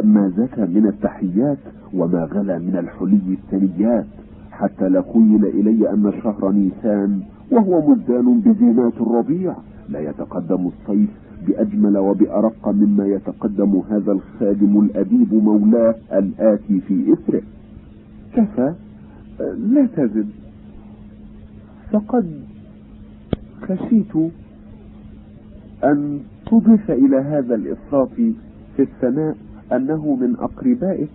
ما زكى من التحيات وما غلا من الحلي الثنيات حتى لا خيل إلي أن شهر نيسان وهو مزدان بزينات الربيع. لا يتقدم الصيف بأجمل وبأرق مما يتقدم هذا الخادم الأديب مولاه الآتي في إثره. كفى لا تزد. فقد خشيت أن تضيف إلى هذا الإفراط في الثناء أنه من أقربائك.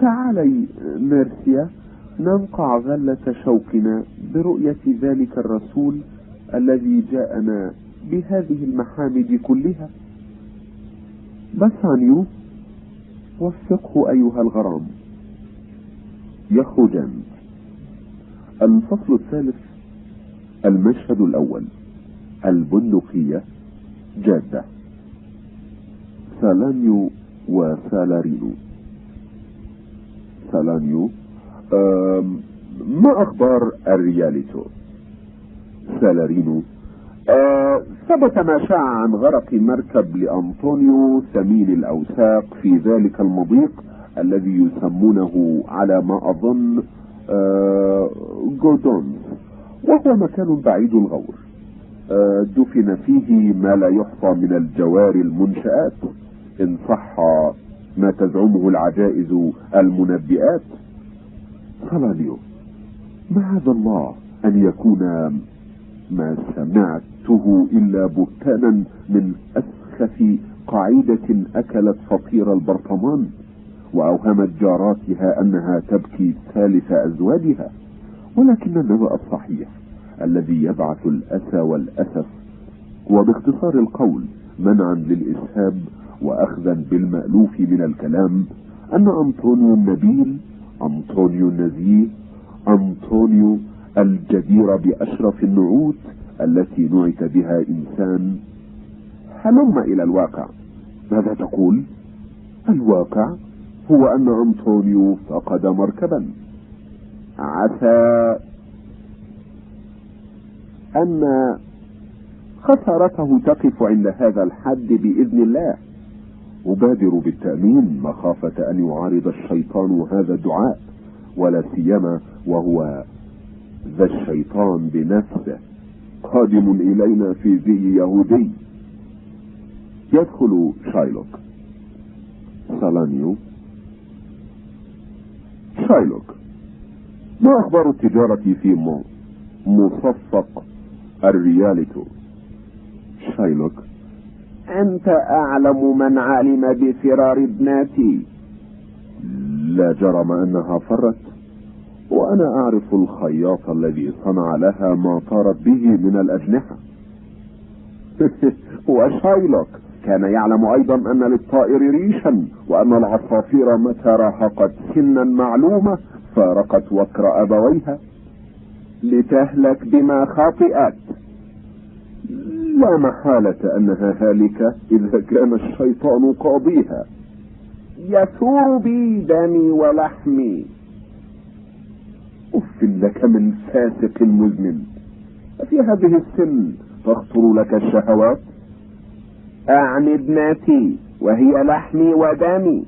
تعالي ميرسيا ننقع غلة شوقنا برؤية ذلك الرسول الذي جاءنا بهذه المحامد كلها. بسانيو وفقه أيها الغرام. يخرجان. الفصل الثالث المشهد الأول البندقية جادة. سالانيو وسالارينو. سالانيو ما أخبار الريالتو؟ سالارينو ثبت ما شاع عن غرق مركب لأنطونيو ثمين الأوساق في ذلك المضيق الذي يسمونه على ما أظن جودونز. وهو مكان بعيد الغور. أه دفن فيه ما لا يحصى من الجوار المنشآت. إن صح ما تزعمه العجائز المنبئات. صلاليو معاذ الله أن يكون ما سمعته إلا بهتانا من أسخف قاعدة أكلت فطير البرطمان وأوهمت جاراتها أنها تبكي ثالث أزواجها. ولكن النبأ الصحيح الذي يبعث الأسى والأسف وباختصار القول منعا للإسهاب وأخذا بالمألوف من الكلام أن أنطونيو النبيل أنطونيو النزيه أنطونيو الجدير بأشرف النعوت التي نعت بها إنسان. هلم إلى الواقع. ماذا تقول؟ الواقع هو أن أنطونيو فقد مركبا. عسى أن خسارته تقف عند هذا الحد بإذن الله. أبادر بالتأمين مخافة أن يعارض الشيطان هذا الدعاء ولا سيما وهو ذا الشيطان بنفسه. قادم إلينا في ذي يهودي. يدخل شايلوك. سالانيو شايلوك. ما أخبار التجارة في مصفق الرياليتو؟ شايلوك أنت أعلم من علم بفرار ابنتي لا جرم أنها فرت وأنا أعرف الخياط الذي صنع لها ما طارت به من الأجنحة. وشايلوك كان يعلم أيضا أن للطائر ريشا وأن العصافير متى راهقت سنا معلومة فارقت وكر أبويها لتهلك بما خاطئت لا محالة أنها هالكة إذا كان الشيطان قاضيها. يثور بي دمي ولحمي. أف لك من فاسق مزمن في هذه السن تخطر لك الشهوات؟ أعني ابنتي وهي لحمي ودمي.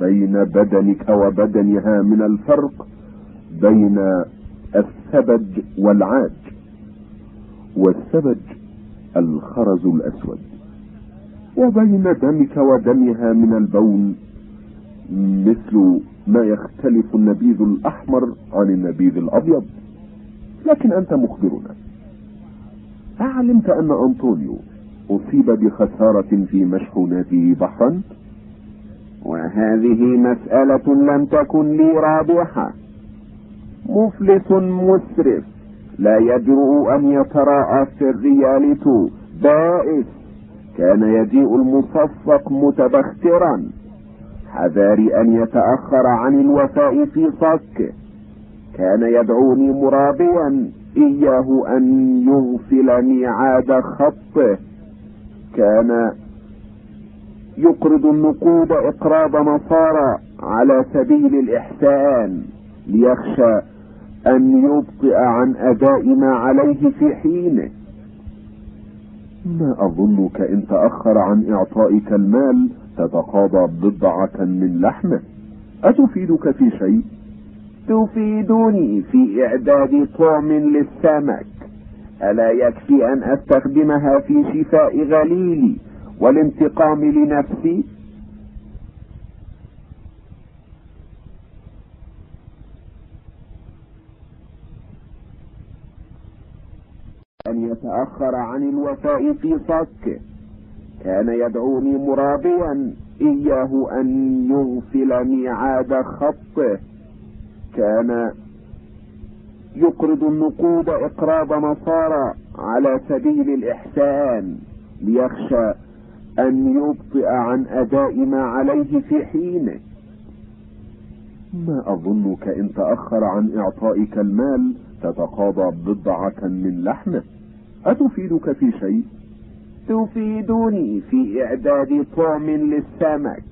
بين بدنك وبدنها من الفرق بين الثبج والعاج والثبج الخرز الأسود وبين دمك ودمها من البون مثل ما يختلف النبيذ الأحمر عن النبيذ الأبيض. لكن أنت مخبرنا. أعلمت أن أنطونيو أصيب بخسارة في مشحوناته بحرا؟ وهذه مسألة لم تكن لي رابحة. مفلس مسرف. لا يجرؤ أن يتراءى في الرياليتو. بائس. كان يجيء المصفق متبخترا. حذار أن يتأخر عن الوفاء في صكه كان يدعوني مرابيا. إياه أن يغفل ميعاد خطه. كان يقرض النقود إقراض نصارى على سبيل الإحسان ليخشى أن يبطئ عن أداء ما عليه في حينه. ما أظنك إن تأخر عن إعطائك المال تتقاضى بضعة من لحمه. أتفيدك في شيء؟ تفيدني في إعداد طعم للسمك. ألا يكفي أن أستخدمها في شفاء غليلي؟ والانتقام لنفسي. أن يتأخر عن الوفاء في صكه كان يدعوني مرابيا إياه أن يغفل ميعاد خطه. كان يقرض النقود إقراض نصارى على سبيل الإحسان ليخشى أن يبطئ عن أداء ما عليه في حينه. ما أظنك إن تأخر عن إعطائك المال تتقاضى بضعة من لحمه. أتفيدك في شيء؟ تفيدني في إعداد طعم للسمك.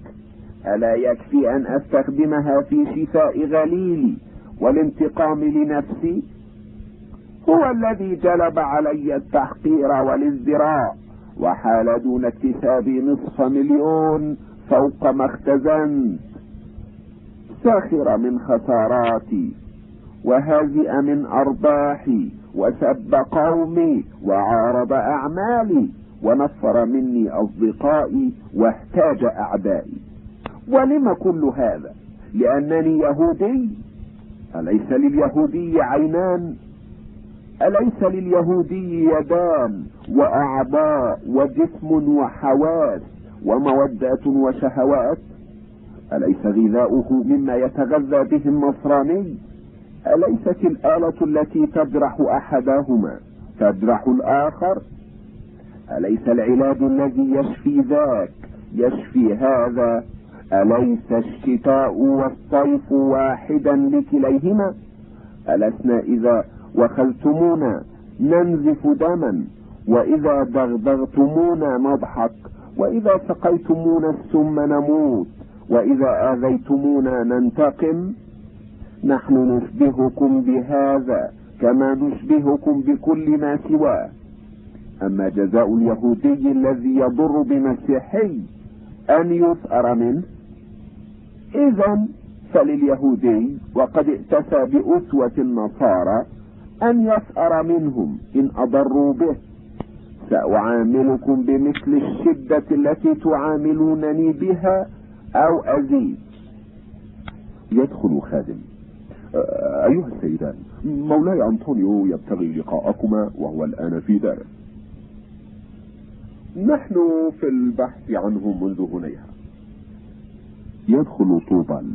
ألا يكفي أن أستخدمها في شفاء غليلي والانتقام لنفسي؟ هو الذي جلب علي التحقير والازدراء. وحال دون اكتساب نصف مليون فوق ما اختزنت ساخر من خساراتي وهازئ من أرباحي وسب قومي وعارض أعمالي ونفر مني أصدقائي واحتاج أعدائي. ولم كل هذا؟ لأنني يهودي. أليس لليهودي عينان؟ أليس لليهودي يدان وأعضاء وجسم وحواس ومودات وشهوات؟ أليس غذاؤه مما يتغذى به النصراني أليست الآلة التي تجرح أحدهما تجرح الآخر؟ أليس العلاج الذي يشفي ذاك يشفي هذا؟ أليس الشتاء والصيف واحدا لكليهما؟ ألسنا إذا وخلتمونا ننزف دما وإذا دغدغتمونا نضحك وإذا سقيتمونا السم نموت وإذا آذيتمونا ننتقم. نحن نشبهكم بهذا كما نشبهكم بكل ما سواه. أما جزاء اليهودي الذي يضر بمسيحي أن يثأر منه. إذا فلليهودي وقد ائتسى بأسوة النصارى أن يثأر منهم إن أضروا به. سأعاملكم بمثل الشدة التي تعاملونني بها أو أزيد. يدخل خادم. أيها السيدان مولاي أنطونيو يبتغي لقاءكما وهو الآن في داره نحن في البحث عنه منذ هنيها. يدخل طوبال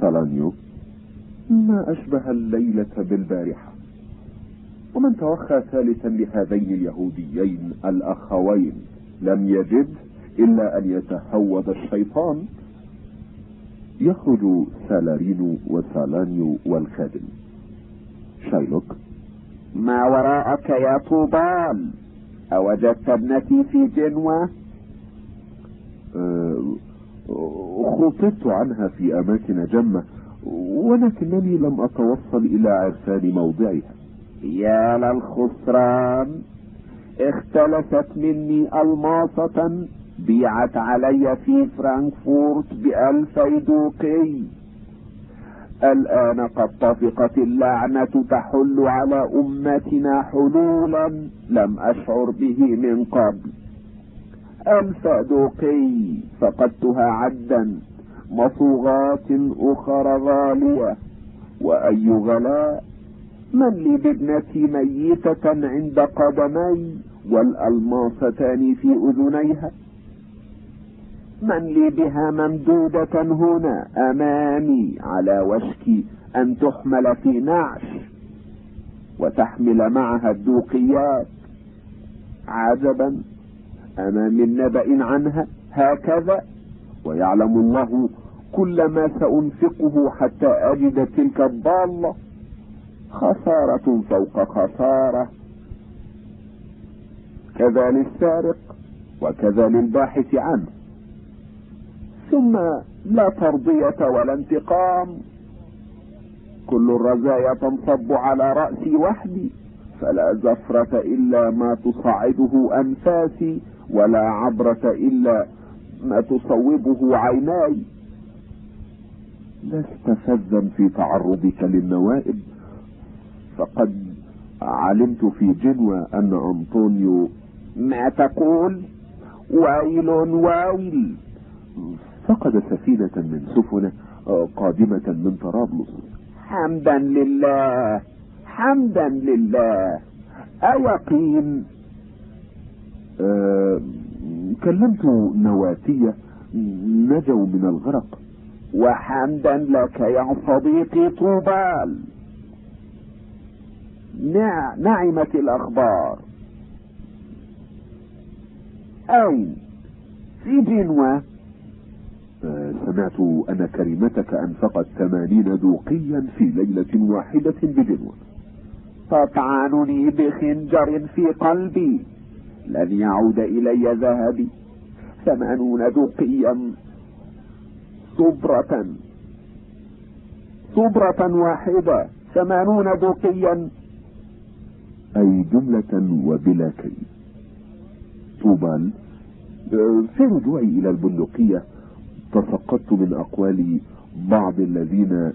سالانيو. ما أشبه الليلة بالبارحة. ومن توخى ثالثا لهذين اليهوديين الأخوين لم يجد إلا أن يتهود الشيطان. يخرج سالارينو وسالانيو والخادم. شايلوك. ما وراءك يا طوبال أوجدت ابنتي في جنوة؟ أه خطبت عنها في أماكن جمة. ولكنني لم أتوصل إلى عرفان موضعها. يا للخسران اختلست مني ألماصة بيعت علي في فرانكفورت بألفي دوقي. الآن قد طفقت اللعنة تحل على أمتنا حلولا لم أشعر به من قبل. ألف دوقي فقدتها عدا. مصوغات أخرى غالية. وأي غلاء من لي بابنتي ميتة عند قدمي والألماستان في أذنيها. من لي بها ممدودة هنا أمامي على وشك أن تحمل في نعش وتحمل معها الدوقيات. عجبا أما من نبأ عنها هكذا. ويعلم الله كل ما سأنفقه حتى أجد تلك الضالة خسارة فوق خسارة. كذا للسارق وكذا للباحث عنه. ثم لا ترضية ولا انتقام. كل الرزايا تنصب على رأسي وحدي فلا زفرة إلا ما تصعده أنفاسي ولا عبرة إلا ما تصوبه عيناي. لست فذا في تعرضك للنوائب. فقد علمت في جنوى أن أنطونيو ما تقول؟ ويل ويل فقد سفينة من سفنة قادمة من طرابلس. حمدا لله حمدا لله. أيقين أه كلمت نواتية نجوا من الغرق. وحمدا لك يا صديقي طوبال. نع... نعمت الأخبار. أين؟ في جنوة أه سمعت أن كريمتك أنفقت ثمانين دوقيا في ليلة واحدة بجنوة تطعنني بخنجر في قلبي. لن يعود إلي ذهبي. ثمانون دوقيا. صبرة. صبرة واحدة ثمانون دوقيا أي جملة وبلا كي. طوبال في رجوعي إلى البندقية تفقدت من أقوال بعض الذين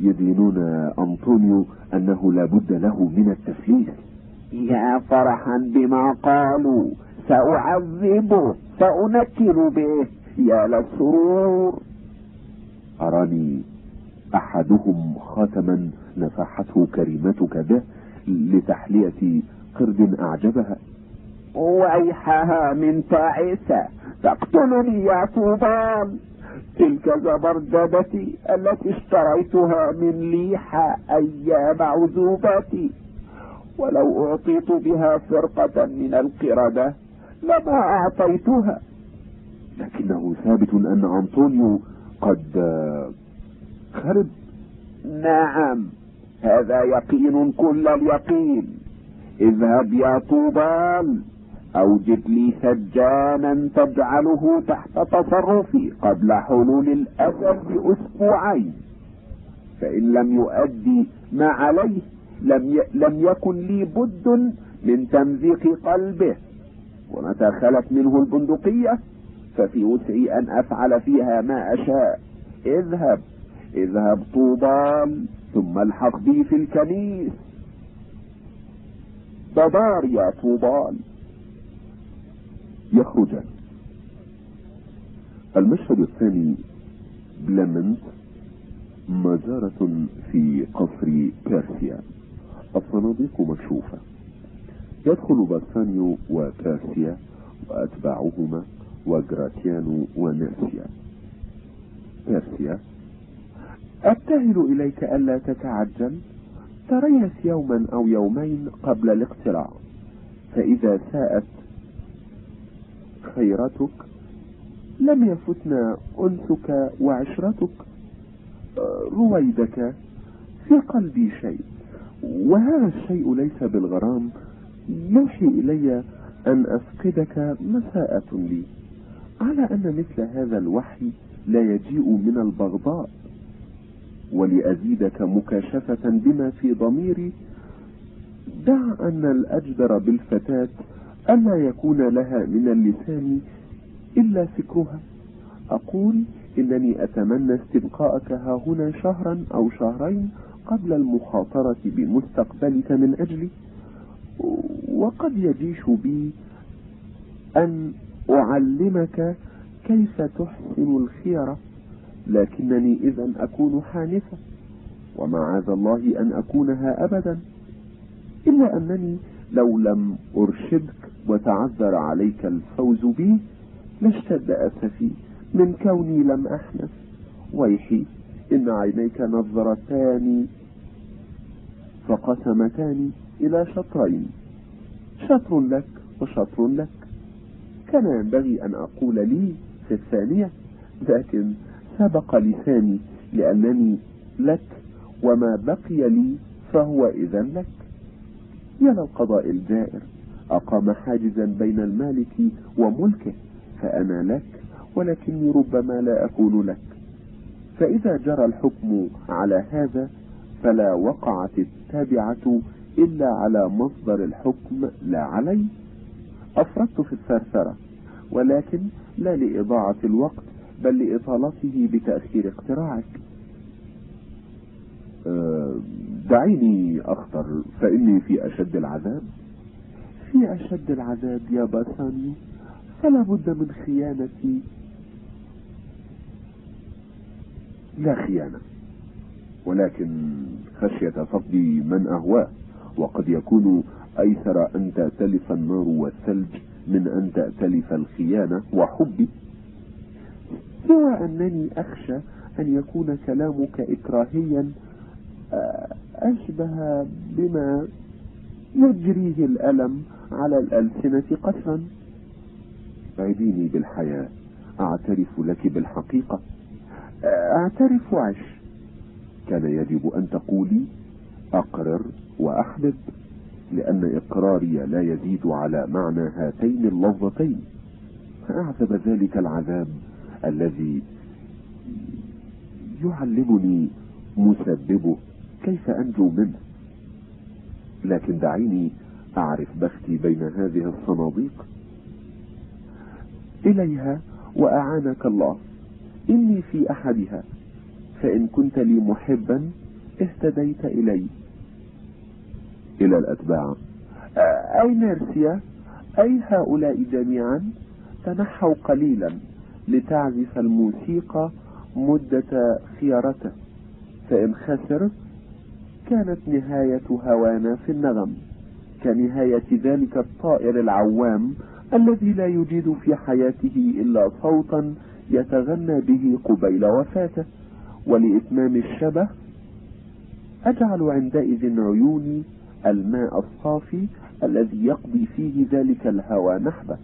يدينون أنطونيو أنه لا بد له من التفليس يا فرحا بما قالوا. سأعذبه سأنكل به يا للسرور أراني أحدهم خاتما نفحته كريمتك به لتحلية قرد أعجبها. ويحها من تعيسة تقتلني يا طوبان. تلك زبردبتي التي اشتريتها من ليحة أيام عزوبتي. ولو أعطيت بها فرقة من القردة لما أعطيتها. لكنه ثابت أن أنطونيو قد خرب. نعم هذا يقين كل اليقين. اذهب يا طوبال أوجد لي سجانا تجعله تحت تصرفي قبل حلول الاجل بأسبوعين. فإن لم يؤدي ما عليه لم ي... لم يكن لي بد من تمزيق قلبه. ومتى خلت منه البندقية ففي وسعي أن أفعل فيها ما أشاء. اذهب اذهب طوبال ثم الحق بي في الكنيس. بدار يا طوبال يخرجان المشهد الثاني بلمنت مجارة في قصر بيرسيا الصناديق مكشوفة. يدخل باسانيو وكاسيا وأتباعهما وجراتيانو وناسيا بيرسيا أبتهل إليك ألا تتعجل. تريث يوما أو يومين قبل الاقتراع. فإذا ساءت خيرتك لم يفتنا أنسك وعشرتك رويدك في قلبي شيء وهذا الشيء ليس بالغرام. يوحي إلي أن أفقدك مساءة لي. على أن مثل هذا الوحي لا يجيء من البغضاء ولأزيدك مكاشفة بما في ضميري. دع أن الأجدر بالفتاة ألا يكون لها من اللسان إلا فكرها. أقول إنني أتمنى استبقاءك ها هنا شهرا أو شهرين قبل المخاطرة بمستقبلك من أجلي. وقد يجيش بي أن أعلمك كيف تحسن الخيرة لكنني إذا أكون حانفة ومعاذ الله أن أكونها أبدا إلا أنني لو لم أرشدك وتعذر عليك الفوز بي لاشتد أسفي من كوني لم أحنث. ويحي إن عينيك نظرتان فقسمتان. إلى شطرين. شطر لك وشطر لك. كان ينبغي أن أقول لي في الثانية لكن سبق لساني لأنني لك وما بقي لي فهو إذا لك. يا للقضاء الجائر أقام حاجزا بين المالك وملكه فأنا لك ولكني ربما لا أكون لك. فإذا جرى الحكم على هذا فلا وقعت التابعة إلا على مصدر الحكم لا علي أفردت في الثرثرة ولكن لا لإضاعة الوقت بل لإطالته بتأخير اقتراعك. أه دعيني أخطر فإني في أشد العذاب. في أشد العذاب يا باسانيو فلا بد من خيانتي. لا خيانة ولكن خشية فقد من أهواه. وقد يكون أيسر أن تأتلف النار والثلج من أن تأتلف الخيانة وحبي. سوى أنني أخشى أن يكون كلامك إكراهيا أشبه بما يجريه الألم على الألسنة قسرا. عيديني بالحياة. أعترف لك بالحقيقة. أعترف وعش كان يجب أن تقولي أقرر وأحبب لأن إقراري لا يزيد على معنى هاتين اللفظتين فأعذب ذلك العذاب الذي يعلمني مسببه كيف أنجو منه. لكن دعيني أعرف بختي بين هذه الصناديق. إليها وأعانك الله. إني في أحدها فإن كنت لي محبا اهتديت إلي إلى الأتباع. أي نيرسيا أي هؤلاء جميعا تنحوا قليلا لتعزف الموسيقى مدة خيارته. فإن خسر كانت نهاية هوانا في النغم كنهاية ذلك الطائر العوام الذي لا يجد في حياته إلا صوتا يتغنى به قبيل وفاته. ولإتمام الشبه أجعل عندئذ عيوني الماء الصافي الذي يقضي فيه ذلك الهوى نحبه.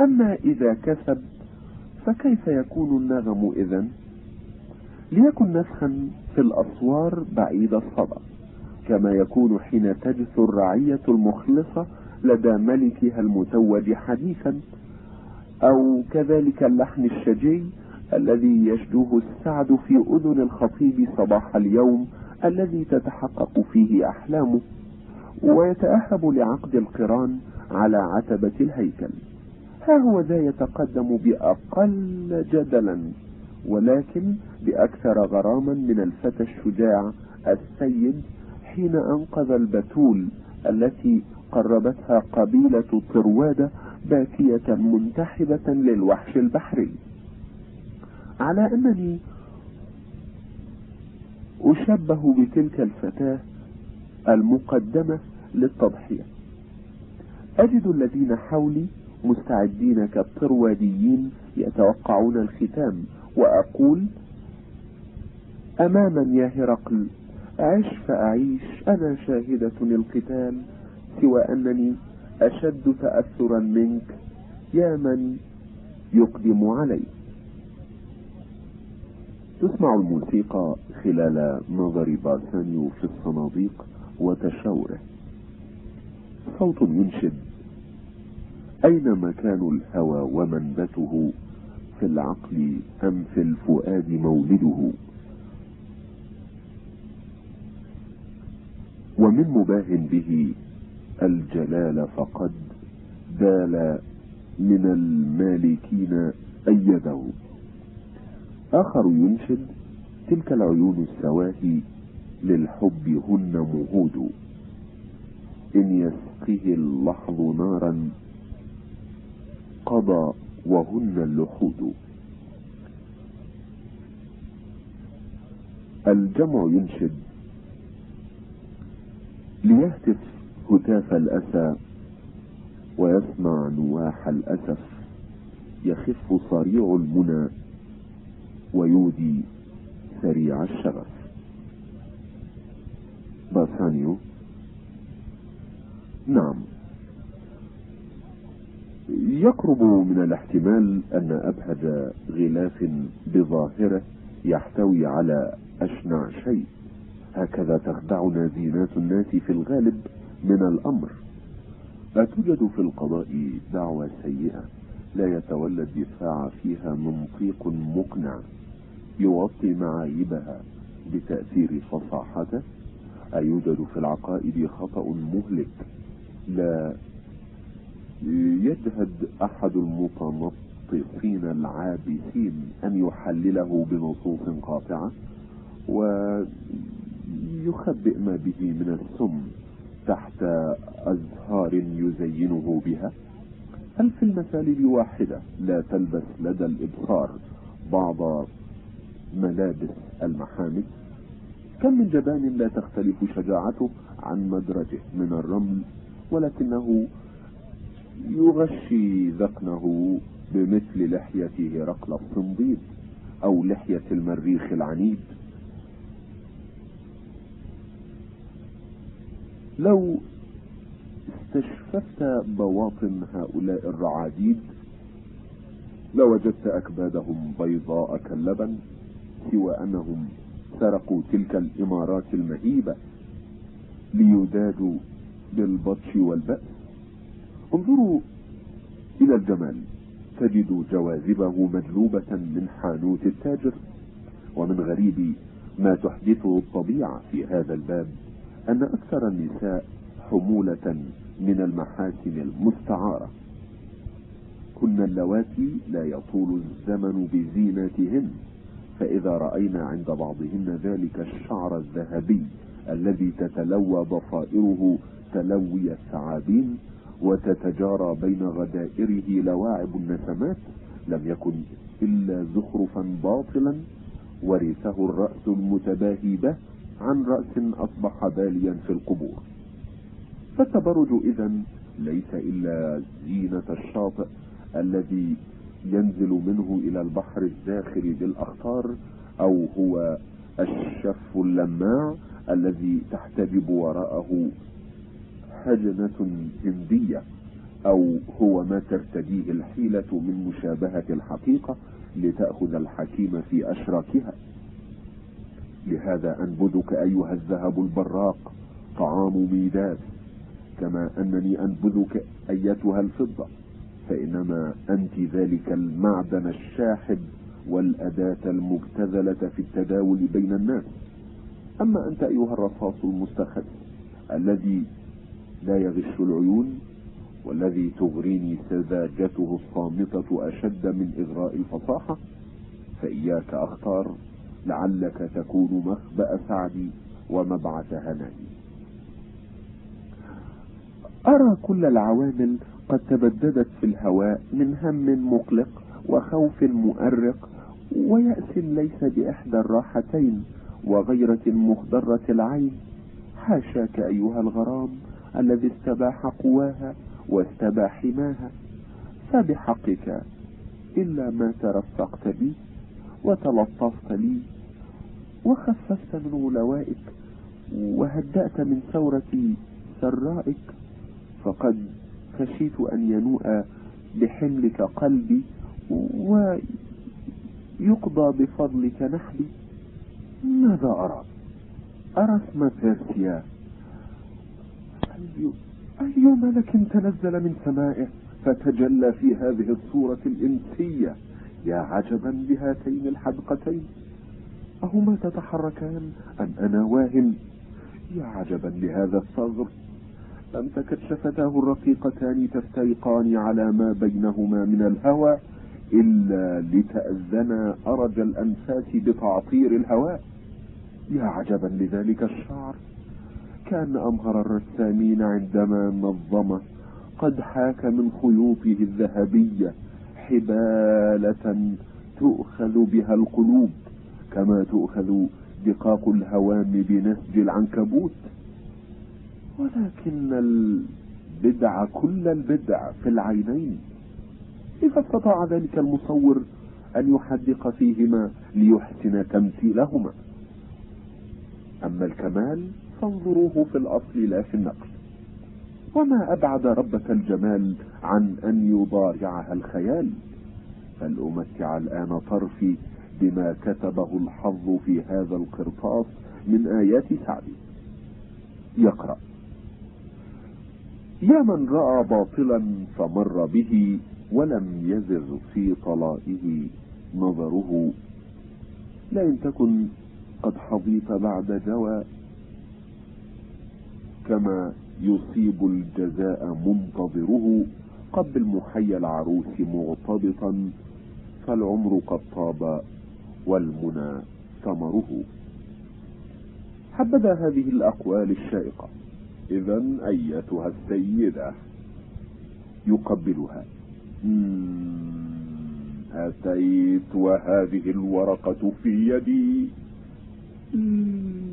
أما إذا كسب فكيف يكون النغم إذن؟ ليكن نفخا في الأسوار بعيد الصدى كما يكون حين تجثو الرعية المخلصة لدى ملكها المتوج حديثا أو كذلك اللحن الشجي الذي يشدوه السعد في أذن الخطيب صباح اليوم الذي تتحقق فيه أحلامه ويتأهب لعقد القران على عتبة الهيكل. ها هو ذا يتقدم بأقل جدلا ولكن بأكثر غراما من الفتى الشجاع السيد حين أنقذ البتول التي قربتها قبيلة طروادة باكية منتحبة للوحش البحري. على أنني أشبه بتلك الفتاة المقدمة للتضحية. أجد الذين حولي مستعدين كالطرواديين يتوقعون الختام وأقول أماما يا هرقل عش فأعيش أنا شاهدة القتال سوى أنني أشد تأثرا منك يا من يقدم علي. تسمع الموسيقى خلال نظر بارسانيو في الصناديق وتشاوره. صوت ينشد أين مكان الهوى ومنبته؟ في العقل أم في الفؤاد مولده؟ ومن مباه به الجلال فقد دال من المالكين أيده. آخر ينشد تلك العيون السواهي للحب هن مهود. إن يسقه اللحظ نارا قضى وهن اللحود. الجمع ينشد ليهتف هتاف الأسى ويسمع نواح الأسف. يخف صريع المنى ويودي سريع الشغف باسانيو. نعم. يقرب من الاحتمال أن أبهج غلاف بظاهره يحتوي على أشنع شيء. هكذا تخدعنا زينات الناس في الغالب من الأمر. لا توجد في القضاء دعوة سيئة لا يتولى الدفاع فيها منطيق مقنع. يوطي معايبها بتأثير فصاحته؟ أيوجد في العقائد خطأ مهلك. لا يجهد أحد المتنطقين العابثين أن يحلله بنصوص قاطعة ويخبئ ما به من السم تحت أزهار يزينه بها. هل في المسالب واحدة لا تلبس لدى الإبصار بعض ملابس المحامد كم من جبان لا تختلف شجاعته عن مدرجه من الرمل ولكنه يغشي ذقنه بمثل لحية هرقل الصنديد أو لحية المريخ العنيد. لو استشففت بواطن هؤلاء الرعاديد لوجدت أكبادهم بيضاء كاللبن. سوى أنهم سرقوا تلك الإمارات المهيبة ليدادوا بالبطش والبأس. انظروا إلى الجمال. تجد جواذبه مجلوبة من حانوت التاجر. ومن غريب ما تحدثه الطبيعة في هذا الباب أن أكثر النساء حمولة من المحاسن المستعارة. كن اللواتي لا يطول الزمن بزينتهن فإذا رأينا عند بعضهن ذلك الشعر الذهبي الذي تتلوى ضفائره تلوي الثعابين وتتجارى بين غدائره لواعب النسمات لم يكن إلا زخرفا باطلا ورثه الرأس المتباهي به عن رأس أصبح باليا في القبور. فالتبرج إذا ليس إلا زينة الشاطئ الذي ينزل منه إلى البحر الزاخر بالأخطار أو هو الشف اللماع الذي تحتجب وراءه حجنة هندية أو هو ما ترتديه الحيلة من مشابهة الحقيقة لتأخذ الحكيم في أشراكها. لهذا أنبذك أيها الذهب البراق طعام ميداد كما أنني أنبذك أيتها الفضة. فإنما أنت ذلك المعدن الشاحب والأداة المبتذلة في التداول بين الناس. أما أنت أيها الرصاص المستخد الذي لا يغش العيون والذي تغريني سذاجته الصامتة أشد من إغراء الفصاحة فإياك أختار لعلك تكون مخبأ سعدي ومبعث هنائي أرى كل العوامل قد تبددت في الهواء من هم مقلق وخوف مؤرق ويأس ليس بإحدى الراحتين وغيرة مخضرة العين. حاشاك أيها الغرام الذي استباح قواها واستباح حماها فبحقك إلا ما ترفقت بي وتلطفت لي وخففت من غلوائك وهدأت من ثورة سرائك. فقد خشيت أن ينوء بحملك قلبي ويقضى بفضلك نحبي. ماذا أرى؟ أرى اسم بيرسيا أي, ملك تنزل من سمائه فتجلى في هذه الصورة الإنسية. يا عجبا بهاتين الحدقتين. أهما تتحركان؟ أم أنا واهم يا عجبا لهذا الثغر تكد شفتاه الرقيقتان تفترقان على ما بينهما من الهوى إلا لتأذنا أرج الأنفاس بتعطير الهواء يا عجبا لذلك الشعر. كان أمهر الرسامين عندما نظمه قد حاك من خيوطه الذهبية حبالة تؤخذ بها القلوب كما تؤخذ دقاق الهوام بنسج العنكبوت. ولكن البدع كل البدع في العينين. كيف استطاع ذلك المصور أن يحدق فيهما ليحسن تمثيلهما. أما الكمال فانظروه في الأصل لا في النقل. وما أبعد ربة الجمال عن أن يضارعها الخيال. فلأمتع الآن طرفي بما كتبه الحظ في هذا القرطاس من آيات سعدي يقرأ. يا من رأى باطلا فمر به ولم يزغ في طلائه نظره. لئن تكن قد حظيت بعد جوى كما يصيب الجزاء منتظره. قبل محيا العروس مغتبطا فالعمر قد طاب والمنى ثمره. حبذا هذه الأقوال الشائقة. إذا أيتها السيدة. يقبلها. أتيت وهذه الورقة في يدي.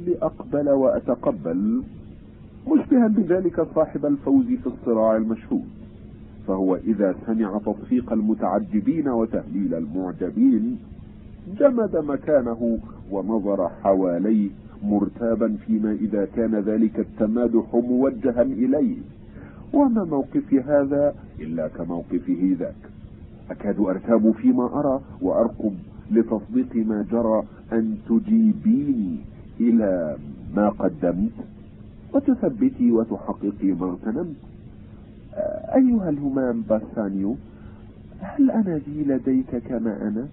لأقبل وأتقبل. مشبها بذلك صاحب الفوز في الصراع المشهود. فهو إذا سمع تصفيق المتعجبين وتهليل المعجبين جمد مكانه ونظر حواليه. مرتابا فيما إذا كان ذلك التمادح موجها إليه. وما موقفي هذا إلا كموقفه ذاك. أكاد أرتاب فيما أرى وأرقب لتصديق ما جرى أن تجيبيني إلى ما قدمت. وتثبتي وتحققي ما اغتنمت. أيها الهمام باسانيو هل أنا ذي لديك كما أنا؟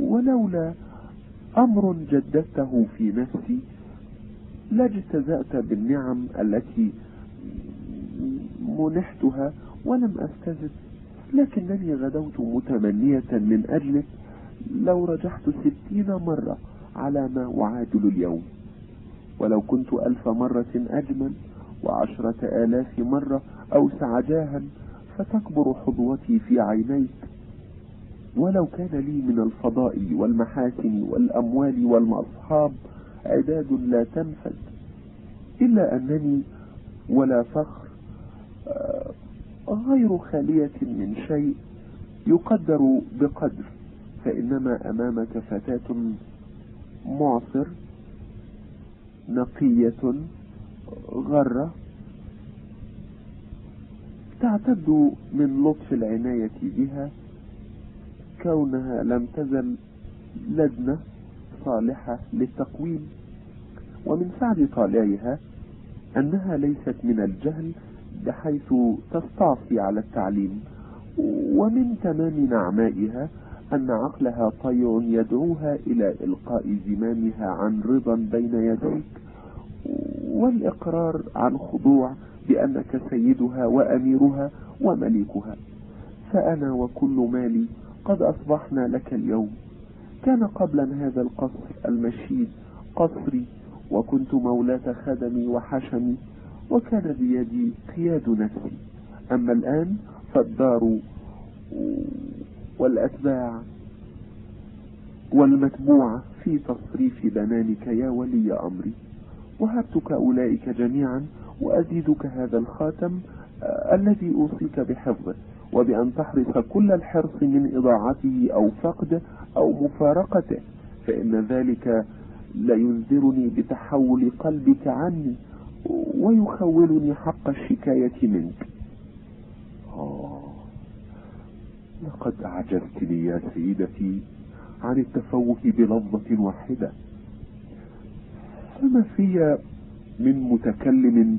ولولا أمر جددته في نفسي لاجتزأت بالنعم التي منحتها ولم أستزد. لكنني غدوت متمنية من أجلك لو رجحت ستين مرة على ما أعادل اليوم. ولو كنت ألف مرة أجمل وعشرة آلاف مرة أوسع جاها فتكبر حظوتي في عينيك. ولو كان لي من الفضاء والمحاسن والأموال والأصحاب عداد لا تنفد إلا أنني ولا فخر آه، غير خالية من شيء يقدر بقدر فإنما أمامك فتاة معصر نقية غرة تعتد من لطف العناية بها كونها لم تزل لدنة صالحة للتقويم. ومن سعد طالعها أنها ليست من الجهل بحيث تستعصي على التعليم. ومن تمام نعمائها أن عقلها طيع يدعوها إلى إلقاء زمامها عن رضا بين يديك والإقرار عن خضوع بأنك سيدها وأميرها ومليكها. فأنا وكل مالي قد أصبحنا لك اليوم. كان قبلا هذا القصر المشيد قصري وكنت مولاة خدمي وحشمي وكان بيدي قياد نفسي. أما الآن فالدار والأتباع والمتبوعة في تصريف بنانك يا ولي أمري. وهبتك أولئك جميعا وأزيدك هذا الخاتم الذي أوصيك بحفظه. وبأن تحرص كل الحرص من إضاعته أو فقده أو مفارقته فإن ذلك لينذرني بتحول قلبك عني ويخولني حق الشكاية منك. آه لقد أعجزتني يا سيدتي عن التفوه بلفظة واحدة. فما في من متكلم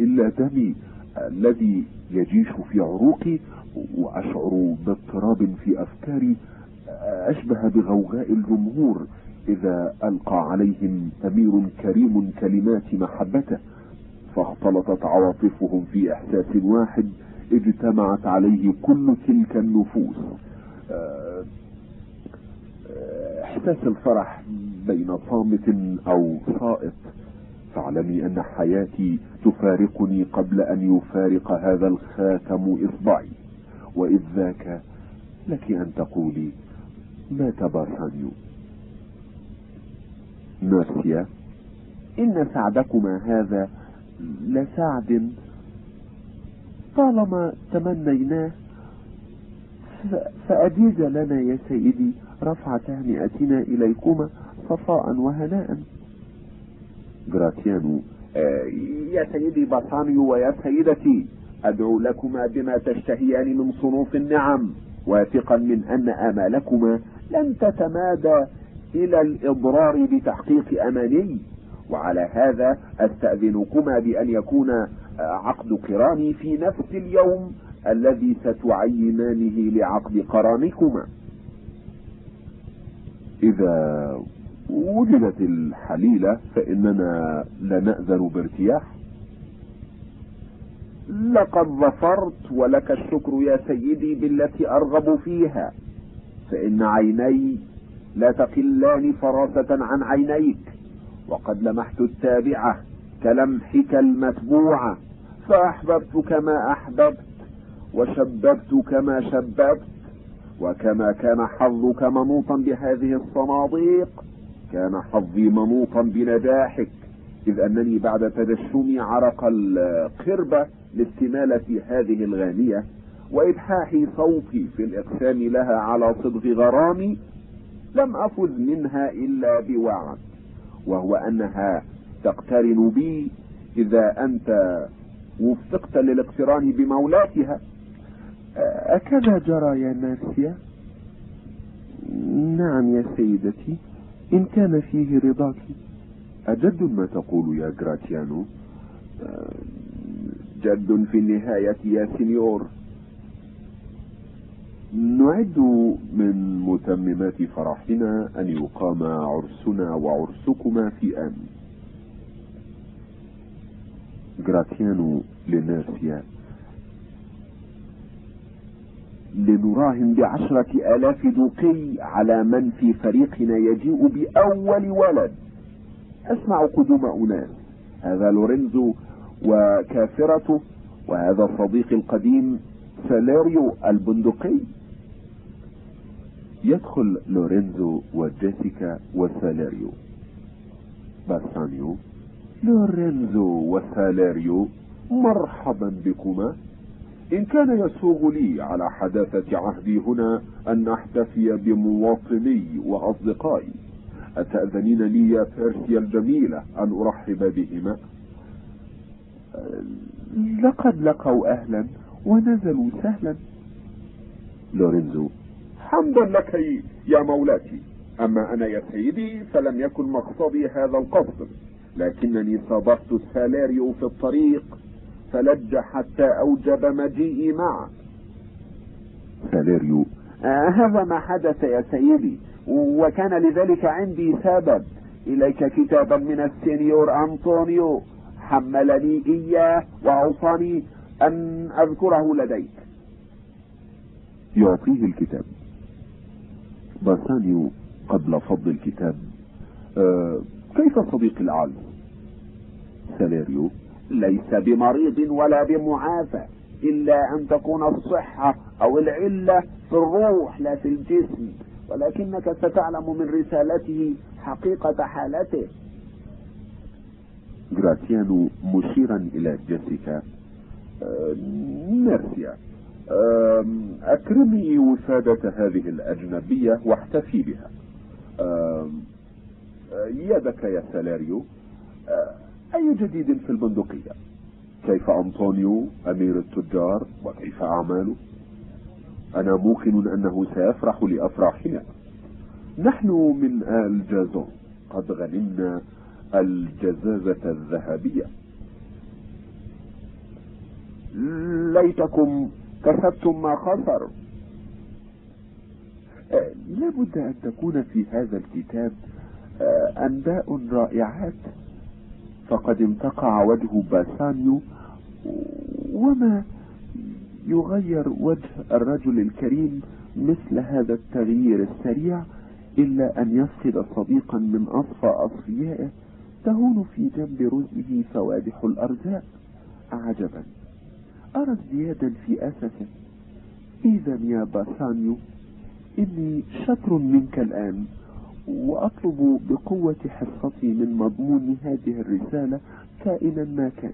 إلا دمي الذي يجيش في عروقي وأشعر باضطراب في أفكاري أشبه بغوغاء الجمهور إذا ألقى عليهم أمير كريم كلمات محبته فاختلطت عواطفهم في إحساس واحد اجتمعت عليه كل تلك النفوس. إحساس الفرح بين صامت أو صائت فاعلمي أن حياتي تفارقني قبل أن يفارق هذا الخاتم إصبعي. وإذ ذاك لك أن تقولي مات بارسانيو ناسيا إن سعدكما هذا لسعد. طالما تمنيناه فأجيز لنا يا سيدي رفع تهنئتنا إليكما صفاء وهناء. جراتيانو آه يا سيدي بطانيو ويا سيدتي. أدعو لكما بما تشتهيان من صنوف النعم واثقا من أن آمالكما لن تتمادى إلى الإضرار بتحقيق أماني. وعلى هذا أستأذنكما بأن يكون عقد قراني في نفس اليوم الذي ستعينانه لعقد قرانكما إذا وجدت الحليلة فإننا لنأذن بارتياح. لقد ظفرت ولك الشكر يا سيدي بالتي أرغب فيها فإن عيني لا تقلان فراسة عن عينيك وقد لمحت التابعة كلمحك المتبوعة فأحببت كما أحببت وشببت كما شببت وكما كان حظك منوطا بهذه الصناديق كان حظي منوطا بنجاحك إذ أنني بعد تدشمي عرق القربة لاستمالة هذه الغانية وإبحاح صوتي في الإقسام لها على صدغ غرامي لم أفز منها إلا بوعد وهو أنها تقترن بي إذا أنت وفقت للاقتران بمولاتها. أكذا جرى يا ناسيا نعم يا سيدتي إن كان فيه رضاك. أجد ما تقول يا جراتيانو؟ جد في النهاية يا سينيور نعد من متممات فرحنا أن يقام عرسنا وعرسكما في أمن. جراتيانو لناسيا لنراهن بعشرة آلاف دوقي على من في فريقنا يجيء بأول ولد. أسمع قدوم أناس هذا لورينزو وكافرته وهذا صديقي القديم ساليريو البندقي. يدخل لورينزو وجيسيكا وساليريو باسانيو لورينزو وساليريو مرحبا بكما. إن كان يسوغ لي على حداثة عهدي هنا أن أحتفي بمواطني وأصدقائي أتأذنين لي يا بيرسيا الجميلة أن أرحب بهما؟ لقد لقوا أهلا ونزلوا سهلا. لورينزو حمدا لك يا مولاتي. أما أنا يا سيدي فلم يكن مقصدي هذا القصد لكنني صادفت السالاريو في الطريق فلج حتى أوجب مجيئي معه. سالاريو. آه هذا ما حدث يا سيدي وكان لذلك عندي سبب. إليك كتابا من السينيور أنطونيو. حملني إياه وأوصاني أن أذكره لديك. يعطيه الكتاب. باسانيو قبل فض الكتاب. أه كيف صديقي العالم سالاريو ليس بمريض ولا بمعافى إلا أن تكون الصحة أو العلة في الروح لا في الجسم. ولكنك ستعلم من رسالته حقيقة حالته. جراتيانو مشيرا إلى جيسيكا أه ميرسيا أكرمي وسادة هذه الأجنبية واحتفي بها. يدك يا سالاريو أي جديد في البندقية؟ كيف أنطونيو أمير التجار وكيف أعماله أنا موقن أنه سيفرح لأفراحنا. نحن من آل جازون. قد غنمنا الجزازة الذهبية. ليتكم كسبتم ما خسر. لابد أن تكون في هذا الكتاب أنباء رائعات. فقد انتقع وجه باسانيو وما يغير وجه الرجل الكريم مثل هذا التغيير السريع إلا أن يفقد صديقا من أصفى أصفيائه. تهون في جنب رزقه فوادح الأرزاق. عجبا أرى ازديادا في أسفه إذا يا باسانيو إني شطر منك الآن وأطلب بقوة حصتي من مضمون هذه الرسالة كائنا ما كان.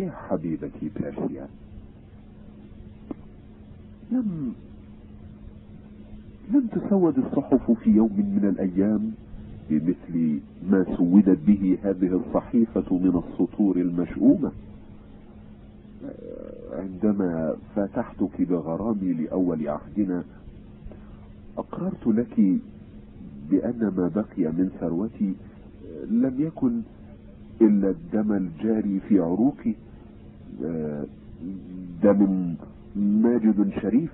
يا حبيبتي بيرسيا لم لم تسود الصحف في يوم من الأيام. بمثل ما سودت به هذه الصحيفة من السطور المشؤومة. عندما فاتحتك بغرامي لأول عهدنا أقررت لك بأن ما بقي من ثروتي لم يكن إلا الدم الجاري في عروقي دم ماجد شريف.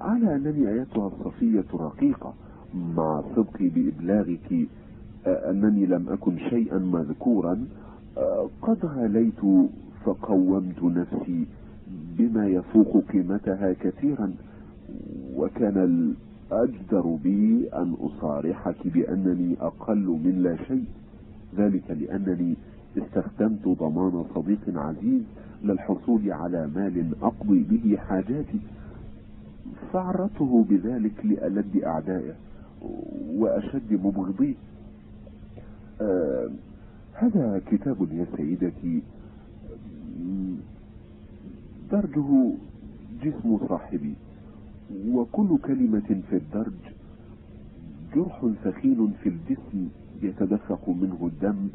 على أنني أيتها الصفية رقيقة. مع صدقي بإبلاغك أنني لم أكن شيئا مذكورا قد غاليت فقومت نفسي بما يفوق قيمتها كثيرا وكان الأجدر بي أن أصارحك بأنني أقل من لا شيء ذلك لأنني استخدمت ضمان صديق عزيز للحصول على مال أقضي به حاجاتي فعرته بذلك لألد أعدائه. وأشد مبغضيه آه هذا كتاب يا سيدتي. درجه جسم صاحبي. وكل كلمة في الدرج. جرح ثخين في الجسم يتدفق منه الدم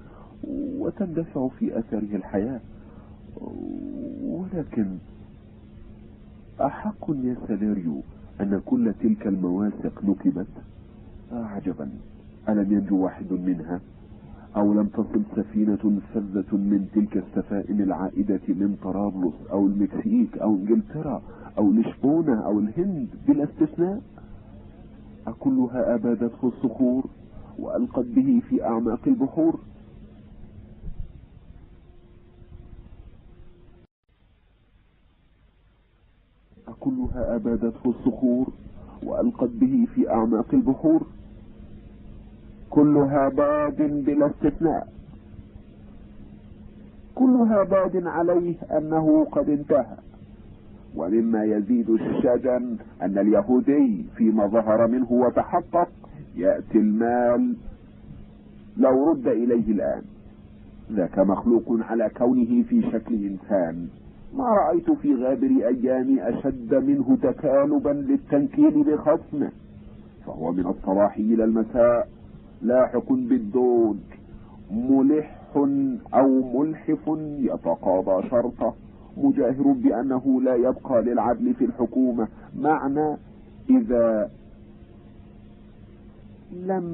وتندفع في أثره الحياة. ولكن أحق يا ساليريو أن كل تلك المواثق نكبت. عجبا. ألم ينجو واحد منها؟ أو لم تصل سفينة فذة من تلك السفائن العائدة من طرابلس أو المكسيك أو إنجلترا أو لشبونة أو الهند بلا استثناء؟ أكلها أبادته الصخور وألقت به في أعماق البحور؟ أكلها أبادته الصخور وألقت به في أعماق البحور؟ كلها باد بلا استثناء. كلها باد عليه أنه قد انتهى. ومما يزيد الشجن أن اليهودي فيما ظهر منه وتحقق يأتي المال لو رد إليه الآن. ذاك مخلوق على كونه في شكل إنسان. ما رأيت في غابر أيامي أشد منه تكالبا للتنكيل بخصمه. فهو من الصباح إلى المساء. لاحق بالدود. ملح أو ملحف يتقاضى شرطه. مجاهر بأنه لا يبقى للعدل في الحكومة. معنى إذا لم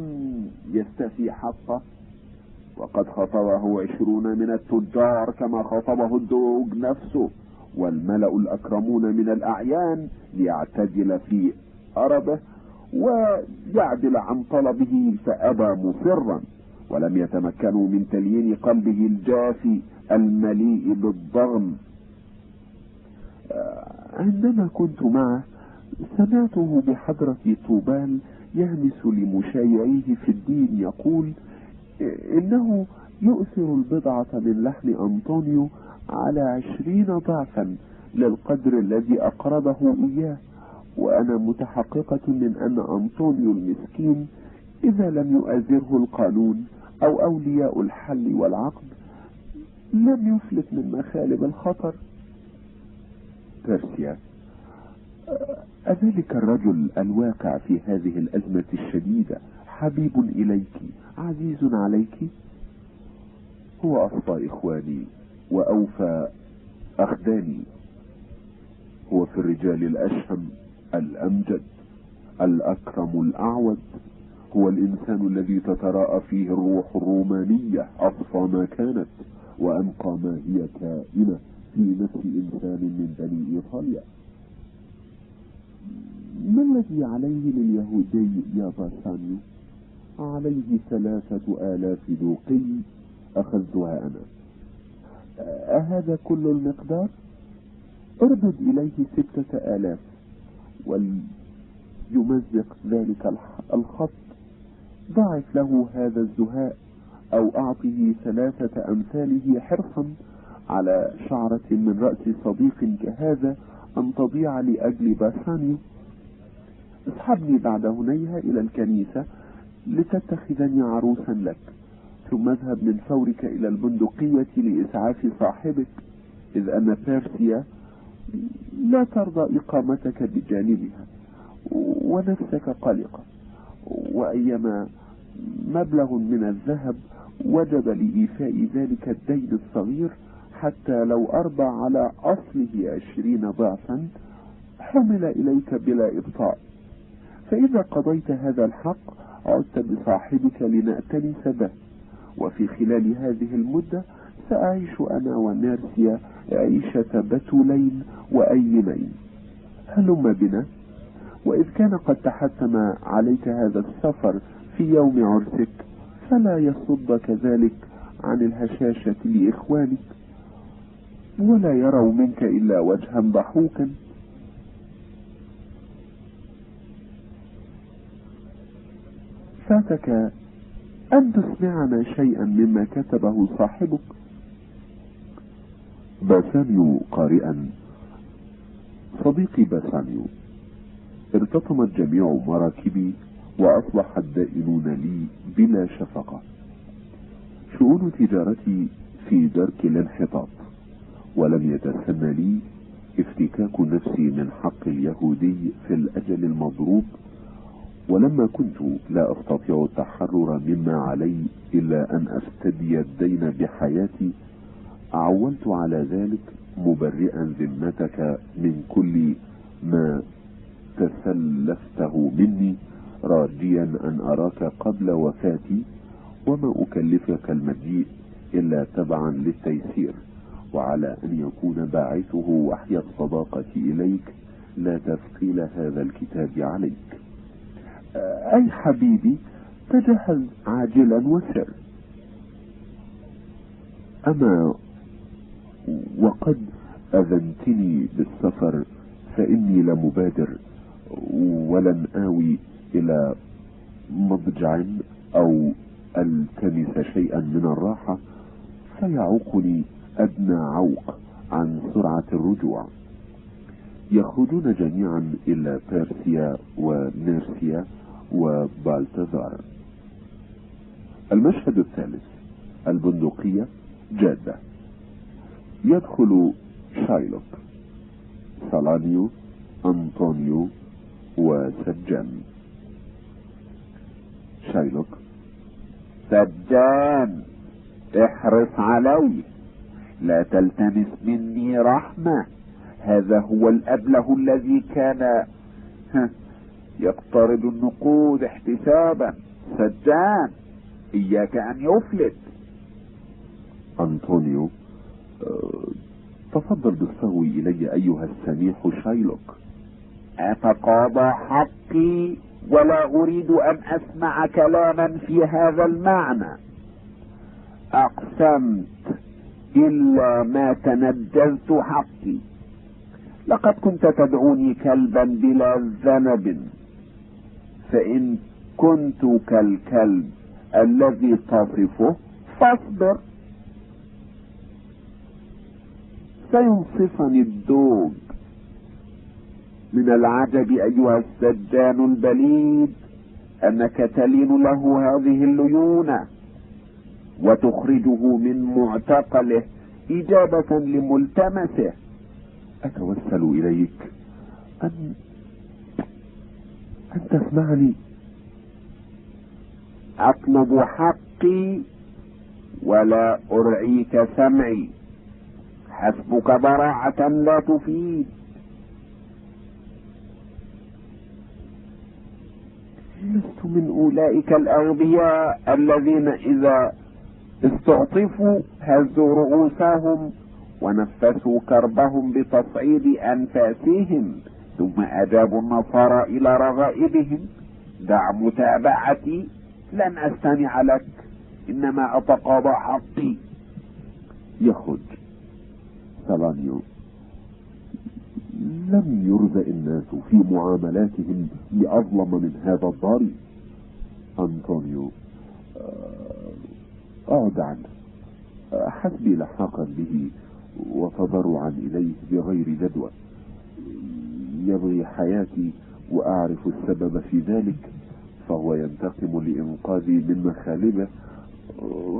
يستفي حقه وقد خطبه عشرون من التجار كما خطبه الدوق نفسه. والملأ الأكرمون من الأعيان ليعتدل في أربه ويعدل عن طلبه فأبى مصرا ولم يتمكنوا من تليين قلبه الجافي المليء بالضغم. عندما كنت معه سمعته بحضرة طوبال يهمس لمشايعيه في الدين يقول إنه يؤثر البضعة من لحم أنطونيو على عشرين ضعفا للقدر الذي أقرضه إياه. وأنا متحققة من أن أنطونيو المسكين إذا لم يؤازره القانون أو أولياء الحل والعقد لم يفلت من مخالب الخطر. بيرسيا أذلك الرجل الواقع في هذه الأزمة الشديدة حبيب إليك عزيز عليك؟ هو أصفى إخواني وأوفى أخداني. هو في الرجال الأشهم الأمجد الأكرم الأعود هو الإنسان الذي تتراءى فيه الروح الرومانية أصفى ما كانت وأنقى ما هي كائنة في نفس إنسان من بني إيطاليا. ما الذي عليه لليهودي يا باسانيو عليه ثلاثة آلاف دوقي أخذتها أنا. أهذا كل المقدار؟ اردد إليه ستة آلاف. وليمزق ذلك الخط. ضاعف له هذا الزهاء أو أعطه ثلاثة أمثاله حرصا على شعرة من رأس صديق كهذا أن تضيع لأجل باسانيو اصحبني بعد هنيها إلى الكنيسة لتتخذني عروسا لك. ثم اذهب من فورك إلى البندقية لإسعاف صاحبك. إذ أن بيرسيا لا ترضى إقامتك بجانبها ونفسك قلقة. وأيما مبلغ من الذهب وجب لإيفاء ذلك الدين الصغير حتى لو أربى على أصله عشرين ضعفا حمل إليك بلا إبطاء. فإذا قضيت هذا الحق عدت بصاحبك لنأتنس به وفي خلال هذه المدة سأعيش أنا ونيرسيا عيشة بتولين وأيمين هلم بنا؟ وإذ كان قد تحتم عليك هذا السفر في يوم عرسك فلا يصدك ذلك عن الهشاشة لإخوانك ولا يروا منك إلا وجها ضحوكا. فاتك أن تسمعنا شيئا مما كتبه صاحبك. باسانيو قارئا. صديقي باسانيو ارتطمت جميع مراكبي وأصبح الدائنون لي بلا شفقة. شؤون تجارتي في درك الانحطاط ولم يتسنى لي افتكاك نفسي من حق اليهودي في الأجل المضروب. ولما كنت لا أستطيع التحرر مما علي إلا أن أفتدي الدين بحياتي عولت على ذلك مبرئا ذمتك من كل ما تسلفته مني راجيا أن أراك قبل وفاتي وما أكلفك المجيء إلا تبعا للتيسير وعلى أن يكون باعثه وحي الصداقة إليك لا تثقيل هذا الكتاب عليك. أي حبيبي تجهز عاجلا وسر. أما وقد أذنتني بالسفر فإني لمبادر ولن آوي إلى مضجع أو ألتمس شيئا من الراحة فيعوقني أدنى عوق عن سرعة الرجوع. يخرجون جميعا إلى بيرسيا ونيرسيا وبالتزار. المشهد الثالث البندقية جادة. يدخل شايلوك. سالانيو أنطونيو وسجان. شايلوك. سجان احرص علي. لا تلتمس مني رحمة. هذا هو الأبله الذي كان يقترض النقود احتسابا. سجان إياك أن يفلت. أنطونيو تفضل بالسهو إلي أيها السميح شايلوك. أتقاضى حقي ولا أريد أن أسمع كلاما في هذا المعنى. أقسمت إلا ما تنجزت حقي. لقد كنت تدعوني كلبا بلا ذنب. فإن كنت كالكلب الذي تصفه فاصبر. سينصفني الدوج من العجب أيها السجان البليد أنك تلين له هذه الليونة وتخرجه من معتقله إجابة لملتمسه. أتوسل إليك أن أن تسمعني. أطلب حقي ولا أرعيك سمعي. حسبك براعة لا تفيد. لست من أولئك الأغبياء الذين إذا استعطفوا هزوا رؤوسهم ونفسوا كربهم بتصعيد أنفاسهم ثم أجابوا النصارى إلى رغائبهم. دع متابعتي لن أستمع لك إنما أتقاضى حقي. يخرج. سالانيو لم يرزق الناس في معاملاتهم بأظلم من هذا الضاري أنطونيو أعد عنه. حسبي لحاقا به وتضرعا إليه بغير جدوى. يبغي حياتي وأعرف السبب في ذلك فهو ينتقم لإنقاذي من مخالبه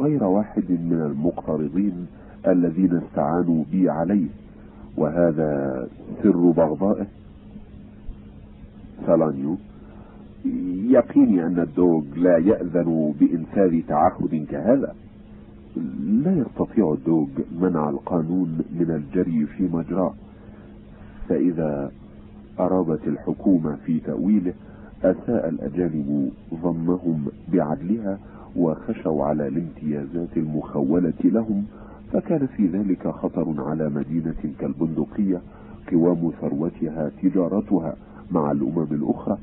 غير واحد من المقترضين الذين استعانوا بي عليه وهذا سر بغضائه. سالانيو يقيني أن الدوغ لا يأذن بإنفاذ تعهد كهذا. لا يستطيع الدوغ منع القانون من الجري في مجراه. فإذا أرادت الحكومة في تأويله أساء الأجانب ظنهم بعدلها وخشوا على الامتيازات المخولة لهم. فكان في ذلك خطر على مدينة كالبندقية قوام ثروتها تجارتها مع الأمم الأخرى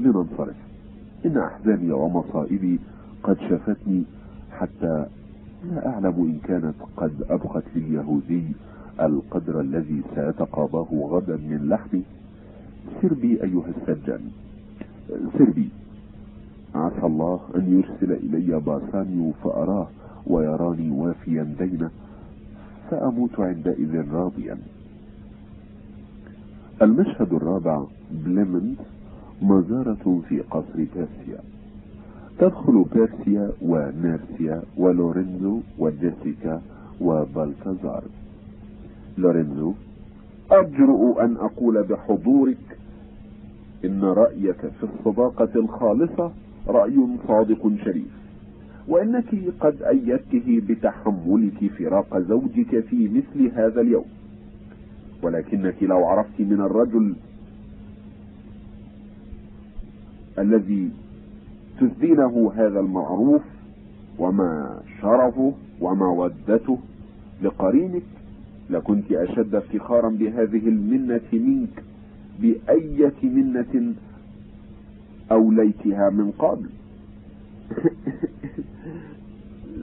لننصرف. إن أحزاني ومصائبي قد شفتني حتى لا أعلم إن كانت قد أبقت لليهودي القدر الذي سيتقاضاه غدا من لحمي. سر بي أيها السجان. سر بي عسى الله أن يرسل إلي باسانيو فأراه ويراني وافيا دينه فأموت عندئذ راضيا. المشهد الرابع بليمنت مزارة في قصر بورسيا. تدخل بورسيا ونيريسا ولورينزو وجيسيكا وبالتازار لورينزو أجرؤ أن أقول بحضورك إن رأيك في الصداقة الخالصة رأي صادق شريف. وإنك قد أيدته بتحملك فراق زوجك في مثل هذا اليوم. ولكنك لو عرفت من الرجل الذي تسدينه هذا المعروف وما شرفه ومودته لقرينك لكنت أشد افتخارا بهذه المنة منك بأية منة أوليتها من قبل.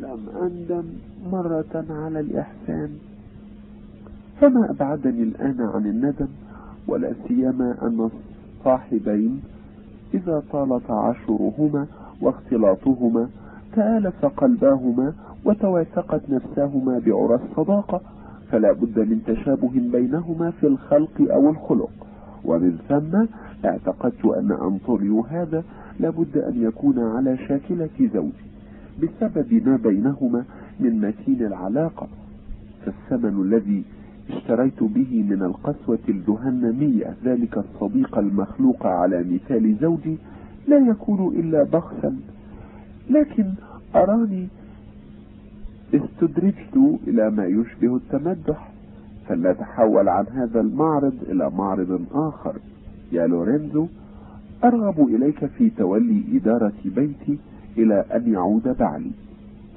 لم أندم مرة على الإحسان. فما أبعدني الآن عن الندم ولا سيما أن الصاحبين إذا طال تعاشرهما واختلاطهما تآلف قلباهما وتواثقت نفساهما بعرى الصداقة. فلا بد من تشابه بينهما في الخلق أو الخلق. ومن ثم اعتقدت أن أنطونيو هذا لابد أن يكون على شاكلة زوجي بسبب ما بينهما من متين العلاقة فالثمن الذي اشتريت به من القسوة الجهنمية ذلك الصديق المخلوق على مثال زوجي لا يكون إلا بخسا لكن أراني استدرجت إلى ما يشبه التمدح. فلنتحول عن هذا المعرض إلى معرض آخر. يا لورينزو أرغب إليك في تولي إدارة بيتي إلى أن يعود بعلي.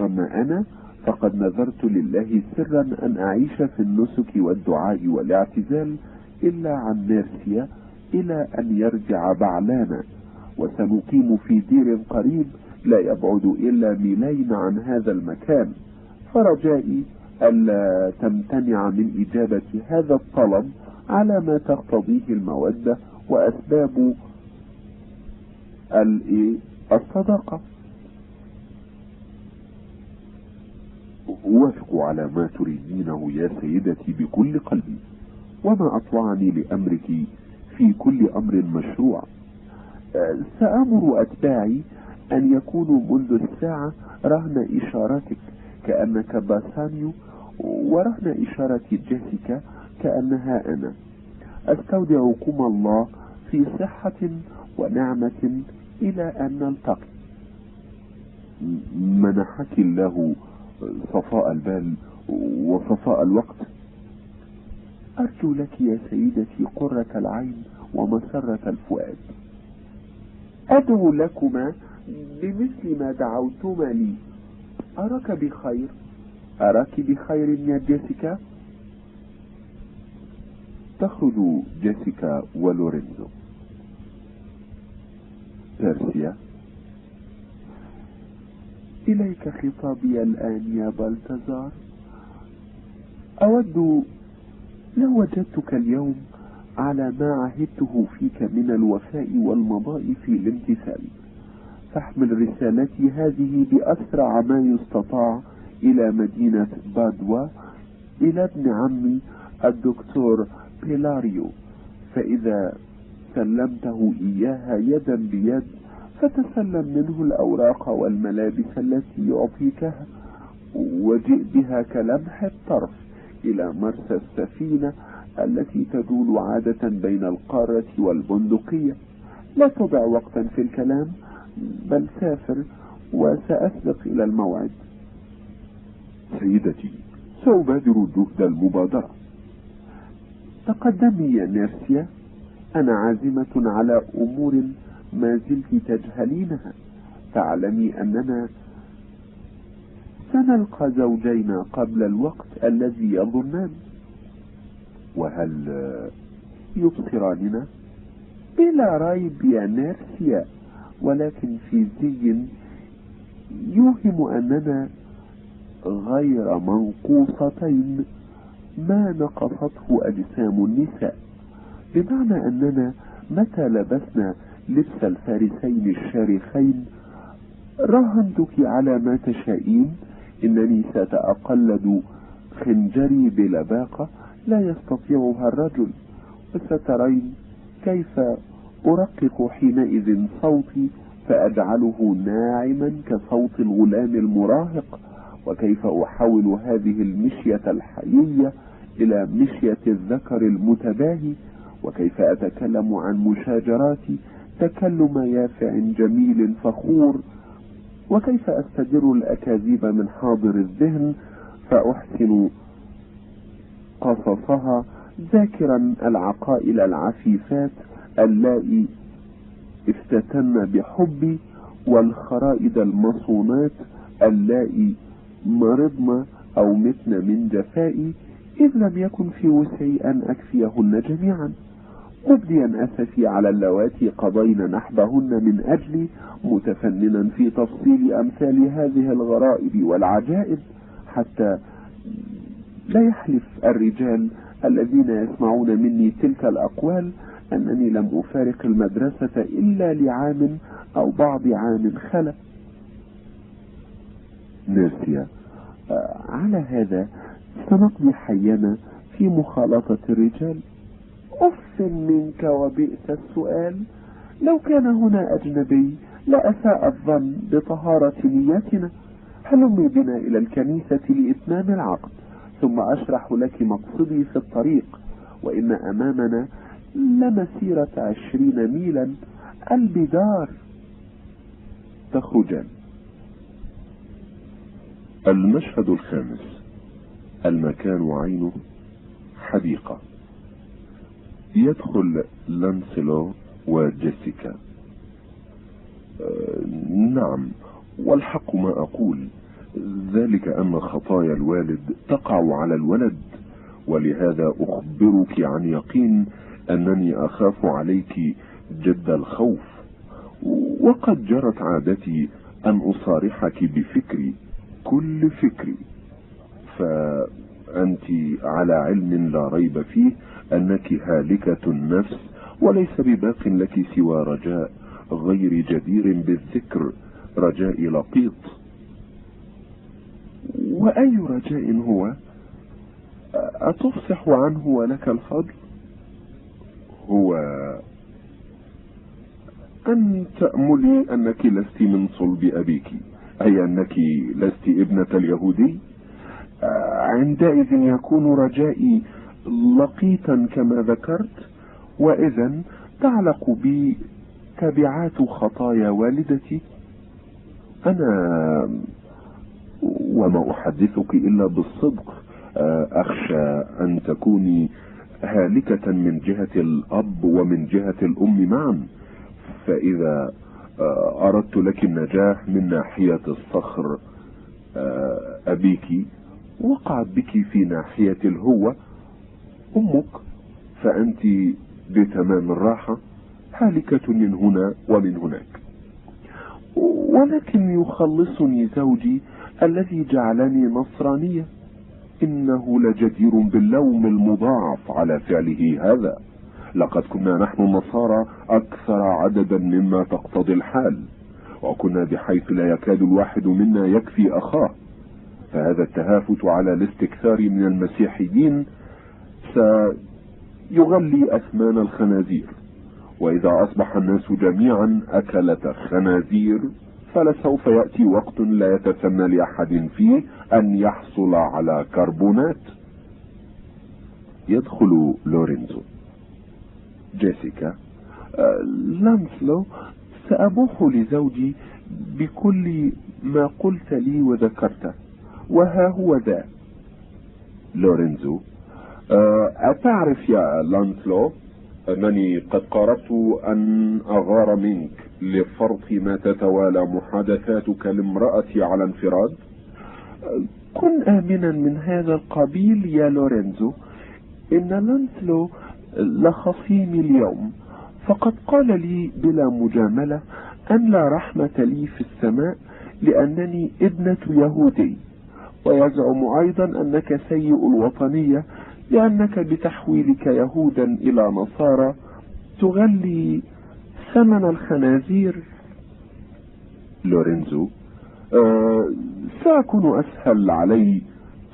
أما أنا فقد نذرت لله سرا أن أعيش في النسك والدعاء والاعتزال إلا عن ميرسيا إلى أن يرجع بعلانا. وسنقيم في دير قريب لا يبعد إلا ميلين عن هذا المكان. فرجائي ألا تمتنع من إجابة هذا الطلب على ما تقتضيه المودة وأسباب الصداقة أوافق على ما تريدينه يا سيدتي بكل قلبي وما أطلعني لأمرك في كل أمر مشروع. سأمر أتباعي أن يكونوا منذ الساعة رهن إشارتك كأنك باسانيو ورهن إشارة جيسيكا كأنها أنا. أستودعكم الله في صحة ونعمة إلى أن نلتقي. منحك الله صفاء البال وصفاء الوقت. أرجو لك يا سيدتي قرة العين ومسرة الفؤاد. أدعو لكما بمثل ما دعوتما لي. أراك بخير. أراك بخير يا جيسيكا؟ تخرج جيسيكا ولورينزو. بيرسيا. إليك خطابي الآن يا بلتزار أود لو وجدتك اليوم على ما عهدته فيك من الوفاء والمضاء في الامتثال. فاحمل رسالتي هذه بأسرع ما يستطاع إلى مدينة بادوا إلى ابن عمي الدكتور بيلاريو. فإذا سلمته إياها يدا بيد فتسلم منه الأوراق والملابس التي يعطيكها وجئ بها كلمح الطرف إلى مرسى السفينة التي تدول عادة بين القارة والبندقية. لا تضع وقتا في الكلام بل سافر وسأسبق إلى الموعد. سيدتي سأبادر جهد المبادرة. تقدمي يا نيرسيا أنا عازمة على أمور ما زلت تجهلينها. تعلمي أننا سنلقى زوجينا قبل الوقت الذي يظنان. وهل يبصراننا؟ بلا ريب يا نيرسيا ولكن في زي يوهم أننا غير منقوصتين ما نقصته أجسام النساء. بمعنى أننا متى لبسنا لبس الفارسين الشارخين راهنتك على ما تشائين إنني سأتقلد خنجري بلباقة لا يستطيعها الرجل. وسترين كيف أرقق حينئذ صوتي فأجعله ناعما كصوت الغلام المراهق وكيف أحول هذه المشية الحيية إلى مشية الذكر المتباهي؟ وكيف أتكلم عن مشاجراتي؟ تكلم يافع جميل فخور. وكيف أستدر الأكاذيب من حاضر الذهن؟ فأحسن قصصها ذاكرا العقائل العفيفات. اللائي افتتن بحبي والخرائد المصونات اللائي مرضن أو متن من جفائي إذ لم يكن في وسعي أن أكفيهن جميعا. مبديا أسفي على اللواتي قضين نحبهن من أجلي متفننا في تفصيل أمثال هذه الغرائب والعجائب حتى لا يحلف الرجال الذين يسمعون مني تلك الأقوال أنني لم أفارق المدرسة إلا لعام أو بعض عام خلا نيرسيا آه، على هذا سنقضي حينا في مخالطة الرجال. أف منك وبئس السؤال. لو كان هنا أجنبي لأساء الظن بطهارة نيتنا هلمي بنا إلى الكنيسة لإتمام العقد ثم أشرح لك مقصدي في الطريق. وإن أمامنا لمسيرة عشرين ميلا البدار. تخرجان. المشهد الخامس. المكان عينه حديقة. يدخل لانسلو وجيسيكا. أه نعم والحق ما أقول. ذلك أن خطايا الوالد تقع على الولد ولهذا أخبرك عن يقين أنني أخاف عليك جد الخوف وقد جرت عادتي أن أصارحك بفكري كل فكري. فأنت على علم لا ريب فيه أنك هالكة النفس وليس بباق لك سوى رجاء غير جدير بالذكر رجاء لقيط. وأي رجاء هو؟ أتفصح عنه ولك الفضل؟ هو أن تأملي أنك لست من صلب أبيك أي أنك لست ابنة اليهودي. عندئذ يكون رجائي لقيتا كما ذكرت وإذا تعلق بي تبعات خطايا والدتي. أنا وما أحدثك إلا بالصدق. أخشى أن تكوني هالكة من جهة الأب ومن جهة الأم معا. فإذا أردت لك النجاح من ناحية الصخر أبيك وقعت بك في ناحية الهوة أمك فأنت بتمام الراحة هالكة من هنا ومن هناك. ولكن يخلصني زوجي الذي جعلني نصرانية. إنه لجدير باللوم المضاعف على فعله هذا. لقد كنا نحن النصارى أكثر عددا مما تقتضي الحال وكنا بحيث لا يكاد الواحد منا يكفي أخاه. فهذا التهافت على الاستكثار من المسيحيين سيغلي أثمان الخنازير. وإذا أصبح الناس جميعا أكلة خنازير فلسوف يأتي وقت لا يتسنى لأحد فيه أن يحصل على كربونات. يدخل لورينزو. جيسيكا آه، لانسلو سأبوح لزوجي بكل ما قلت لي وذكرته وها هو ذا. لورينزو آه، أتعرف يا لانسلو؟ أنني قد قربت أن أغار منك. لفرط ما تتوالى محادثاتك لامرأتي على انفراد؟ كن آمنا من هذا القبيل يا لورينزو. إن لانسلو لخصيمي اليوم. فقد قال لي بلا مجاملة أن لا رحمة لي في السماء لأنني ابنة يهودي. ويزعم أيضا أنك سيء الوطنية لأنك بتحويلك يهودا إلى نصارى تغلي ثمن الخنازير. لورينزو أه سيكون أسهل علي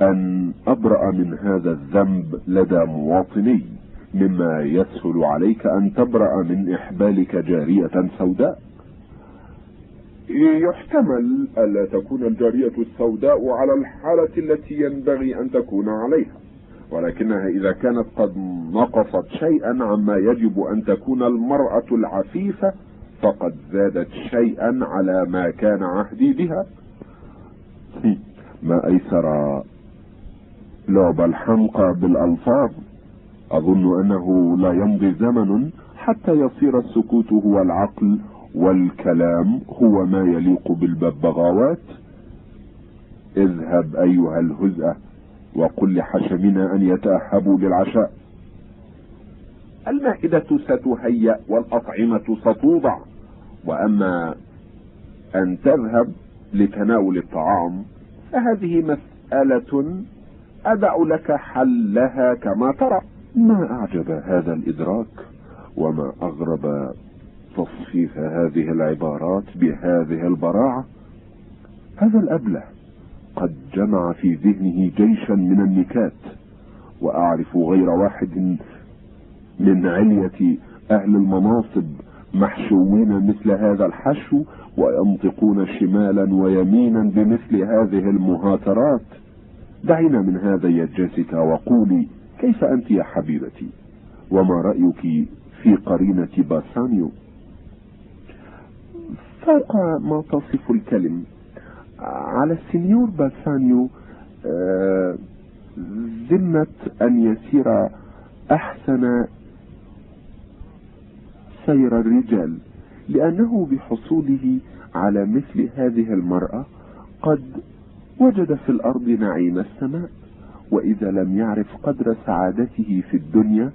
أن أبرأ من هذا الذنب لدى مواطني مما يسهل عليك أن تبرأ من إحبالك جارية سوداء. يحتمل ألا تكون الجارية السوداء على الحالة التي ينبغي أن تكون عليها. ولكنها إذا كانت قد نقصت شيئا عما يجب أن تكون المرأة العفيفة فقد زادت شيئا على ما كان عهدي بها. ما أيسر لعب الحمقى بالألفاظ؟ أظن أنه لا يمضي زمن حتى يصير السكوت هو العقل والكلام هو ما يليق بالببغاوات. اذهب أيها الهزأة. وقل لحشمنا أن يتأهبوا للعشاء. المائدة ستهيأ والأطعمة ستوضع. وأما أن تذهب لتناول الطعام فهذه مسألة أدع لك حلها كما ترى. ما أعجب هذا الإدراك؟ وما أغرب تصفيف هذه العبارات بهذه البراعة؟ هذا الأبلة قد جمع في ذهنه جيشا من النكات وأعرف غير واحد من علية أهل المناصب محشوين مثل هذا الحشو وينطقون شمالا ويمينا بمثل هذه المهاترات. دعينا من هذا يا جيسيكا وقولي كيف أنت يا حبيبتي؟ وما رأيك في قرينة باسانيو؟ فوق ما تصف الكلم. على السنيور باسانيو آه، ذمة أن يسير أحسن سير الرجال لأنه بحصوله على مثل هذه المرأة قد وجد في الأرض نعيم السماء وإذا لم يعرف قدر سعادته في الدنيا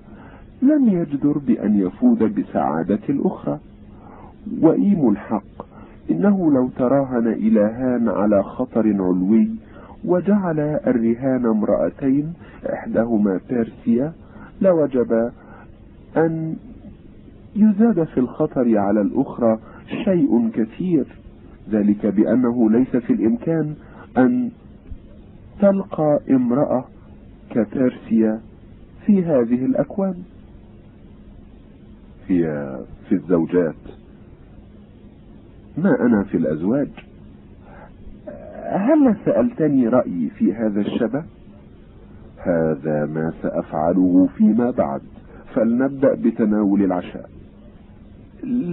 لم يجدر بأن يفوز بسعادة الأخرى. وإيم الحق إنه لو تراهن إلهان على خطر علوي وجعل الرهان امرأتين إحداهما بيرسيا لوجب أن يزاد في الخطر على الأخرى شيء كثير. ذلك بأنه ليس في الإمكان أن تلقى امرأة كبيرسيا في هذه الأكوان. هي في الزوجات. ما أنا في الأزواج؟ هل سألتني رأيي في هذا الشبه؟ هذا ما سأفعله فيما بعد فلنبدأ بتناول العشاء.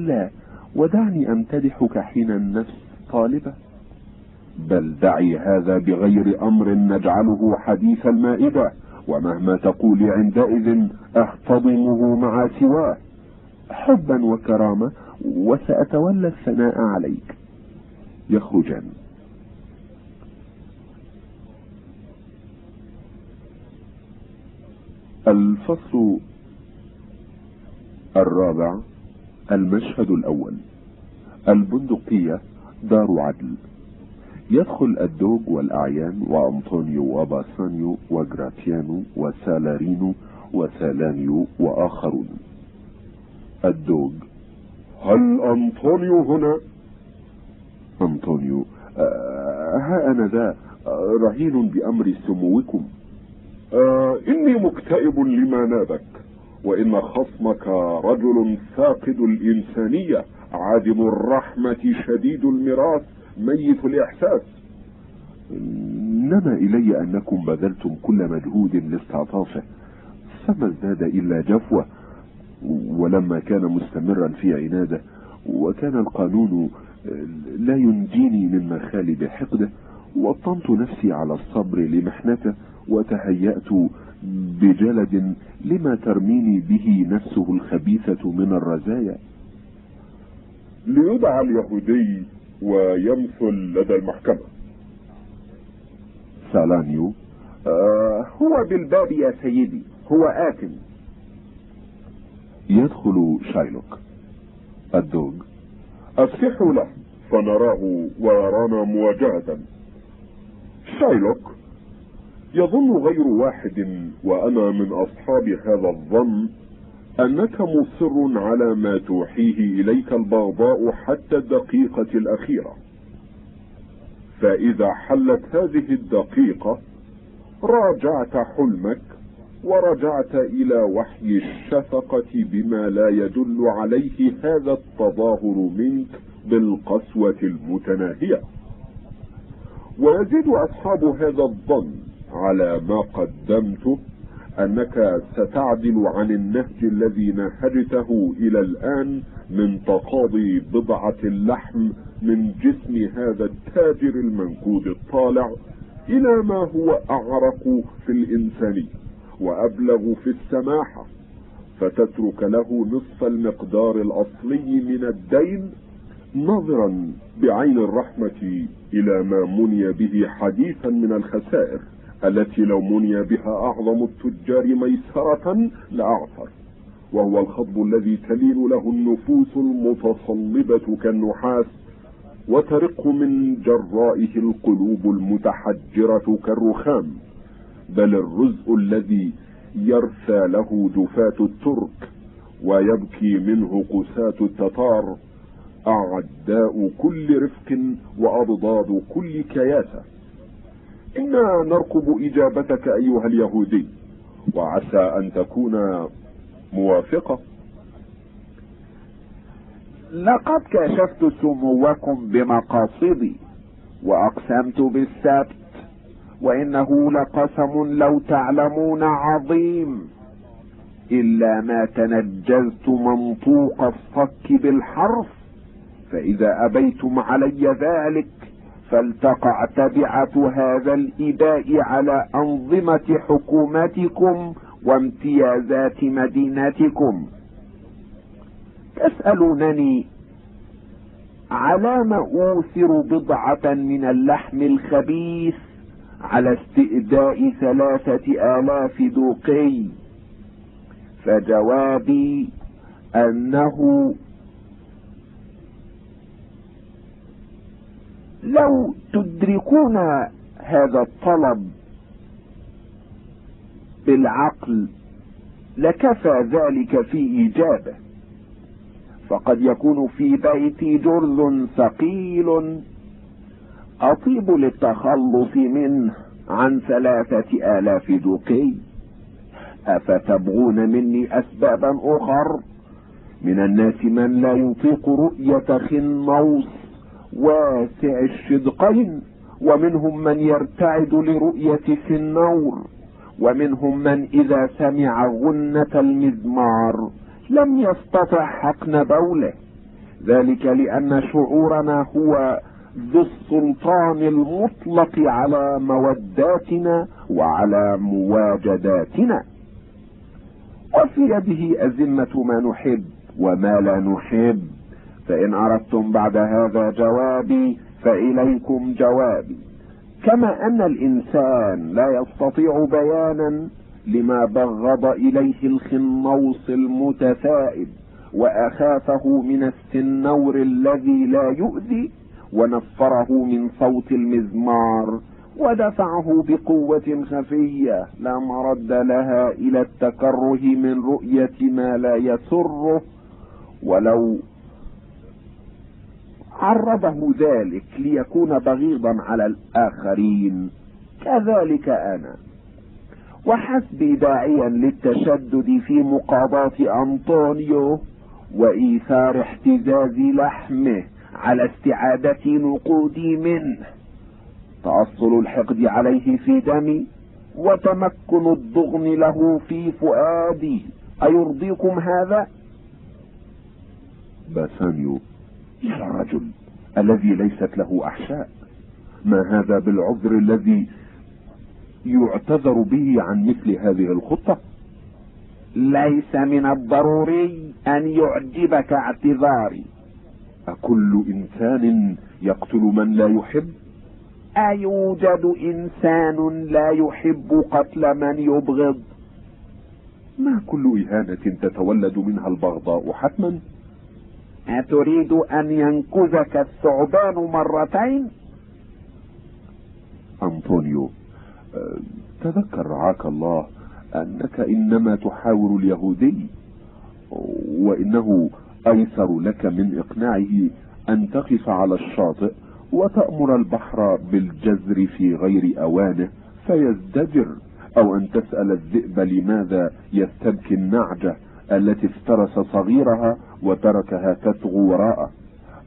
لا ودعني أمتدحك حين النفس طالبة. بل دعي هذا بغير أمر نجعله حديث المائدة ومهما تقولي عندئذ أحتضنه مع سواه. حبا وكرامة وسأتولى الثناء عليك. يخرجان. الفصل الرابع المشهد الأول. البندقية دار عدل. يدخل الدوج والأعيان وأنطونيو وباسانيو وجراتيانو وسالارينو وسالانيو وآخرون. الدوج هل أنطونيو هنا؟ أنطونيو آه ها أنا ذا آه رهين بأمر سموكم. آه إني مكتئب لما نابك وإن خصمك رجل فاقد الإنسانية عادم الرحمة شديد المراس ميت الإحساس. نما إلي أنكم بذلتم كل مجهود لاستعطافه. فما ازداد إلا جفوة ولما كان مستمرا في عناده وكان القانون لا ينجيني من مخالب حقده وطنت نفسي على الصبر لمحنته وتهيأت بجلد لما ترميني به نفسه الخبيثة من الرزايا. ليدعى اليهودي ويمثل لدى المحكمة. سالانيو؟ آه هو بالباب يا سيدي هو آكل. يدخل شايلوك. الدوج افتحوا له فنراه ويرانا مواجهة. شايلوك. يظن غير واحد وأنا من أصحاب هذا الظن أنك مصر على ما توحيه إليك البغضاء حتى الدقيقة الأخيرة. فإذا حلت هذه الدقيقة راجعت حلمك ورجعت إلى وحي الشفقة بما لا يدل عليه هذا التظاهر منك بالقسوة المتناهية. ويزيد أصحاب هذا الظن على ما قدمته أنك ستعدل عن النهج الذي نهجته إلى الآن من تقاضي بضعة اللحم من جسم هذا التاجر المنكود الطالع إلى ما هو أعرق في الإنسانية. وأبلغ في السماحة فتترك له نصف المقدار الأصلي من الدين نظرا بعين الرحمة إلى ما مني به حديثا من الخسائر التي لو مني بها أعظم التجار ميسرة لاعثر وهو الخطب الذي تلين له النفوس المتصلبة كالنحاس وترق من جرائه القلوب المتحجرة كالرخام. بل الرزء الذي يرثى له جفاة الترك ويبكي منه قساة التتار أعداء كل رفق وأضداد كل كياسة. إنا نرقب إجابتك أيها اليهودي وعسى أن تكون موافقة. لقد كشفت سموكم بمقاصدي وأقسمت بالسبت وإنه لقسم لو تعلمون عظيم. إلا ما تنجزت منطوق الصك بالحرف فإذا أبيتم علي ذلك فلتقع تبعة هذا الإباء على أنظمة حكومتكم وامتيازات مدينتكم. تسألونني على ما أوثر بضعة من اللحم الخبيث على استئداء ثلاثة آلاف دوقي. فجوابي أنه لو تدركون هذا الطلب بالعقل لكفى ذلك في إيجابه. فقد يكون في بيتي جرذ ثقيل أطيب للتخلص منه عن ثلاثة آلاف دوقي. أفتبغون مني أسبابا أخر؟ من الناس من لا يطيق رؤية خنوص واسع الشدقين ومنهم من يرتعد لرؤية النور ومنهم من إذا سمع غنة المزمار لم يستطع حقن بوله. ذلك لأن شعورنا هو ذو السلطان المطلق على موداتنا وعلى مواجداتنا. وفي يده أزمة ما نحب وما لا نحب. فإن أردتم بعد هذا جوابي فإليكم جوابي. كما أن الإنسان لا يستطيع بيانا لما بغض إليه الخنوص المتثائب وأخافه من السنور الذي لا يؤذي. ونفره من صوت المزمار ودفعه بقوة خفية. لا مرد لها إلى التكره من رؤية ما لا يسره. ولو عرضه ذلك ليكون بغيضا على الآخرين. كذلك أنا. وحسبي داعيا للتشدد في مقاضاة أنطونيو وإيثار احتزاز لحمه. على استعادة نقودي منه تأصل الحقد عليه في دمي وتمكن الضغن له في فؤادي أيرضيكم هذا؟ باسانيو يا الرجل الذي ليست له أحشاء. ما هذا بالعذر الذي يعتذر به عن مثل هذه الخطة؟ ليس من الضروري أن يعجبك اعتذاري. أكل إنسان يقتل من لا يحب؟ أيوجد إنسان لا يحب قتل من يبغض؟ ما كل إهانة تتولد منها البغضاء حتما؟ أتريد أن ينكزك الثعبان مرتين؟ أنطونيو أه، تذكر رعاك الله أنك إنما تحاور اليهودي وإنه أيسر لك من إقناعه أن تقف على الشاطئ وتأمر البحر بالجزر في غير أوانه فيزدجر أو أن تسأل الذئب لماذا يستبكي النعجة التي افترس صغيرها وتركها تتغو وراءه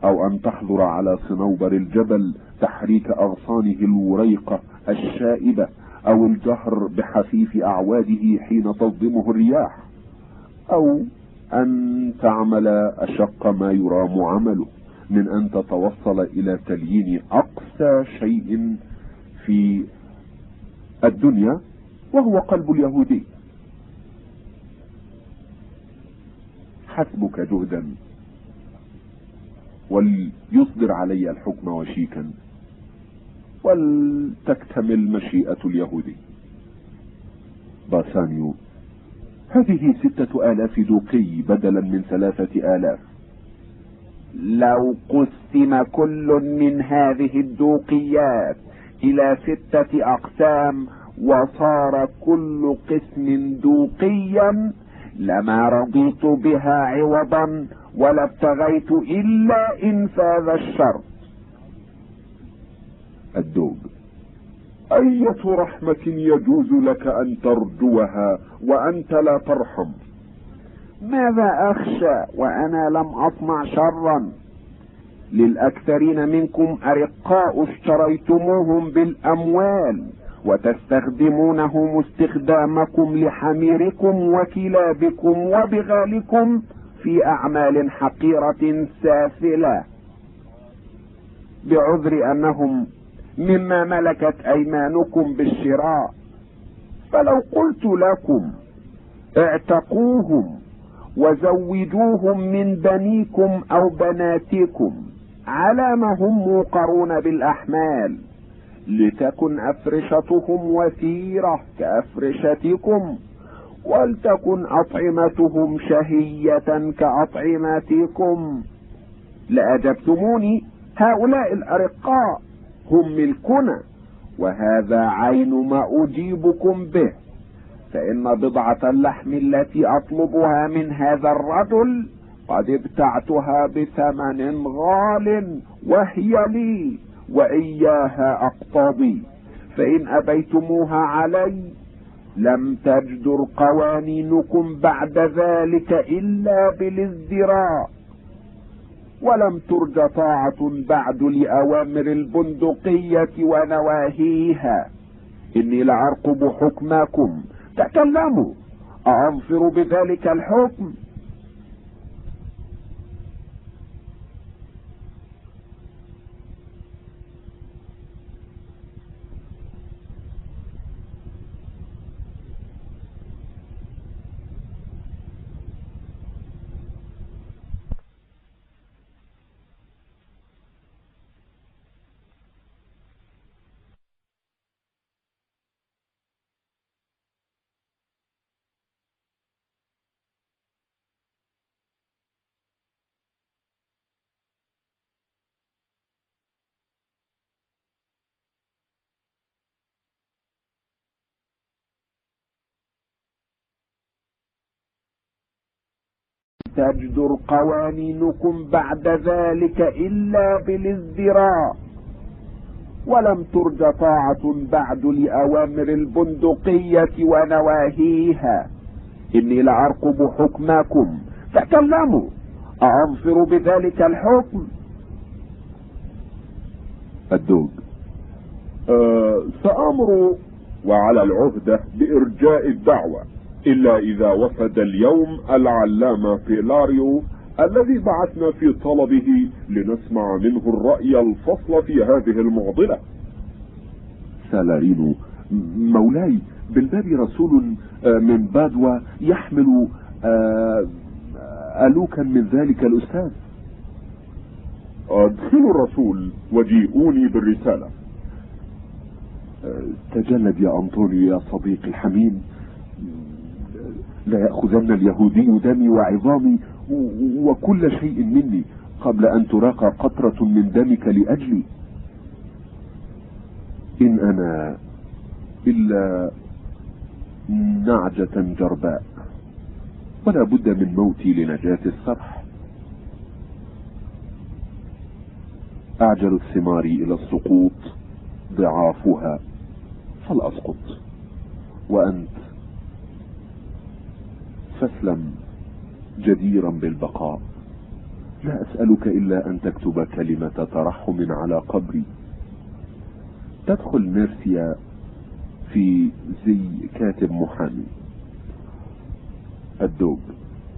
أو أن تحضر على صنوبر الجبل تحريك أغصانه الوريقة الشائبة أو الجهر بحفيف أعواده حين تصدمه الرياح أو أن تعمل أشق ما يرام عمله من أن تتوصل إلى تليين أقسى شيء في الدنيا وهو قلب اليهودي. حسبك جهدا وليصدر علي الحكم وشيكا ولتكتمل مشيئة اليهودي. باسانيو هذه ستة آلاف دوقي بدلا من ثلاثة آلاف. لو قسم كل من هذه الدوقيات إلى ستة أقسام وصار كل قسم دوقيا لما رضيت بها عوضا ولا ابتغيت إلا إنفاذ الشرط الدوب أية رحمة يجوز لك أن ترجوها وأنت لا ترحم؟ ماذا أخشى وأنا لم أصنع شرا؟ للأكثرين منكم أرقاء اشتريتموهم بالأموال وتستخدمونهم استخدامكم لحميركم وكلابكم وبغالكم في أعمال حقيرة سافلة. بعذر أنهم مما ملكت أيمانكم بالشراء. فلو قلت لكم اعتقوهم وزوجوهم من بنيكم أو بناتكم على ما هم موقرون بالأحمال لتكن أفرشتهم وثيرة كأفرشتكم ولتكن أطعمتهم شهية كأطعمتكم لأجبتموني هؤلاء الأرقاء هم ملكنا وهذا عين ما أجيبكم به فإن بضعة اللحم التي أطلبها من هذا الرجل قد ابتعتها بثمن غال وهي لي وإياها أقتضي فإن أبيتموها علي لم تجدر قوانينكم بعد ذلك إلا بالازدراء. ولم ترج طاعة بعد لأوامر البندقية ونواهيها. إني لأرقب حكمكم تكلموا. أنظر بذلك الحكم. تجدر قوانينكم بعد ذلك إلا بالازدراء. ولم ترجى طاعة بعد لأوامر البندقية ونواهيها. إني لأرقب حكمكم. تكلموا أنظر بذلك الحكم. الدوق. أه سأمر وعلى العهدة بإرجاء الدعوة. إلا إذا وفد اليوم العلامة بيلاريو الذي بعثنا في طلبه لنسمع منه الرأي الفصل في هذه المعضلة. سالارينو مولاي بالباب رسول من بادوا يحمل ألوكا من ذلك الأستاذ. أدخلوا الرسول وجيئوني بالرسالة. تجلد يا أنطونيو يا صديقي الحميم. لا يأخذن اليهودي دمي وعظامي وكل شيء مني قبل أن تراق قطرة من دمك لأجلي. إن أنا إلا نعجة جرباء ولا بد من موتي لنجاة الصرح أعجل الثمار إلى السقوط ضعافها فلأسقط وأنت فاسلم جديرا بالبقاء. لا أسألك إلا أن تكتب كلمة ترحم على قبري. تدخل ميرسيا في زي كاتب محامي. الدوب.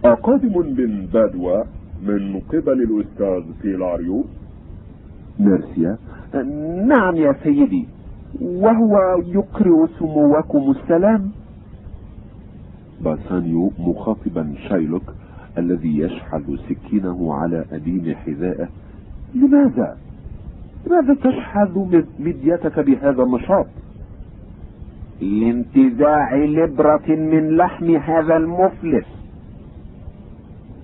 أقادم من بادوا من قبل الأستاذ بيلاريو نيريسا. نعم يا سيدي. وهو يقرئ سموكم السلام. باسانيو مخاطبا شايلوك الذي يشحذ سكينه على أديم حذائه لماذا؟ لماذا تشحذ مديتك بهذا النشاط؟ لانتزاع لبرة من لحم هذا المفلس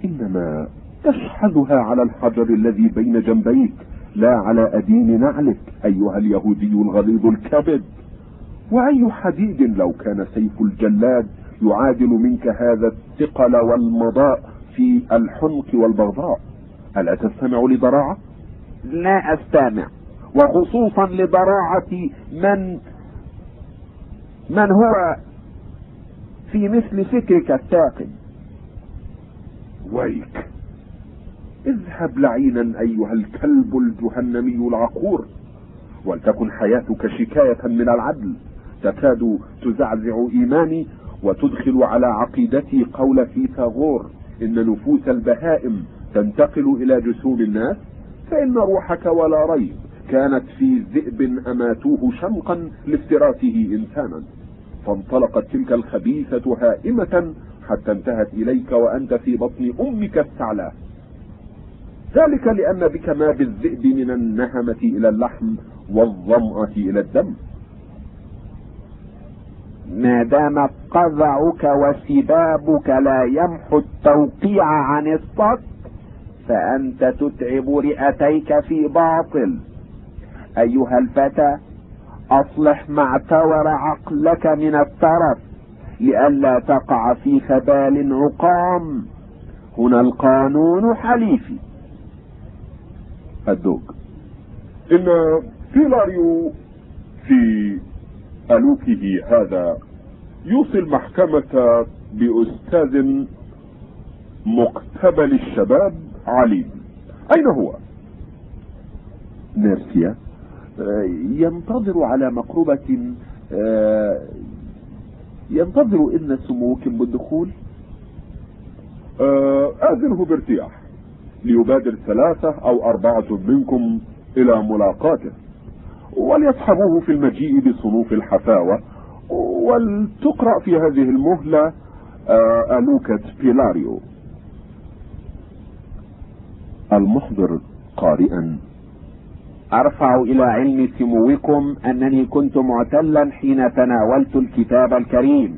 إنما تشحذها على الحجر الذي بين جنبيك لا على أديم نعلك أيها اليهودي الغليظ الكبد وأي حديد لو كان سيف الجلاد يعادل منك هذا الثقل والمضاء في الحنق والبغضاء. ألا تستمع لضراعة؟ لا أستمع. وخصوصا لضراعة من من هو في مثل فكرك الثاقب ويك اذهب لعينا أيها الكلب الجهنمي العقور ولتكن حياتك شكاية من العدل تكاد تزعزع إيماني وتدخل على عقيدتي قول فيثاغور إن نفوس البهائم تنتقل إلى جسوم الناس فإن روحك ولا ريب كانت في ذئب أماتوه شمقا لافتراسه إنسانا. فانطلقت تلك الخبيثة هائمة حتى انتهت إليك وأنت في بطن أمك الثعلى ذلك لأن بك ما بالذئب من النهمة إلى اللحم والظمأة إلى الدم. ما دام قذعك وسبابك لا يمحو التوقيع عن الصد فأنت تتعب رئتيك في باطل. أيها الفتى أصلح ما اعتور عقلك من الترف لئلا تقع في خبال عقام. هنا القانون حليفي. الدوق. إن فيلاريو في ألوكه هذا. يوصي المحكمة بأستاذ مقتبل الشباب عليم أين هو؟ نيرسيا ينتظر على مقربة ينتظر إن سموكم بالدخول. آذنه بارتياح ليبادر ثلاثة أو أربعة منكم إلى ملاقاته. وليصحبوه في المجيء بصنوف الحفاوة. ولتقرأ في هذه المهلة ألوكة بيلاريو. المحضر قارئا. أرفع إلى علم سموكم أنني كنت معتلا حين تناولت الكتاب الكريم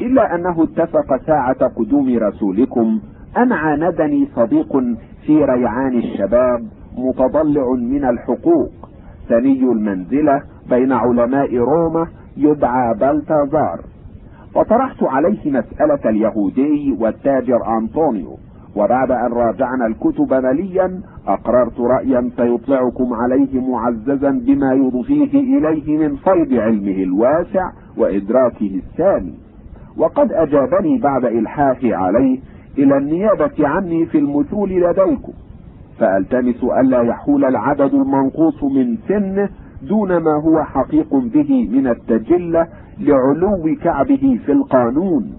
إلا أنه اتفق ساعة قدوم رسولكم أن عاندني صديق في ريعان الشباب متضلع من الحقوق. ثني المنزلة بين علماء روما يدعى بلتازار. فطرحت عليه مسألة اليهودي والتاجر أنطونيو وبعد أن راجعنا الكتب مليا أقررت رأيا سيطلعكم عليه معززا بما يضفيه إليه من فيض علمه الواسع وإدراكه الثاني وقد أجابني بعد إلحاحي عليه إلى النيابة عني في المثول لديكم. فألتمس ألا يحول العدد المنقوص من سنه دون ما هو حقيق به من التجلة لعلو كعبه في القانون.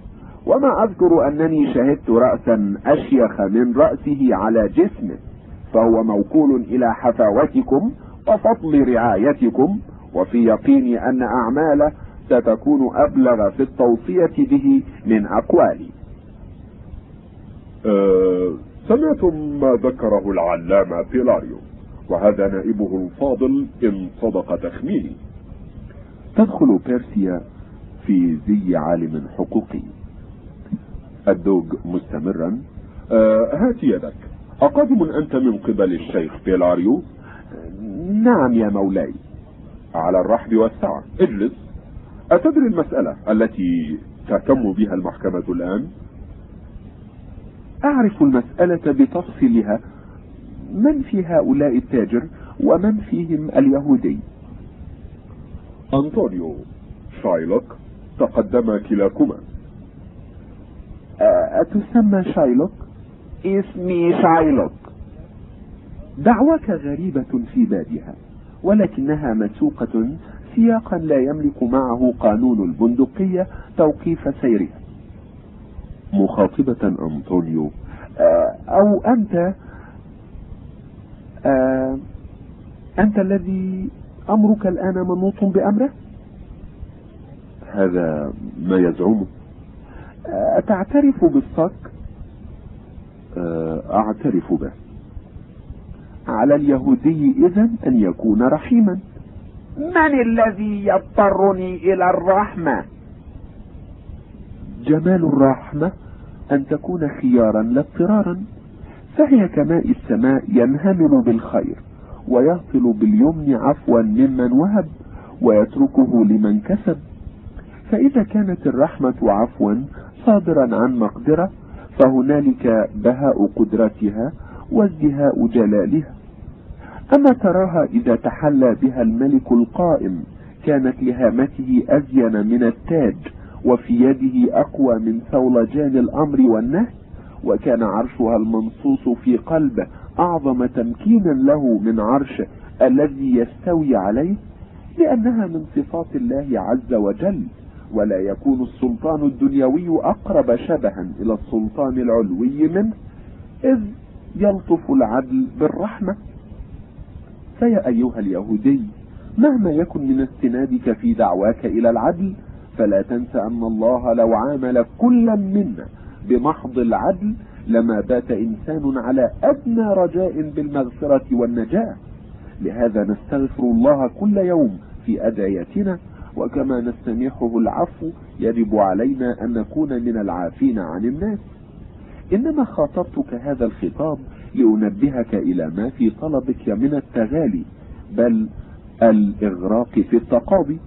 وما أذكر أنني شهدت رأسا أشيخ من رأسه على جسمه فهو موكول إلى حفاوتكم وفضل رعايتكم وفي يقيني أن أعماله ستكون أبلغ في التوصية به من أقوالي. أه سمعتم ما ذكره العلامة بيلاريو وهذا نائبه الفاضل إن صدق تخميني. تدخل بيرسيا في زي عالم حقوقي. الدوج مستمرا. أه هات يدك. أقادم أنت من قبل الشيخ بيلاريو؟ نعم يا مولاي. على الرحب والسعة. اجلس. أتدري المسألة التي تهتم بها المحكمة الآن؟ أعرف المسألة بتفصيلها. من في هؤلاء التاجر ومن فيهم اليهودي؟ أنطونيو شايلوك تقدم كلاكما. أتسمى شايلوك؟ اسمي شايلوك. دعواك غريبة في بادها ولكنها مسوقة سياقا لا يملك معه قانون البندقية توقيف سيرها. مخاطبة أنطونيو. أو أنت أنت الذي أمرك الآن منوط بأمره؟ هذا ما يزعمه تعترف بالصك؟ أعترف به. على اليهودي إذا أن يكون رحيما. من الذي يضطرني إلى الرحمة؟ جمال الرحمة أن تكون خيارا لا اضطرارا. فهي كماء السماء ينهمر بالخير ويهطل باليمن عفوا ممن وهب ويتركه لمن كسب. فإذا كانت الرحمة عفوا صادرا عن مقدرة فهنالك بهاء قدرتها وازدهاء جلالها. أما تراها إذا تحلى بها الملك القائم كانت لهامته أزين من التاج وفي يده أقوى من ثولجان الأمر والنهي وكان عرشها المنصوص في قلبه أعظم تمكينا له من عرشه الذي يستوي عليه لأنها من صفات الله عز وجل ولا يكون السلطان الدنيوي أقرب شبها إلى السلطان العلوي منه إذ يلطف العدل بالرحمة. فيا أيها اليهودي مهما يكن من استنادك في دعواك إلى العدل فلا تنس أن الله لو عامل كلا منا بمحض العدل لما بات إنسان على أدنى رجاء بالمغفرة والنجاة. لهذا نستغفر الله كل يوم في أدعيتنا وكما نستميحه العفو يجب علينا أن نكون من العافين عن الناس. إنما خاطبتك هذا الخطاب لأنبهك إلى ما في طلبك من التغالي بل الإغراق في التقاضي.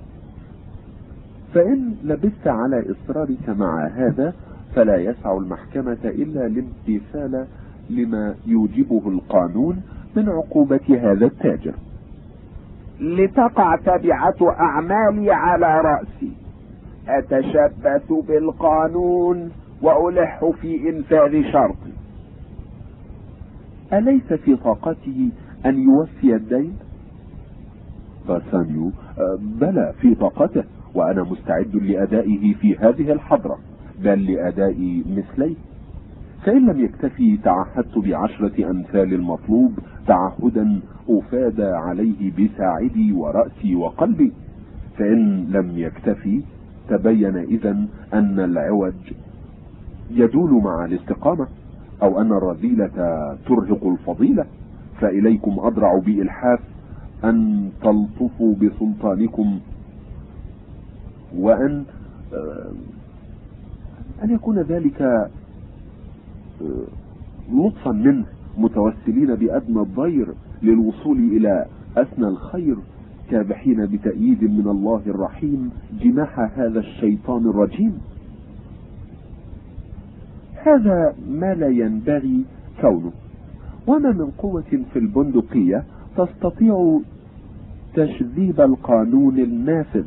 فإن لبثت على إصرارك مع هذا فلا يسع المحكمة إلا الامتثال لما يوجبه القانون من عقوبة هذا التاجر. لتقع تبعة أعمالي على رأسي. أتشبث بالقانون وألح في إنفاذ شرطي. أليس في طاقته أن يوفي الدين؟ باسانيو بلى في طاقته. وأنا مستعد لأدائه في هذه الحضرة. بل لأداء مثليه. فإن لم يكتفي تعهدت بعشرة أمثال المطلوب. تعهدا أفاد عليه بساعدي ورأسي وقلبي. فإن لم يكتفي تبين إذا أن العوج يدول مع الاستقامة أو أن الرذيلة ترهق الفضيلة. فإليكم أضرع بإلحاف أن تلطفوا بسلطانكم وأن أن يكون ذلك لطفا منه متوسلين بأدنى الضير للوصول إلى أثنى الخير كابحين بتأييد من الله الرحيم جناح هذا الشيطان الرجيم. هذا ما لا ينبغي كونه. وما من قوة في البندقية تستطيع تشذيب القانون النافذ.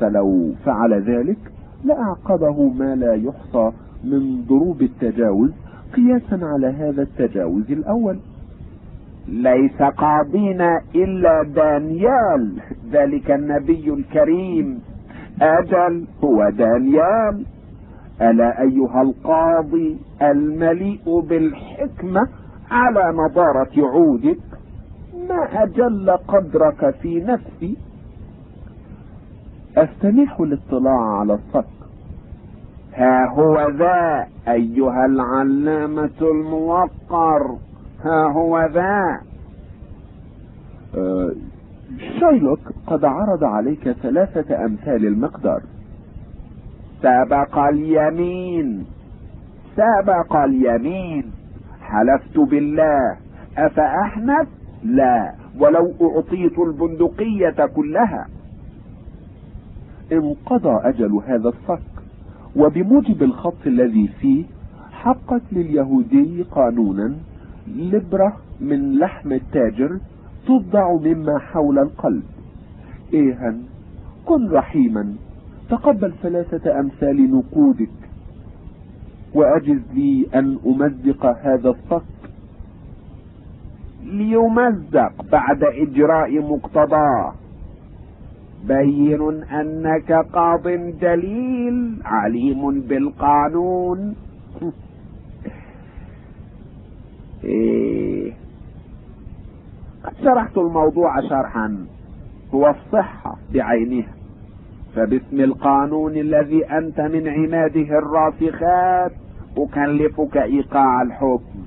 فلو فعل ذلك لأعقبه ما لا يحصى من ضروب التجاوز قياسا على هذا التجاوز الأول. ليس قاضينا إلا دانيال ذلك النبي الكريم. أجل هو دانيال. ألا أيها القاضي المليء بالحكمة على نضارة عودك؟ ما أجل قدرك في نفسي أستميح الاطلاع على الصك ها هو ذا أيها العلامة الموقر. ها هو ذا. أه شايلوك قد عرض عليك ثلاثة أمثال المقدار. سبق اليمين. سبق اليمين. حلفت بالله. أفأحنف؟ لا. ولو أعطيت البندقية كلها. انقضى أجل هذا الصك وبموجب الخط الذي فيه حقت لليهودي قانونا لبرة من لحم التاجر تضع مما حول القلب. ايها كن رحيما تقبل ثلاثة أمثال نقودك وأجز لي أن أمزق هذا الصك. ليمزق بعد إجراء مقتضاه. بين انك قاض جليل عليم بالقانون. إيه. قد شرحت الموضوع شرحا. هو الصحة بعينها. فباسم القانون الذي أنت من عماده الراسخات أكلفك إيقاع الحكم.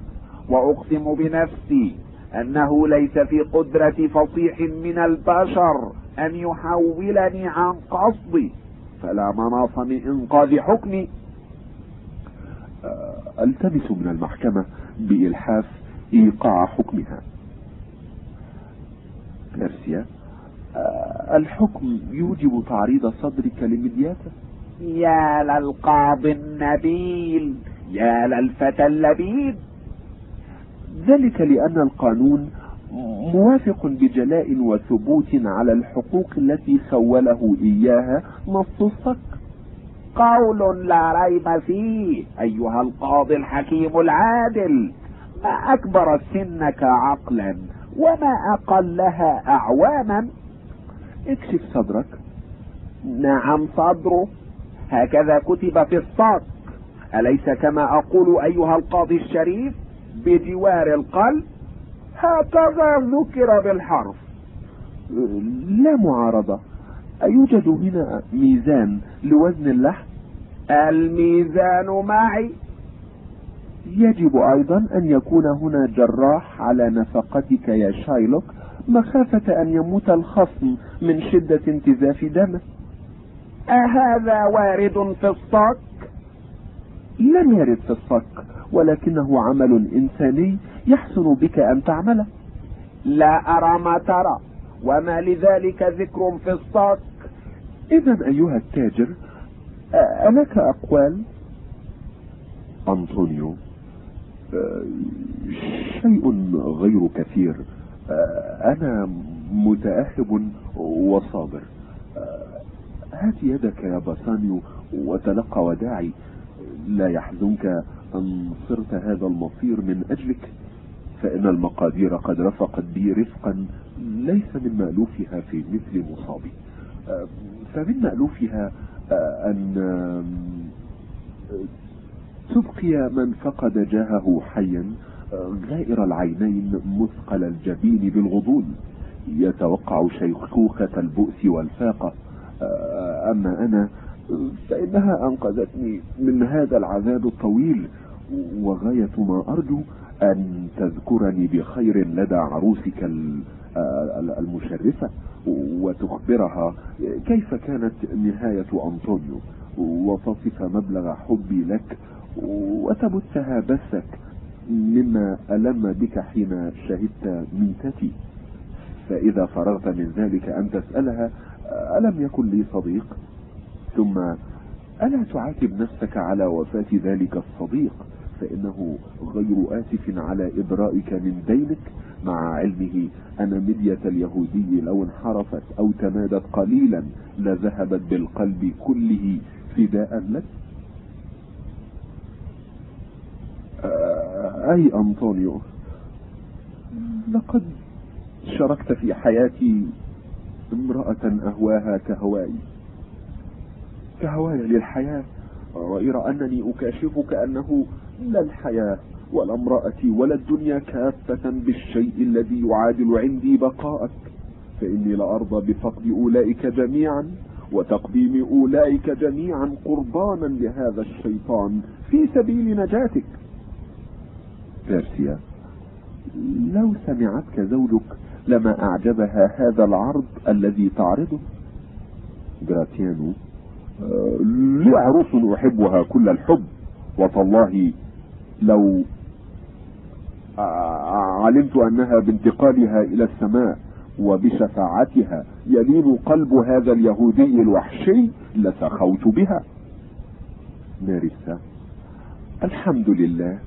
وأقسم بنفسي أنه ليس في قدرة فصيح من البشر. أن يحولني عن قصدي فلا مناص من إنقاذ حكمي. ألتمس من المحكمة بإلحاف إيقاع حكمها. غارسيا الحكم يوجب تعريض صدرك لمدياته. يا للقاضي النبيل يا للفتى اللبيب. ذلك لأن القانون موافق بجلاء وثبوت على الحقوق التي خوله إياها. نص الصك قول لا ريب فيه أيها القاضي الحكيم العادل. ما أكبر سنك عقلا وما أقلها أعواما. اكشف صدرك. نعم صدره. هكذا كتب في الصك أليس كما أقول أيها القاضي الشريف؟ بجوار القلب. هكذا ذكر بالحرف. لا معارضة. أيوجد هنا ميزان لوزن اللحم الميزان معي. يجب أيضا أن يكون هنا جراح على نفقتك يا شايلوك مخافة أن يموت الخصم من شدة انتزاف دمه. أهذا وارد في الصك؟ لم يرد في الصك ولكنه عمل إنساني يحسن بك أن تعمله لا أرى ما ترى وما لذلك ذكر في الصك إذا أيها التاجر ألك أقوال؟ أنطونيو شيء غير كثير. أنا متأهب وصابر. هات يدك يا باسانيو وتلقى وداعي. لا يحزنك أن صرت هذا المصير من أجلك. فإن المقادير قد رفقت بي رفقا ليس من مألوفها في مثل مصابي. فمن مألوفها أن تبقي من فقد جاهه حيا غائر العينين مثقل الجبين بالغضون. يتوقع شيخوخة البؤس والفاقة. أما أنا فإنها أنقذتني من هذا العذاب الطويل وغاية ما أرجو أن تذكرني بخير لدى عروسك المشرفة وتخبرها كيف كانت نهاية أنطونيو. وتصف مبلغ حبي لك وتبثها بثك مما ألم بك حين شهدت ميتتي. فإذا فرغت من ذلك أن تسألها ألم يكن لي صديق؟ ثم ألا تعاتب نفسك على وفاة ذلك الصديق؟ فإنه غير آسف على إبرائك من دينك. مع علمه أن مدية اليهودي لو انحرفت أو تمادت قليلا لذهبت بالقلب كله فداء لك. آه، أي أنطونيو؟ لقد شاركت في حياتي امرأة أهواها كهواي كهواي للحياة. غير أنني أكاشفك أنه لا الحياة ولا امرأتي ولا الدنيا كافة بالشيء الذي يعادل عندي بقاءك. فإني لأرضى بفقد أولئك جميعا وتقديم أولئك جميعا قربانا لهذا الشيطان في سبيل نجاتك. بيرسيا لو سمعتك زوجك لما أعجبها هذا العرض الذي تعرضه. جراتيانو آه، لي عروس أحبها كل الحب. وتالله لو علمت أنها بانتقالها إلى السماء وبشفاعتها يلين قلب هذا اليهودي الوحشي لسخوت بها. مارسا الحمد لله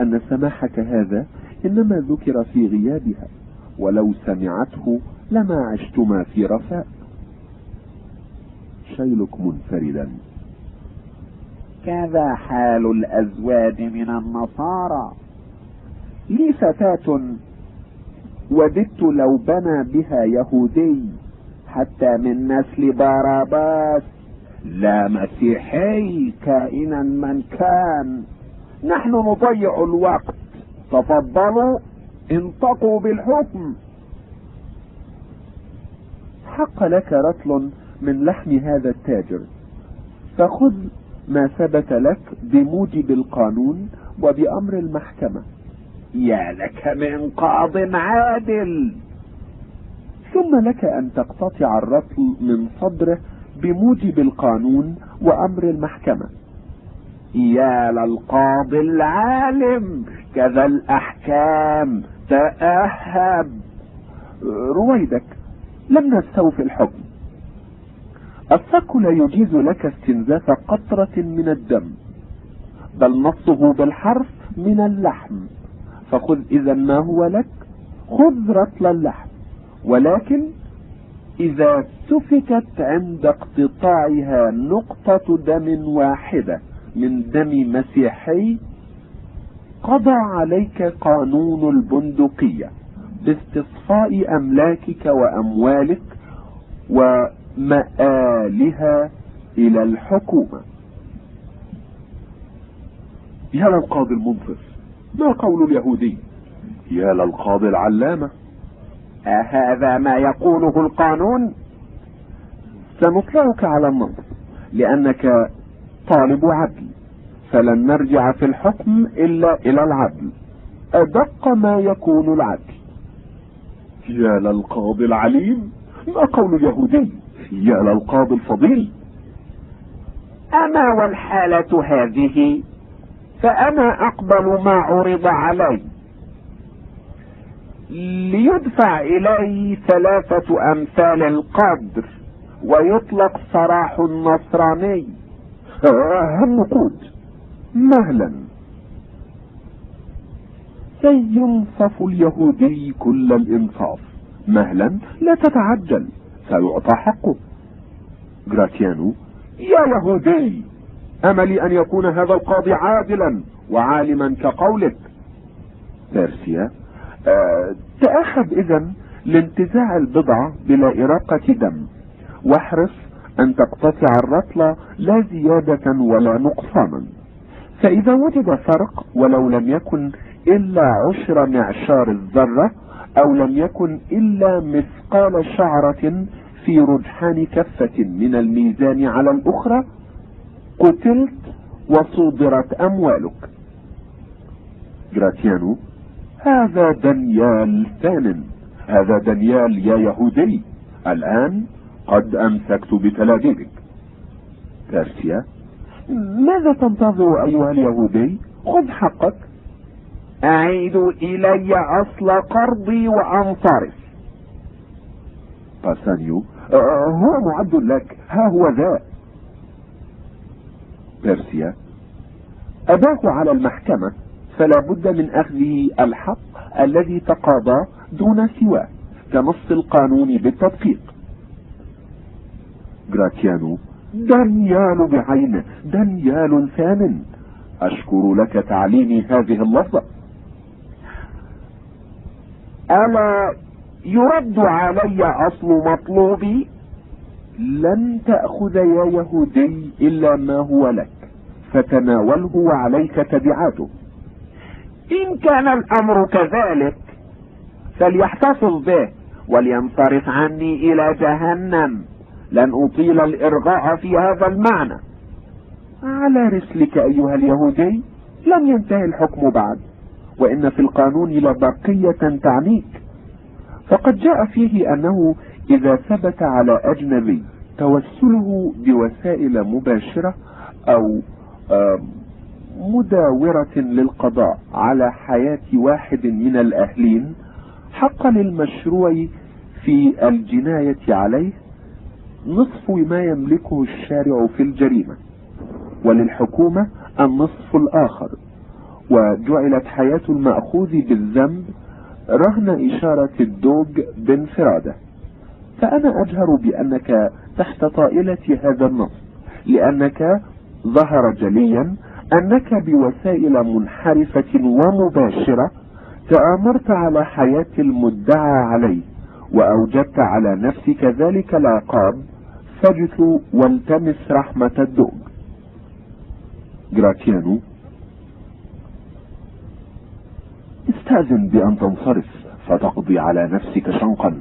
أن سماحك هذا إنما ذكر في غيابها ولو سمعته لما عشتما في رفاء. شيلك منفردا. كذا حال الأزواج من النصارى. لي فتاة وددت لو بنى بها يهودي حتى من نسل باراباس. لا مسيحي كائنا من كان. نحن نضيع الوقت. تفضلوا انطقوا بالحكم. حق لك رطل من لحم هذا التاجر. فخذ ما ثبت لك بموجب القانون وبأمر المحكمة. يا لك من قاض عادل ثم لك أن تقتطع الرطل من صدره بموجب القانون وأمر المحكمة. يا للقاضي العالم كذا الأحكام تأهب. رويدك لم نستوفي الحكم. الصك لا يجيز لك استنزاف قطرة من الدم بل نصه بالحرف من اللحم فخذ إذا ما هو لك خذ رطل اللحم ولكن إذا سفكت عند اقتطاعها نقطة دم واحدة من دم مسيحي قضى عليك قانون البندقية باستصفاء أملاكك وأموالك ومآلها إلى الحكومة. يا للقاضي المنصف ما قول اليهودي؟ يا للقاضي العلامة. أهذا ما يقوله القانون؟ سنطلعك على النص لأنك طالب عدل فلن نرجع في الحكم إلا إلى العدل. أدق ما يكون العدل. يا للقاضي العليم ما قول اليهودي؟ يا للقاضي الفضيل. أما والحالة هذه فأنا أقبل ما عرض علي. ليدفع إلي ثلاثة أمثال القدر ويطلق سراح النصراني. النقود مهلا. سينصف اليهودي كل الإنصاف. مهلا لا تتعجل. سيعطى حقه جراتيانو يا يهودي املي أن يكون هذا القاضي عادلا وعالما كقولك؟ بيرسيا أه تأخذ اذا لانتزاع البضعة بلا إراقة دم. واحرص أن تقتطع الرطل لا زيادة ولا نقصانا. فإذا وجد فرق ولو لم يكن إلا عشر معشار الذرة أو لم يكن إلا مثقال شعرة في رجحان كفة من الميزان على الأخرى قتلت وصودرت أموالك. جراتيانو هذا دانيال ثان هذا دانيال يا يهودي. الآن قد أمسكت بتلابيبك كارسيا ماذا تنتظر أيها اليهودي؟ خذ حقك. أعيد إلي أصل قرضي وأنصرف. باسانيو هو معد لك. ها هو ذا. بيرسيا أباه على المحكمة فلا بد من أخذه الحق الذي تقاضى دون سواه كنص القانون بالتدقيق. جراتيانو دانيال بعينه دانيال ثامن. أشكر لك تعليمي هذه اللفظة. ألا يرد علي أصل مطلوبي لن تأخذ يا يهودي إلا ما هو لك فتناوله وعليك تبعاته. إن كان الأمر كذلك فليحتفظ به ولينصرف عني إلى جهنم. لن أطيل الإرغاء في هذا المعنى. على رسلك أيها اليهودي لم ينتهي الحكم بعد وإن في القانون لبقية تعنيك. فقد جاء فيه أنه إذا ثبت على أجنبي توسله بوسائل مباشرة أو مداورة للقضاء على حياة واحد من الأهلين حق للمشروع في الجناية عليه نصف ما يملكه الشارع في الجريمة وللحكومة النصف الآخر وجعلت حياة المأخوذ بالذنب رهن إشارة الدوج بانفراده فأنا أجهر بأنك تحت طائلة هذا النص لأنك ظهر جليا أنك بوسائل منحرفة ومباشرة تآمرت على حياة المدعى عليه وأوجدت على نفسك ذلك العقاب فجث والتمس رحمة الدوج جراتيانو استأذن بأن تنصرف فتقضي على نفسك شنقا.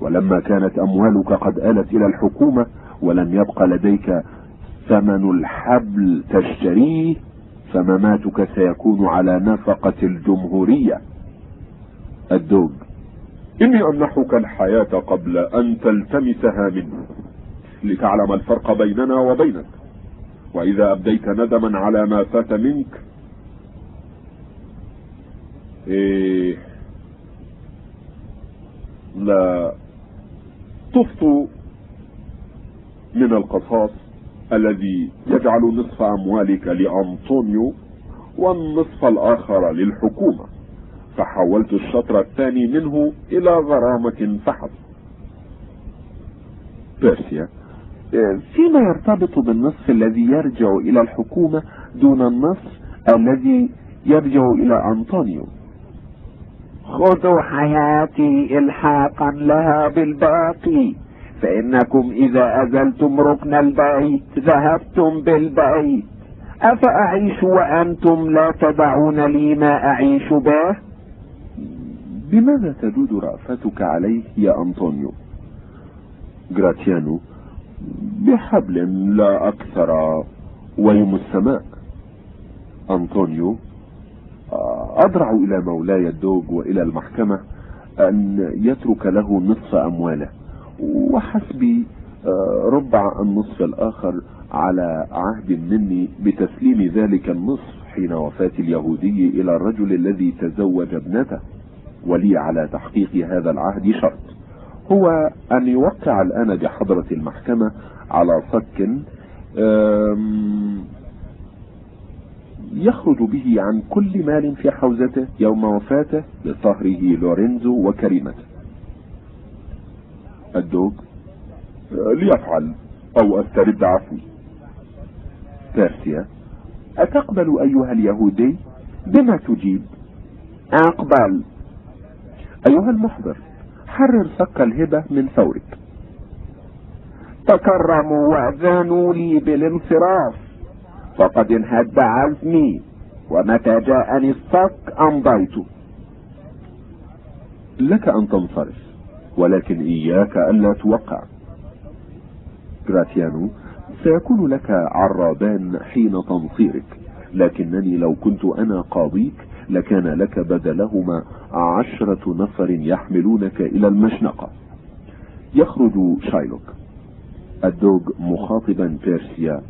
ولما كانت أموالك قد آلت إلى الحكومة ولم يبق لديك ثمن الحبل تشتريه فمماتك سيكون على نفقة الجمهورية. الدوب إني أمنحك الحياة قبل أن تلتمسها منه لتعلم الفرق بيننا وبينك. وإذا أبديت ندما على ما فات منك لا تفطو من القصاص الذي يجعل نصف أموالك لأنطونيو والنصف الآخر للحكومة. فحولت الشطر الثاني منه إلى غرامة فحسب بيرسيا فيما يرتبط بالنصف الذي يرجع إلى الحكومة دون النصف الذي يرجع إلى أنطونيو؟ خذوا حياتي إلحاقا لها بالباقي فإنكم إذا أزلتم ركن البيت ذهبتم بالبيت. أفأعيش وأنتم لا تدعون لي ما أعيش به؟ بماذا تدود رأفتك عليه يا أنطونيو؟ جراتيانو بحبل لا أكثر ويم السماء. أنطونيو أضرع إلى مولاي الدوج وإلى المحكمة أن يترك له نصف أمواله. وحسبي ربع النصف الآخر على عهد مني بتسليم ذلك النصف حين وفاة اليهودي إلى الرجل الذي تزوج ابنته. ولي على تحقيق هذا العهد شرط. هو أن يوقع الآن بحضرة المحكمة على صك يخرج به عن كل مال في حوزته يوم وفاته لصهره لورينزو وكريمته. الدوق ليفعل أو أسترد عفوي. بيرسيا أتقبل أيها اليهودي بما تجيب؟ أقبل. أيها المحضر حرر صك الهبة من ثورك تكرموا وأذانوا لي بالانصراف. فقد انهد عزمي ومتى جاءني الصك أمضيت. لك أن تنصرف ولكن إياك الا توقع. جراتيانو سيكون لك عرابان حين تنصيرك لكنني لو كنت أنا قاضيك لكان لك بدلهما عشرة نفر يحملونك إلى المشنقة. يخرج شايلوك. الدوج مخاطبا بيرسيا.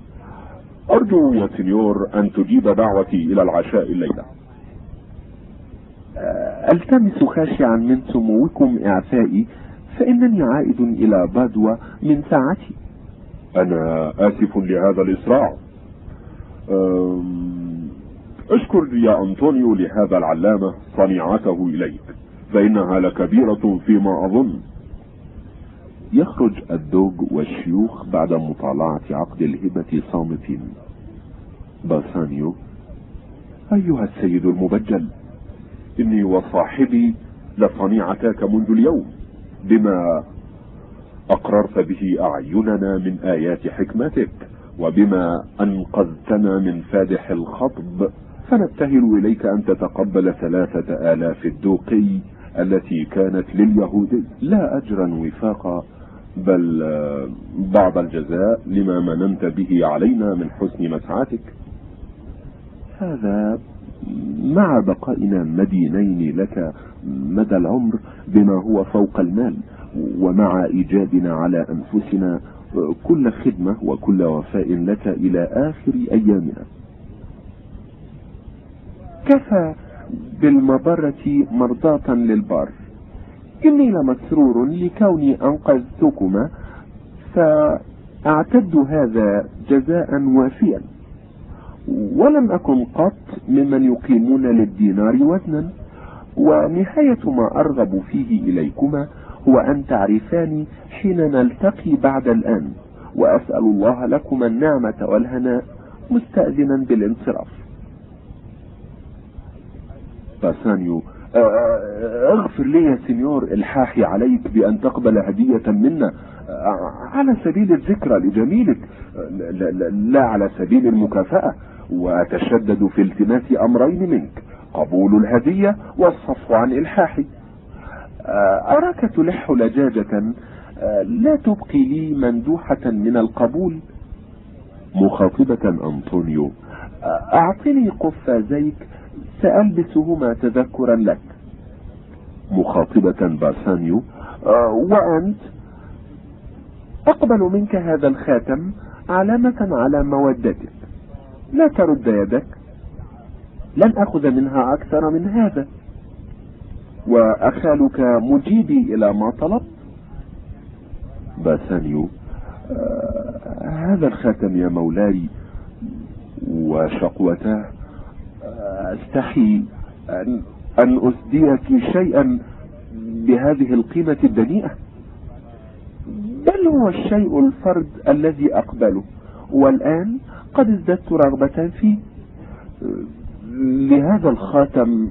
أرجو يا سنيور أن تجيب دعوتي إلى العشاء الليلة. ألتمس خاشعا من سموكم إعفائي فإنني عائد إلى بادوى من ساعتي. أنا آسف لهذا الإسراع. أشكر يا أنطونيو لهذا العلامة صنيعته إليك فإنها لكبيرة فيما أظن. يخرج الدوج والشيوخ بعد مطالعة عقد الهبة صامتين باسانيو أيها السيد المبجل إني وصاحبي لصنيعتك منذ اليوم بما أقررت به أعيننا من آيات حكمتك وبما أنقذتنا من فادح الخطب. فنبتهل إليك أن تتقبل ثلاثة آلاف الدوقي التي كانت لليهود لا أجرا وفاقا بل آه، بعض الجزاء لما مننت به علينا من حسن مسعتك هذا مع بقائنا مدينين لك مدى العمر بما هو فوق المال ومع إيجادنا على أنفسنا كل خدمة وكل وفاء لك إلى آخر أيامنا. كفى بالمبرة مرضاة للبر إني لمسرور لكوني أنقذتكما فأعتد هذا جزاء وافيا. ولم أكن قط ممن يقيمون للدينار وزنا ونهاية ما أرغب فيه إليكما هو أن تعرفاني حين نلتقي بعد الآن وأسأل الله لكما النعمة والهناء مستأذنا بالانصراف. باسانيو اغفر لي يا سنيور الحاحي عليك بأن تقبل هدية منا. آه، على سبيل الذكرى لجميلك آه، لا, على سبيل المكافأة. وأتشدد في التماس أمرين منك. قبول الهدية والصفو عن إلحاحي. آه، أراك تلح لجاجة. آه، لا تبقي لي مندوحة من القبول. مخاطبة أنطونيو. آه، أعطني قفازيك. سألبسهما تذكرا لك. مخاطبة باسانيو آه، وأنت أقبل منك هذا الخاتم علامة على مودتك. لا ترد يدك. لن أخذ منها أكثر من هذا. وأخالك مجيبي إلى ما طلبت. باسانيو آه هذا الخاتم يا مولاي وشقوته. أستحي أن, أن أسديك شيئا بهذه القيمة الدنيئة؟ بل هو الشيء الفرد الذي أقبله. والآن قد ازددت رغبة فيه لهذا الخاتم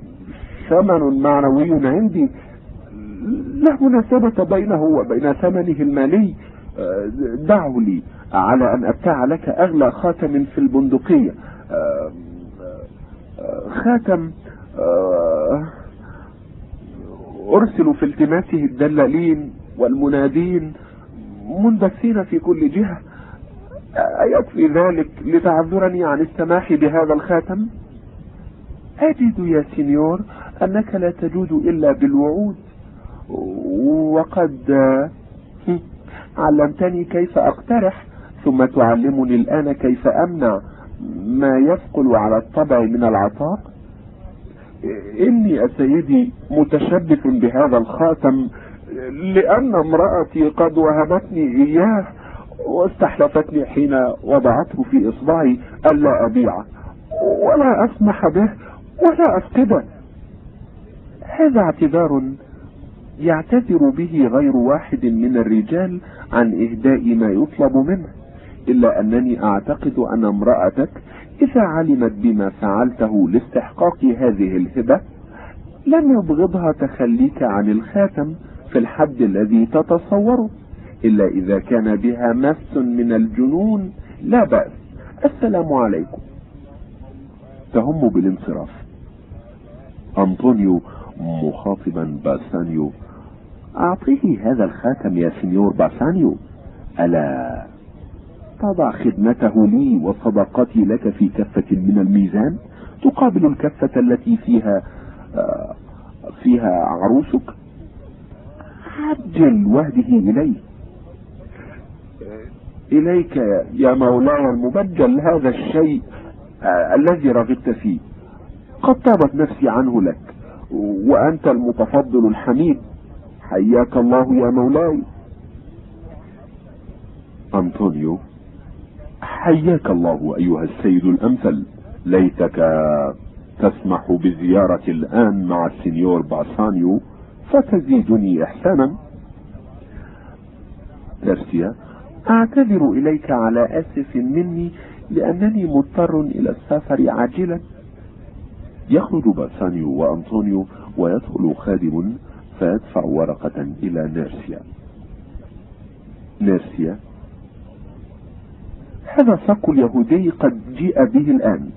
ثمن معنوي عندي. لا مناسبة بينه وبين ثمنه المالي. دعه لي على أن أبتاع لك أغلى خاتم في البندقية. خاتم أرسل في التماسه الدلالين والمنادين مندسين في كل جهة. أيكفي ذلك لتعذرني عن السماح بهذا الخاتم؟ أجد يا سينيور أنك لا تجود إلا بالوعود وقد علمتني كيف أقترح ثم تعلمني الآن كيف أمنع. ما يثقل على الطبع من العطاء؟ إني سيدي متشبث بهذا الخاتم لأن امرأتي قد وهبتني إياه واستحلفتني حين وضعته في إصبعي ألا أبيعه ولا أسمح به ولا أفقده. هذا اعتذار يعتذر به غير واحد من الرجال عن إهداء ما يطلب منه. إلا أنني أعتقد أن امرأتك إذا علمت بما فعلته لاستحقاق هذه الهبة لم يبغضها تخليك عن الخاتم في الحد الذي تتصوره إلا إذا كان بها مس من الجنون. لا بأس. السلام عليكم. تهم بالانصراف. أنطونيو مخاطبا باسانيو. أعطيه هذا الخاتم يا سنيور باسانيو. ألا. تضع خدمته لي وصداقتي لك في كفة من الميزان تقابل الكفة التي فيها آه فيها عروسك؟ عجل وهده إليه إليك يا مولاي المبجل هذا الشيء آه الذي رغبت فيه. قد طابت نفسي عنه لك وأنت المتفضل الحميد. حياك الله يا مولاي. أنطونيو. حياك الله أيها السيد الأمثل. ليتك تسمح بزيارة الآن مع السنيور باسانيو فتزيدني إحسانا. ترسيا أعتذر إليك على أسف مني لأنني مضطر إلى السفر عاجلا. يخرج باسانيو وأنطونيو ويدخل خادم فيدفع ورقة إلى نيرسيا نيرسيا هذا صك اليهودي قد جيء به الآن.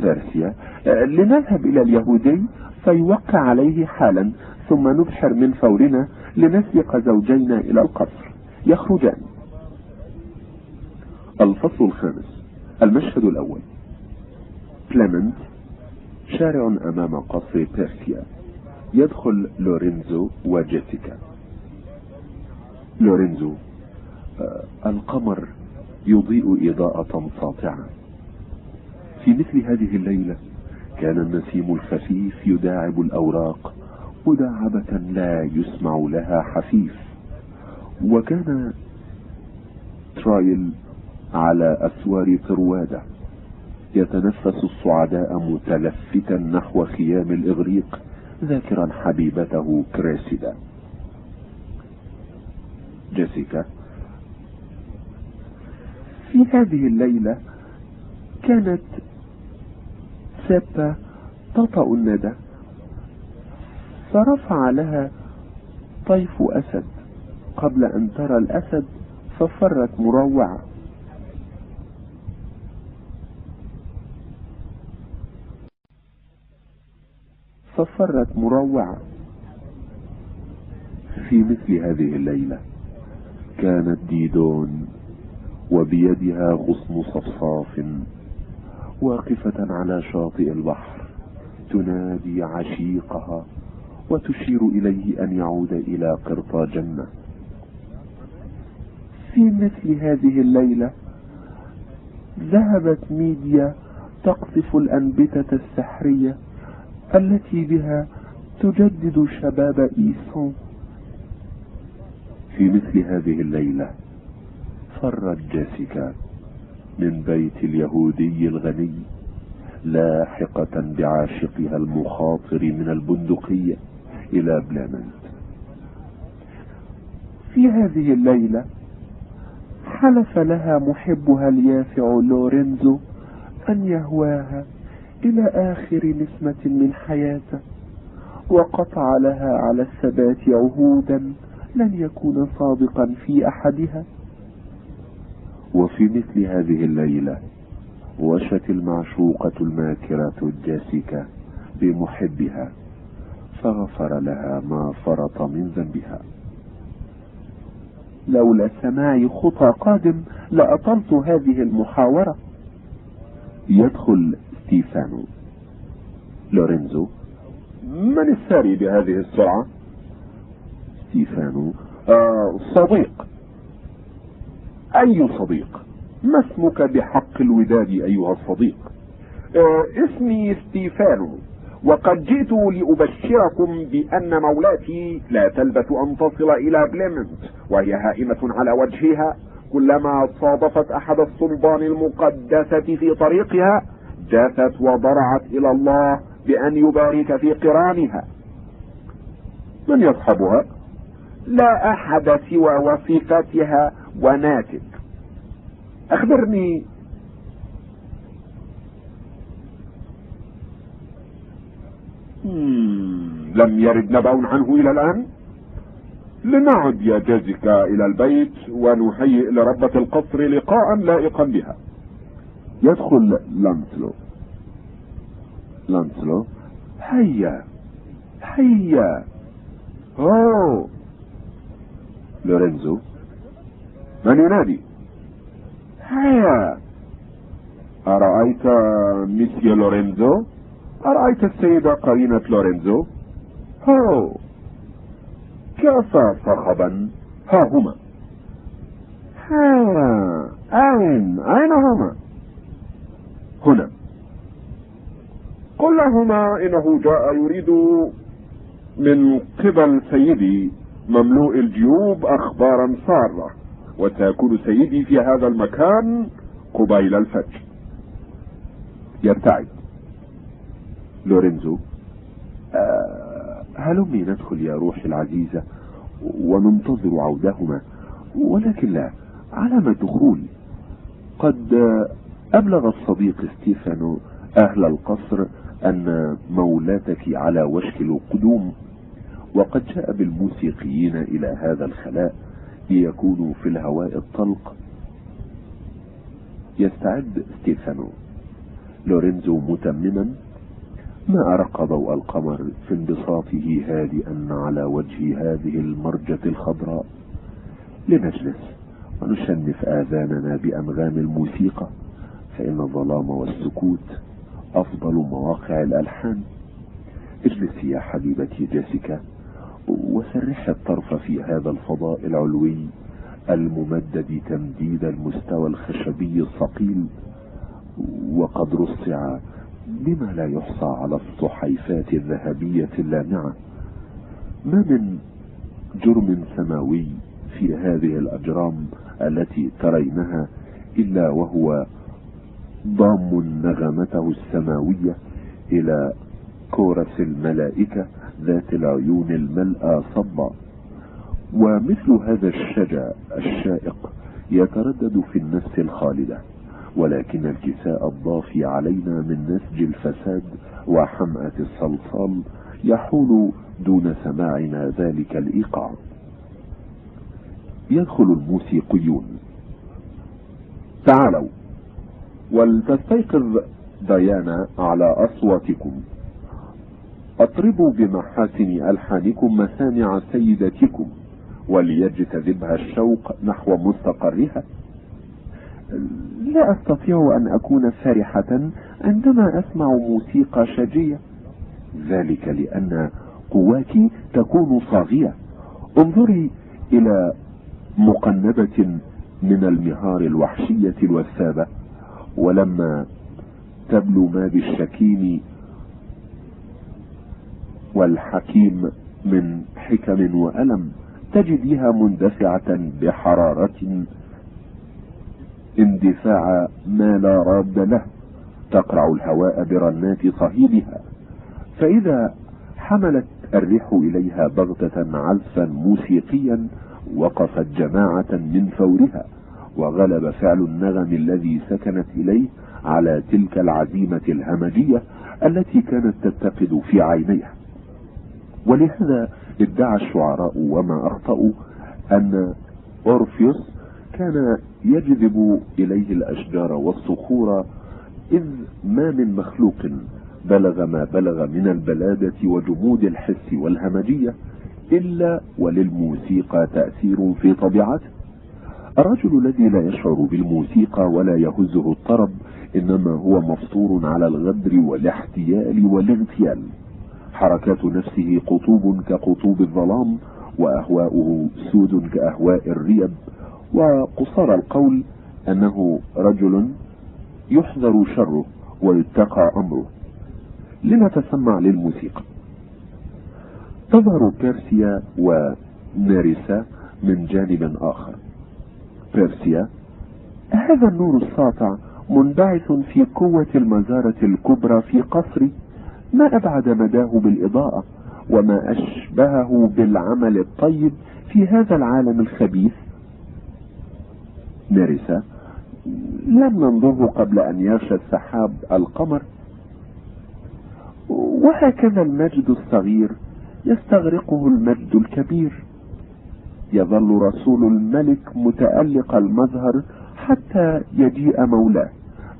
بيرسيا لنذهب إلى اليهودي فيوقع عليه حالا ثم نبحر من فورنا لنسبق زوجينا إلى القصر. يخرجان. الفصل الخامس. المشهد الأول. كليمنت شارع أمام قصر بيرسيا. يدخل لورينزو وجيسيكا. لورينزو آه القمر يضيء إضاءة ساطعة في مثل هذه الليلة كان النسيم الخفيف يداعب الأوراق مداعبة لا يسمع لها حفيف. وكان ترايل على أسوار طروادة يتنفس الصعداء متلفتا نحو خيام الإغريق ذاكرا حبيبته كريسيدا. جيسيكا في هذه الليلة كانت سيبا تطأ الندى فرفع لها طيف أسد. قبل أن ترى الأسد ففرت مروعة. ففرت مروعة. في مثل هذه الليلة كانت ديدون وبيدها غصن صفصاف واقفة على شاطئ البحر تنادي عشيقها وتشير إليه أن يعود إلى قرطاجنة في مثل هذه الليلة ذهبت ميديا تقصف الأنبتة السحرية التي بها تجدد شباب إيسون. في مثل هذه الليلة فرت جيسيكا من بيت اليهودي الغني لاحقة بعاشقها المخاطر من البندقية إلى بلامنت. في هذه الليلة حلف لها محبها اليافع لورينزو أن يهواها إلى آخر نسمة من حياته وقطع لها على الثبات عهودا لن يكون صادقا في أحدها. وفي مثل هذه الليلة وشت المعشوقة الماكرة الجاسكة بمحبها فغفر لها ما فرط من ذنبها. لولا سماع خطى قادم لأطلت هذه المحاورة. يدخل ستيفانو. لورينزو من الساري بهذه السرعة؟ ستيفانو آه صديق. أي صديق؟ ما اسمك بحق الوداد أيها الصديق؟ آه اسمي ستيفانو وقد جئت لأبشركم بأن مولاتي لا تلبث أن تصل إلى بليمنت وهي هائمة على وجهها. كلما صادفت أحد السلطان المقدسة في طريقها جاثت وضرعت إلى الله بأن يبارك في قرانها. من يصحبها؟ لا أحد سوى وصفتها. وناتج. أخبرني لم يرد نبأ عنه إلى الآن؟ لنعد يا جازيكا إلى البيت ونهيئ لربة القصر لقاء لائقا بها. يدخل لانسلو لانسلو هيا هيا. أوه. لورينزو. من ينادي؟ هيا. أرأيت ميسيو لورينزو؟ أرأيت السيدة قرينة لورينزو؟ هو. كفى صخبا؟ ها هما. ها أين؟ أين هما؟ هنا. قل لهما إنه جاء يريد من قبل سيدي مملوء الجيوب أخبارا سارة. وسيكون سيدي في هذا المكان قبيل الفجر. يبتعد لورينزو آه هلمي ندخل يا روحي العزيزة وننتظر عودهما ولكن لا على ما الدخول قد أبلغ الصديق ستيفانو أهل القصر أن مولاتك على وشك القدوم وقد جاء بالموسيقيين إلى هذا الخلاء. ليكونوا في الهواء الطلق. يستعد ستيفانو لورينزو متمما. ما أرق ضوء القمر في انبساطه هادئا على وجه هذه المرجة الخضراء. لنجلس ونشنف آذاننا بأنغام الموسيقى فإن الظلام والسكوت أفضل مواقع الألحان. اجلسي يا حبيبتي جيسيكا. وسرح الطرف في هذا الفضاء العلوي الممدد تمديد المستوى الخشبي الصقيل وقد رصع بما لا يحصى على الصحيفات الذهبية اللامعة. ما من جرم سماوي في هذه الأجرام التي ترينها إلا وهو ضام نغمته السماوية إلى كورس الملائكة ذات العيون الملأى صبا. ومثل هذا الشجع الشائق يتردد في النفس الخالدة ولكن الكساء الضافي علينا من نسج الفساد وحمأة الصلصال يحول دون سماعنا ذلك الإيقاع. يدخل الموسيقيون. تعالوا. ولتستيقظ ديانا على أصواتكم. اطربوا بمحاسن ألحانكم مسامع سيدتكم وليجتذبها الشوق نحو مستقرها. لا أستطيع أن أكون فرحة عندما أسمع موسيقى شجية. ذلك لأن قواك تكون صاغية. انظري إلى مقنبة من المهار الوحشية الوثابة ولما تبلو ما بالشكيم والحكيم من حكم وألم تجديها مندفعة بحرارة اندفاع ما لا راد له تقرع الهواء برنات صهيلها فإذا حملت الريح إليها بغتة عزفا موسيقيا وقفت جماعة من فورها وغلب فعل النغم الذي سكنت إليه على تلك العزيمة الهمجية التي كانت تتقد في عينيها. ولهذا ادعى الشعراء وما أخطأوا أن أورفيوس كان يجذب إليه الأشجار والصخور إذ ما من مخلوق بلغ ما بلغ من البلادة وجمود الحس والهمجية إلا وللموسيقى تأثير في طبيعته. الرجل الذي لا يشعر بالموسيقى ولا يهزه الطرب إنما هو مفطور على الغدر والاحتيال والاغتيال حركات نفسه قطوب كقطوب الظلام وأهواؤه سود كأهواء الريب. وقصار القول أنه رجل يحذر شره ويتقى أمره. لنتسمع للموسيقى؟ تظهر بيرسيا ونارسا من جانب آخر. بيرسيا هذا النور الساطع منبعث في قوة المزارة الكبرى في قصري؟ ما أبعد مداه بالإضاءة وما أشبهه بالعمل الطيب في هذا العالم الخبيث. نرسة لم ننظره قبل أن يغشى السحاب القمر. وهكذا المجد الصغير يستغرقه المجد الكبير. يظل رسول الملك متألق المظهر حتى يجيء مولاه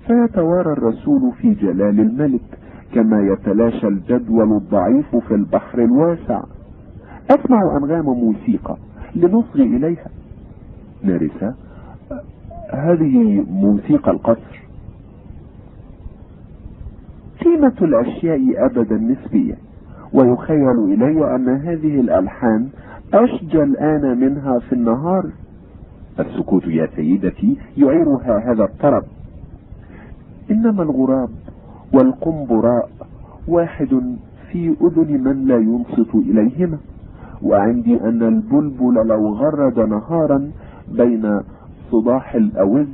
فيتوارى الرسول في جلال الملك. كما يتلاشى الجدول الضعيف في البحر الواسع. أسمع أنغام موسيقى لنصغي إليها. نارسة هذه موسيقى القصر. قيمة الأشياء أبدا نسبية ويخيل إلي أن هذه الألحان أشجى الآن منها في النهار. السكوت يا سيدتي يعيرها هذا الطرب. إنما الغراب والقنبراء واحد في أذن من لا ينصت إليهما. وعندي أن البلبل لو غرد نهارا بين صداح الأوز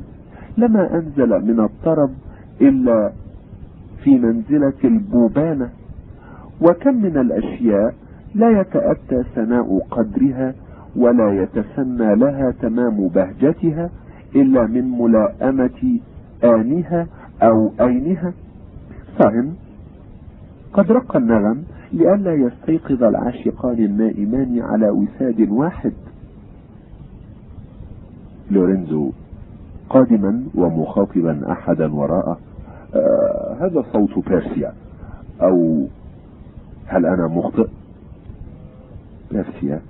لما أنزل من الطرب إلا في منزلة البوبانة. وكم من الأشياء لا يتأتى سناء قدرها ولا يتسنى لها تمام بهجتها إلا من ملائمة آنها أو أينها فهم قد رق النغم لئلا يستيقظ العاشقان النائمان على وساد واحد. لورينزو قادما ومخاطبا احدا وراءه آه هذا صوت بيرسيا أو هل أنا مخطئ؟ بيرسيا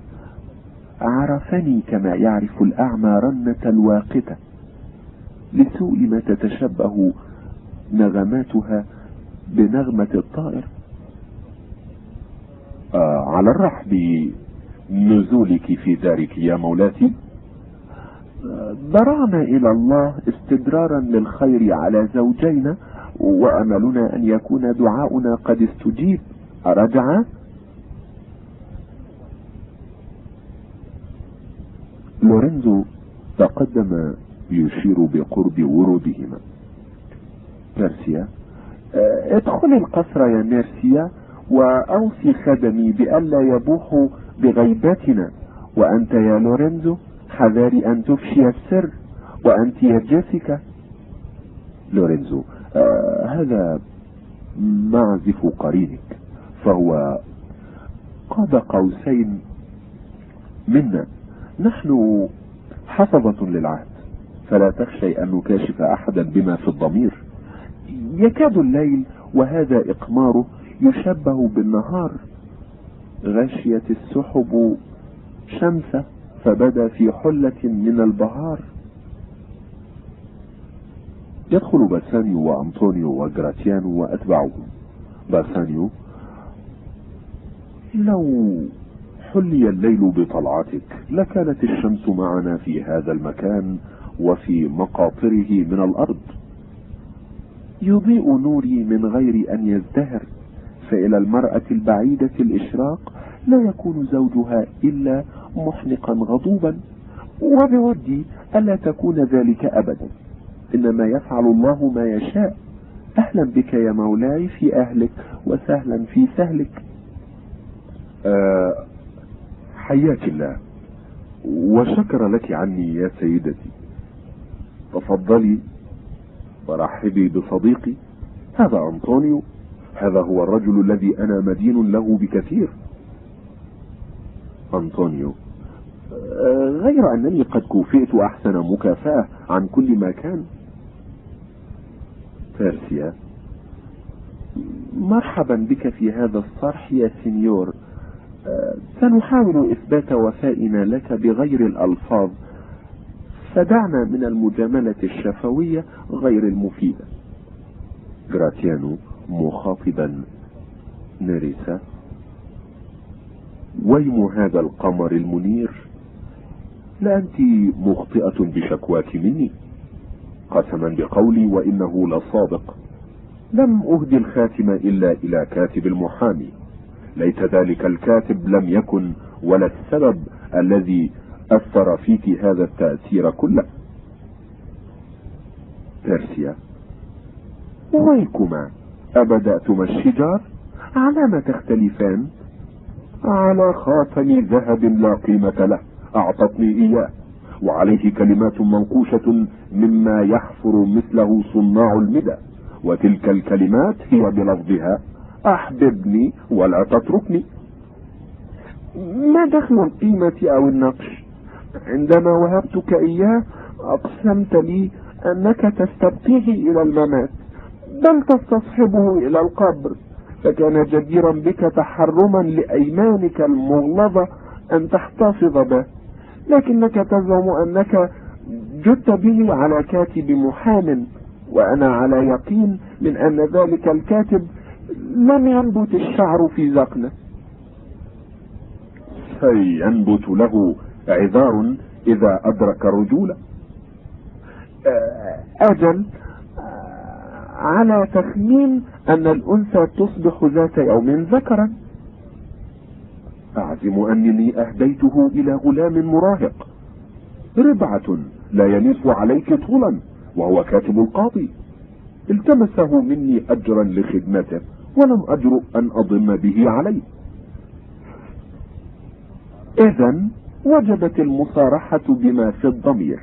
عرفني كما يعرف الأعمى رنة الواقتة لسوء ما تتشبه نغماتها بنغمة الطائر. آه على الرحب نزولك في دارك يا مولاتي. برعنا إلى الله استدرارا للخير على زوجينا وأملنا أن يكون دعاؤنا قد استجيب. أرجع؟ لورينزو تقدم يشير بقرب ورودهما. بيرسيا. ادخل القصر يا ميرسيا وأوصي خدمي بألا يبوحوا بغيبتنا وأنت يا لورينزو حذاري أن تفشي السر وأنت يا جيسيكا. لورينزو آه هذا معزف قرينك فهو قاب قوسين منا. نحن حفظة للعهد فلا تخشي أن نكاشف أحدا بما في الضمير. يكاد الليل وهذا إقماره يشبه بالنهار. غشيت السحب شمسه فبدا في حلة من البهار. يدخل باسانيو وأنطونيو وجراتيانو وأتباعهم. باسانيو لو حلي الليل بطلعتك لكانت الشمس معنا في هذا المكان وفي مقاطره من الأرض. يضيء نوري من غير أن يزدهر فإلى المرأة البعيدة الإشراق لا يكون زوجها إلا محنقا غضوبا. وبودي ألا تكون ذلك ابدا. إنما يفعل الله ما يشاء. أهلا بك يا مولاي في أهلك وسهلا في سهلك. أه حياك الله. وشكر لك عني يا سيدتي. تفضلي. ورحبي بصديقي هذا أنطونيو هذا هو الرجل الذي أنا مدين له بكثير. أنطونيو غير أنني قد كوفئت أحسن مكافأة عن كل ما كان. بيرسيا مرحبا بك في هذا الصرح يا سنيور سنحاول إثبات وفائنا لك بغير الألفاظ. فدعنا من المجاملة الشفوية غير المفيدة. جراتيانو مخاطبا نيريسا ويم هذا القمر المنير لا أنت مخطئة بشكواك مني قسما بقولي وإنه لصادق لم أهدي الخاتم إلا إلى كاتب المحامي ليت ذلك الكاتب لم يكن ولا السبب الذي أثر فيك هذا التأثير كله. بيرسيا. ويكما أبدأتما الشجار على ما تختلفان. على خاتم ذهب لا قيمة له. أعطتني إياه. وعليه كلمات منقوشة مما يحفر مثله صناع المدى. وتلك الكلمات هي بلفظها. أحببني ولا تتركني. ما دخل القيمة أو النقش؟ عندما وهبتك إياه أقسمت لي أنك تستبقيه إلى الممات. بل تستصحبه إلى القبر. فكان جديرا بك تحرما لأيمانك المغلظة أن تحتفظ به. لكنك تزعم أنك جدت به على كاتب محام وأنا على يقين من أن ذلك الكاتب لم ينبت الشعر في ذقنه سينبت له عذار إذا أدرك الرجولة أجل على تخمين أن الأنثى تصبح ذات يوم ذكرا. أعزم أنني أهديته إلى غلام مراهق. ربعة لا ينف عليك طولا وهو كاتب القاضي. التمسه مني أجرا لخدمته ولم أجرؤ أن أضم به عليه. إذا وجبت المصارحة بما في الضمير.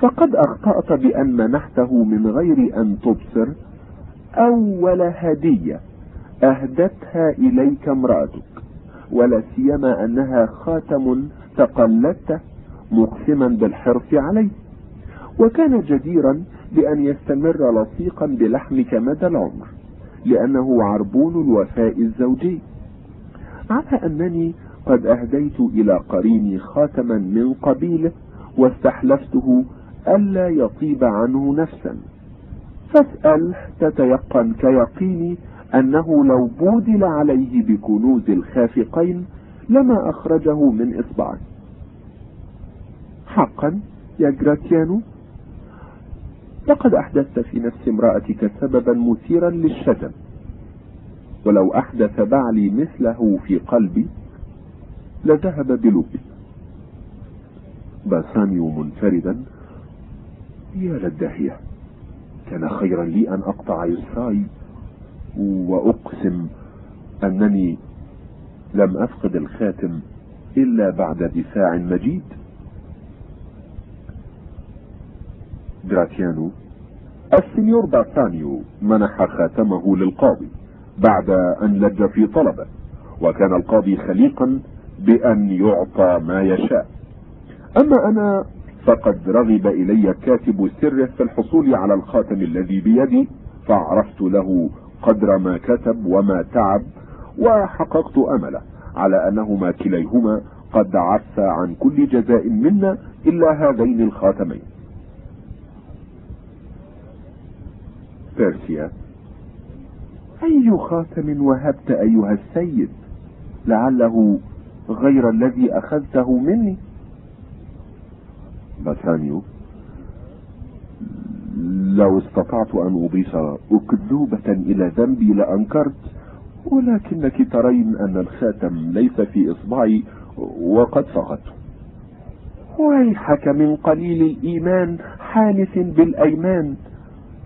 فقد أخطأت بأن منحته من غير أن تبصر. أول هدية أهدتها إليك امرأتك ولا سيما أنها خاتم تقلدته مقسما بالحرص عليه. وكان جديرا بأن يستمر لصيقا بلحمك مدى العمر لأنه عربون الوفاء الزوجي. على أنني قد أهديت إلى قريني خاتما من قبيله واستحلفته ألا يطيب عنه نفسا. فاسأل تتيقن كيقيني أنه لو بودل عليه بكنوز الخافقين لما أخرجه من إصبعه. حقا يا جراتيانو لقد أحدثت في نفس امرأتك سببا مثيرا للشتم ولو أحدث بعلي مثله في قلبي لذهب بلبي باسانيو منفردا يا للداهية كان خيرا لي أن أقطع يسراي وأقسم أنني لم أفقد الخاتم إلا بعد دفاع مجيد. جراتيانو السنيور باسانيو منح خاتمه للقاضي بعد أن لج في طلبه وكان القاضي خليقا بأن يعطى ما يشاء. أما أنا فقد رغب إلي كاتب سره في الحصول على الخاتم الذي بيدي فعرفت له قدر ما كتب وما تعب وحققت أمله على أنهما كليهما قد عفى عن كل جزاء منا إلا هذين الخاتمين. بيرسيا أي خاتم وهبت أيها السيد؟ لعله غير الذي أخذته مني. باسانيو لو استطعت أن أضيف أكذوبة إلى ذنبي لأنكرت ولكنك ترين أن الخاتم ليس في إصبعي وقد فقدته ويحك من قليل الإيمان حالف بالأيمان.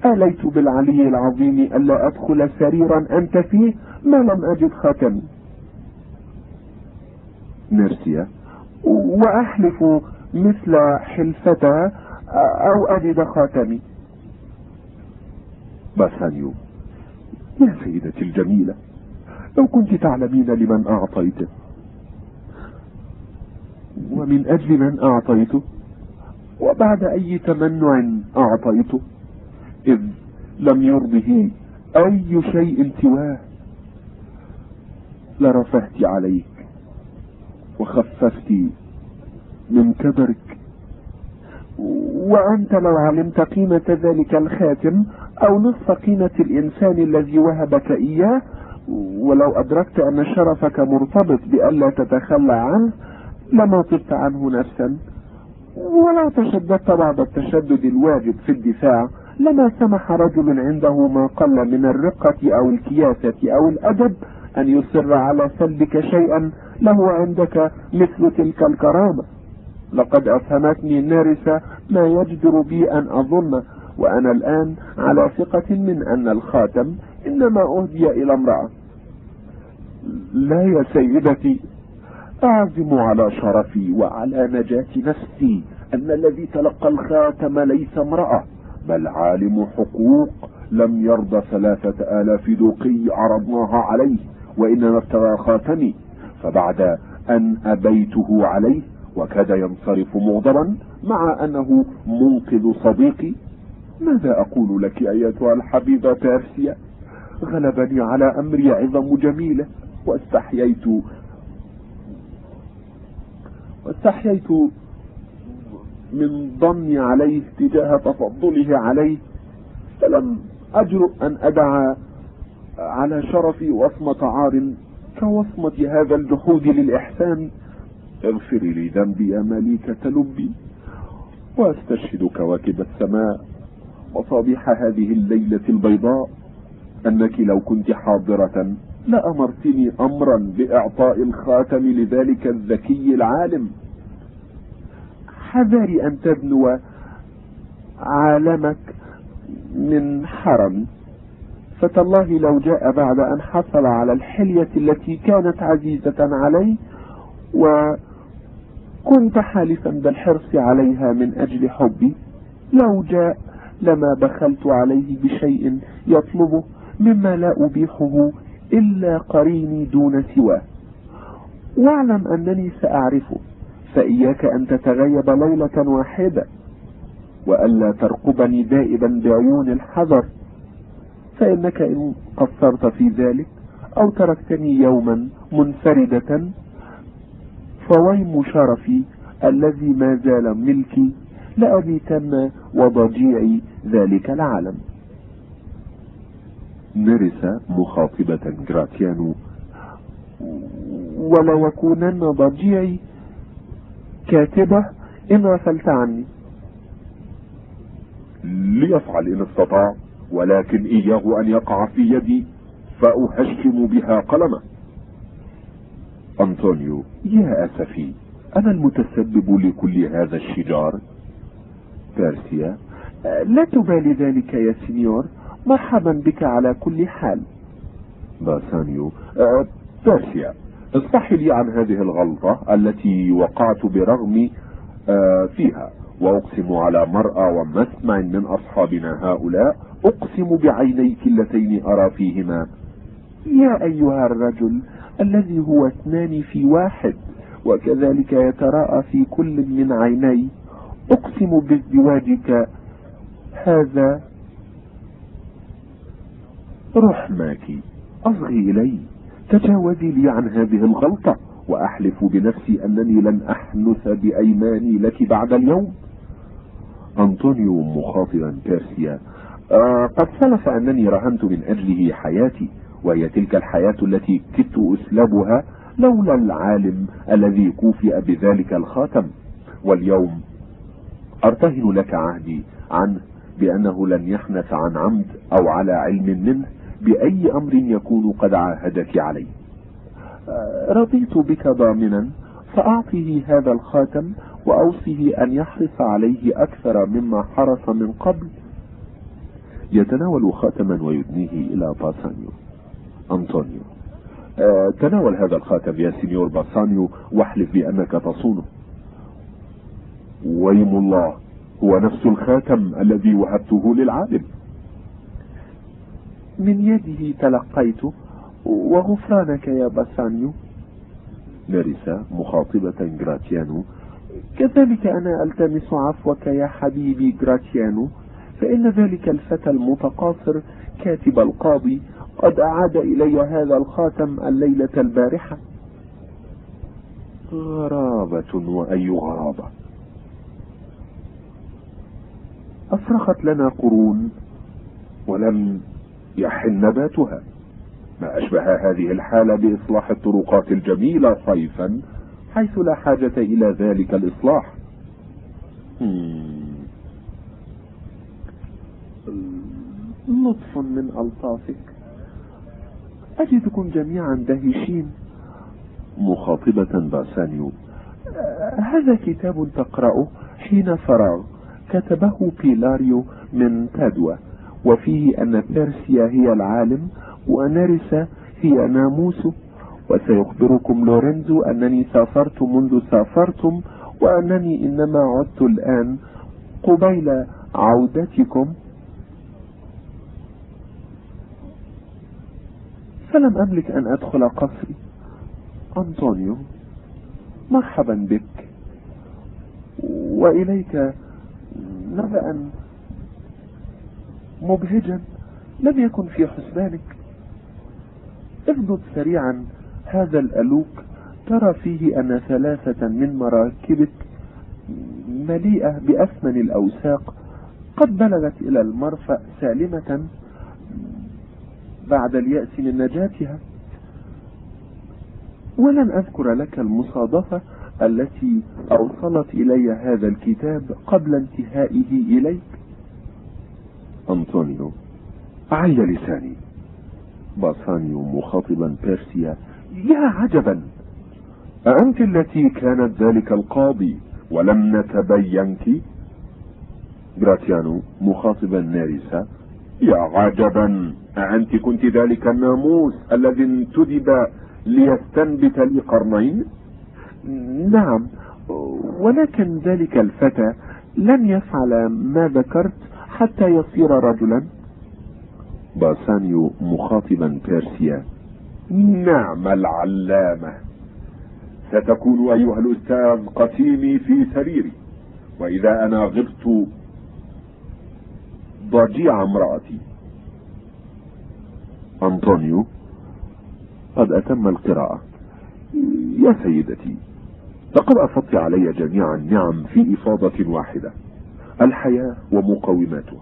آليت بالعلي العظيم ألا أدخل سريرا أنت فيه؟ ما لم أجد خاتمي. ميرسيا وأحلف مثل حلفتها أو أجد خاتمي. باسانيو يا سيدتي الجميلة لو كنت تعلمين لمن أعطيته ومن أجل من أعطيته وبعد أي تمنع أعطيته إذ لم يرضه أي شيء سواه. لرفهت عليك وخففت من كبرك. وأنت لو علمت قيمة ذلك الخاتم أو نصف قيمة الإنسان الذي وهبك إياه ولو أدركت أن شرفك مرتبط بألا تتخلى عنه لما طبت عنه نفسا. ولو تشددت بعد التشدد الواجب في الدفاع. لما سمح رجل عنده ما قل من الرقة أو الكياسة أو الأدب أن يصر على سلبك شيئا له عندك مثل تلك الكرامة. لقد أفهمتني النارسة ما يجدر بي أن أظن وأنا الآن على ثقة من أن الخاتم إنما أهدي إلى امرأة. لا يا سيدتي أعزم على شرفي وعلى نجاة نفسي أن الذي تلقى الخاتم ليس امرأة بل عالم حقوق لم يرضى ثلاثة آلاف دوقي عرضناها عليه. وإنما ابتغى خاتمي. فبعد أن أبيته عليه وكاد ينصرف مغضبا مع أنه منقذ صديقي ماذا أقول لك أيتها الحبيبة بيرسيا غلبني على أمري عظم جميلة واستحييت واستحييت من ظني عليه تجاه تفضله عليه فلم أجرؤ أن أدع على شرفي وصمة عار كوصمة هذا الجحود للإحسان. اغفري لي ذنبي مليكة لبي وأستشهد كواكب السماء وصابيح هذه الليلة البيضاء. أنك لو كنت حاضرة لأمرتني أمرا بإعطاء الخاتم لذلك الذكي العالم. حذري أن تدنو عالمك من حرم. فتالله لو جاء بعد أن حصل على الحلية التي كانت عزيزة عليه وكنت حالفا بالحرص عليها من أجل حبي لو جاء لما بخلت عليه بشيء يطلبه مما لا أبيحه إلا قريني دون سواه. واعلم أنني سأعرفه فإياك أن تتغيب ليلة واحدة وألا ترقبني دائبا بعيون الحذر. فإنك إن قصرت في ذلك أو تركتني يوما منفردة فويم شرفي الذي ما زال ملكي لأبيتن وضجيعي ذلك العالم. نرس مخاطبة جراتيانو وليكونن ضجيعي كاتبة إن غفلت عني. ليفعل إن استطاع. ولكن إياه أن يقع في يدي فأهشم بها قلمه. أنطونيو يا أسفي أنا المتسبب لكل هذا الشجار؟ بيرسيا لا تبالي ذلك يا سينيور مرحبا بك على كل حال. باسانيو أه بيرسيا اصفحي لي عن هذه الغلطة التي وقعت برغم أه فيها. وأقسم على مرأى ومسمع من أصحابنا هؤلاء أقسم بعينيك اللتين أرى فيهما. يا أيها الرجل الذي هو اثنان في واحد وكذلك يتراءى في كل من عيني أقسم بازدواجك. هذا رحماك. أصغي إلي. تجاوزي لي عن هذه الغلطة وأحلف بنفسي أنني لن أحنث بأيماني لك بعد اليوم. أنطونيو مخاطبا بيرسيا آه قد سلف أنني رهنت من أجله حياتي وهي تلك الحياة التي كدت أسلبها لولا العالم الذي كوفئ بذلك الخاتم. واليوم أرتهن لك عهدي عنه بأنه لن يحنث عن عمد أو على علم منه بأي أمر يكون قد عاهدك عليه. آه، رضيت بك ضامنا فأعطه هذا الخاتم وأوصه أن يحرص عليه أكثر مما حرص من قبل. يتناول خاتما ويدنيه إلى باسانيو. أنطونيو. آه تناول هذا الخاتم يا سينيور باسانيو واحلف بأنك تصونه. ويم الله هو نفس الخاتم الذي وهبته للعالم. من يده تلقيته وغفرانك يا باسانيو. نرس مخاطبة جراتيانو كذلك أنا ألتمس عفوك يا حبيبي جراتيانو فإن ذلك الفتى المتقاصر كاتب القاضي قد أعاد إلي هذا الخاتم الليلة البارحة. غرابة وأي غرابة. أفرخت لنا قرون ولم يحن نباتها. ما أشبه هذه الحالة بإصلاح الطرقات الجميلة صيفا. حيث لا حاجة إلى ذلك الإصلاح. لطف من ألطافك. أجدكم جميعا دهشين. مخاطبة باسانيو هذا كتاب تقرأه حين فراغ. كتبه بيلاريو من بادوا وفيه أن بيرسيا هي العالم ونرس هي ناموسه وسيخبركم لورينزو أنني سافرت منذ سافرتم وأنني إنما عدت الآن قبيل عودتكم. فلم أملك أن أدخل قصري. أنطونيو مرحبا بك. وإليك نبأ مبهجا لم يكن في حسبانك. اغضب سريعا. هذا الألوك ترى فيه أن ثلاثة من مراكبك مليئة بأثمن الأوساق. قد بلغت إلى المرفأ سالمة بعد اليأس من نجاتها. ولن أذكر لك المصادفة التي أوصلت إلي هذا الكتاب قبل انتهائه إليك. أنطونيو عي لساني. باسانيو مخاطبا بيرسيا يا عجبا. أنت التي كانت ذلك القاضي ولم نتبينك؟ جراتيانو مخاطبا نارسا يا عجبا أأنت كنت ذلك الناموس الذي انتدب ليستنبت لي قرنين نعم ولكن ذلك الفتى لن يفعل ما ذكرت حتى يصير رجلا. باسانيو مخاطبا بيرسيا نعم العلامة. ستكون أيها الأستاذ قسيمي في سريري وإذا أنا غبت ضجيع امرأتي. أنطونيو قد أتم القراءة. يا سيدتي لقد أفضت علي جميع النعم في إفاضة واحدة الحياة ومقوماتها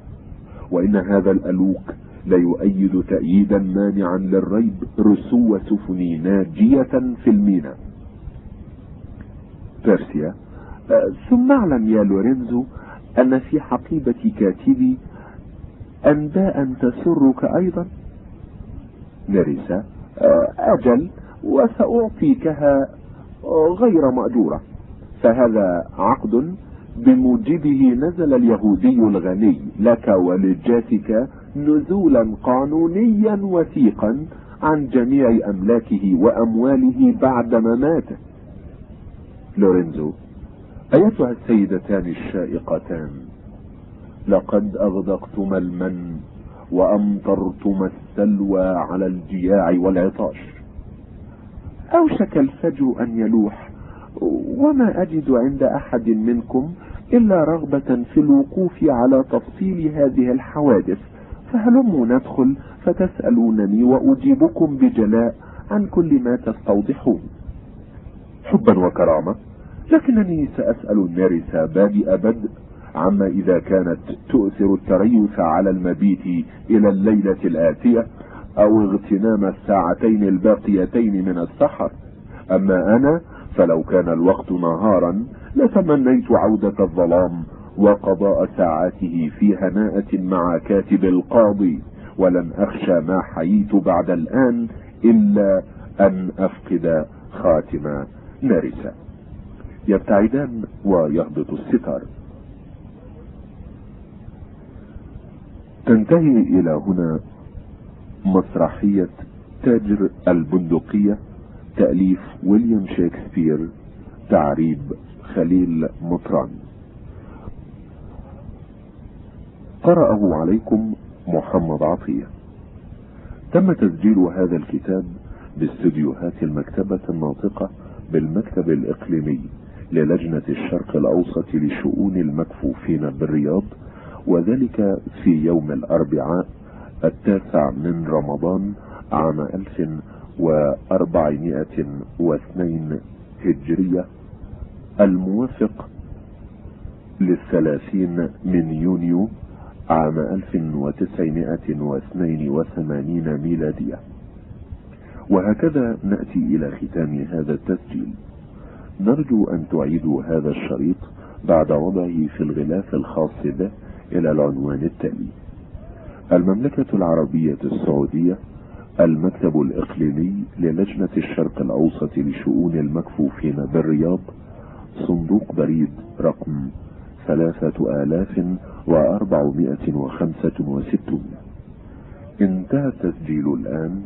وإن هذا الألوك ليؤيد تأييدا مانعا للريب رسو سفني ناجية في الميناء. بيرسيا أه، ثم اعلم يا لورينزو أن في حقيبة كاتبي أنباء تسرك أيضا. نريسا أه، أجل وسأعطيكها غير مأجورة. فهذا عقد بموجبه نزل اليهودي الغني لك ولجاتك نزولا قانونيا وثيقا عن جميع أملاكه وأمواله بعد مماته. لورينزو أيتها السيدتان الشائقتان؟ لقد أغدقتما المن وأمطرتما السلوى على الجياع والعطاش. أوشك الفجر أن يلوح وما أجد عند أحد منكم إلا رغبة في الوقوف على تفصيل هذه الحوادث. فهلموا ندخل؟ فتسألونني وأجيبكم بجلاء عن كل ما تستوضحون. حبا وكرامة لكنني سأسأل النارسة بادئ بدء عما إذا كانت تؤثر التريث على المبيت إلى الليلة الآتية أو اغتنام الساعتين الباقيتين من السحر. أما أنا فلو كان الوقت نهارا لتمنيت عودة الظلام وقضاء ساعاته في هناءة مع كاتب القاضي. ولن أخشى ما حييت بعد الآن إلا أن أفقد خاتم نارسة. يبتعدان ويهبط الستار. تنتهي إلى هنا مسرحية تاجر البندقية تأليف ويليام شكسبير تعريب خليل مطران. قرأه عليكم محمد عطية. تم تسجيل هذا الكتاب باستديوهات المكتبة الناطقة بالمكتب الإقليمي للجنة الشرق الأوسط لشؤون المكفوفين بالرياض وذلك في يوم الأربعاء التاسع من رمضان عام 1402 هجرية الموافق للثلاثين من يونيو عام 1982 ميلادية. وهكذا نأتي إلى ختام هذا التسجيل. نرجو أن تعيدوا هذا الشريط بعد وضعه في الغلاف الخاص به إلى العنوان التالي. المملكة العربية السعودية المكتب الإقليمي للجنة الشرق الأوسط لشؤون المكفوفين بالرياض صندوق بريد رقم ثلاثة آلاف وأربعمائة وخمسة وستون. انتهى التسجيل الآن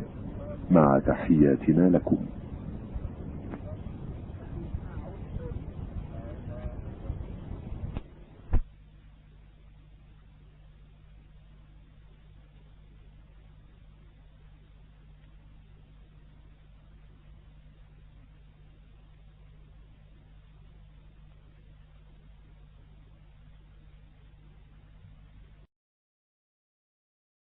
مع تحياتنا لكم.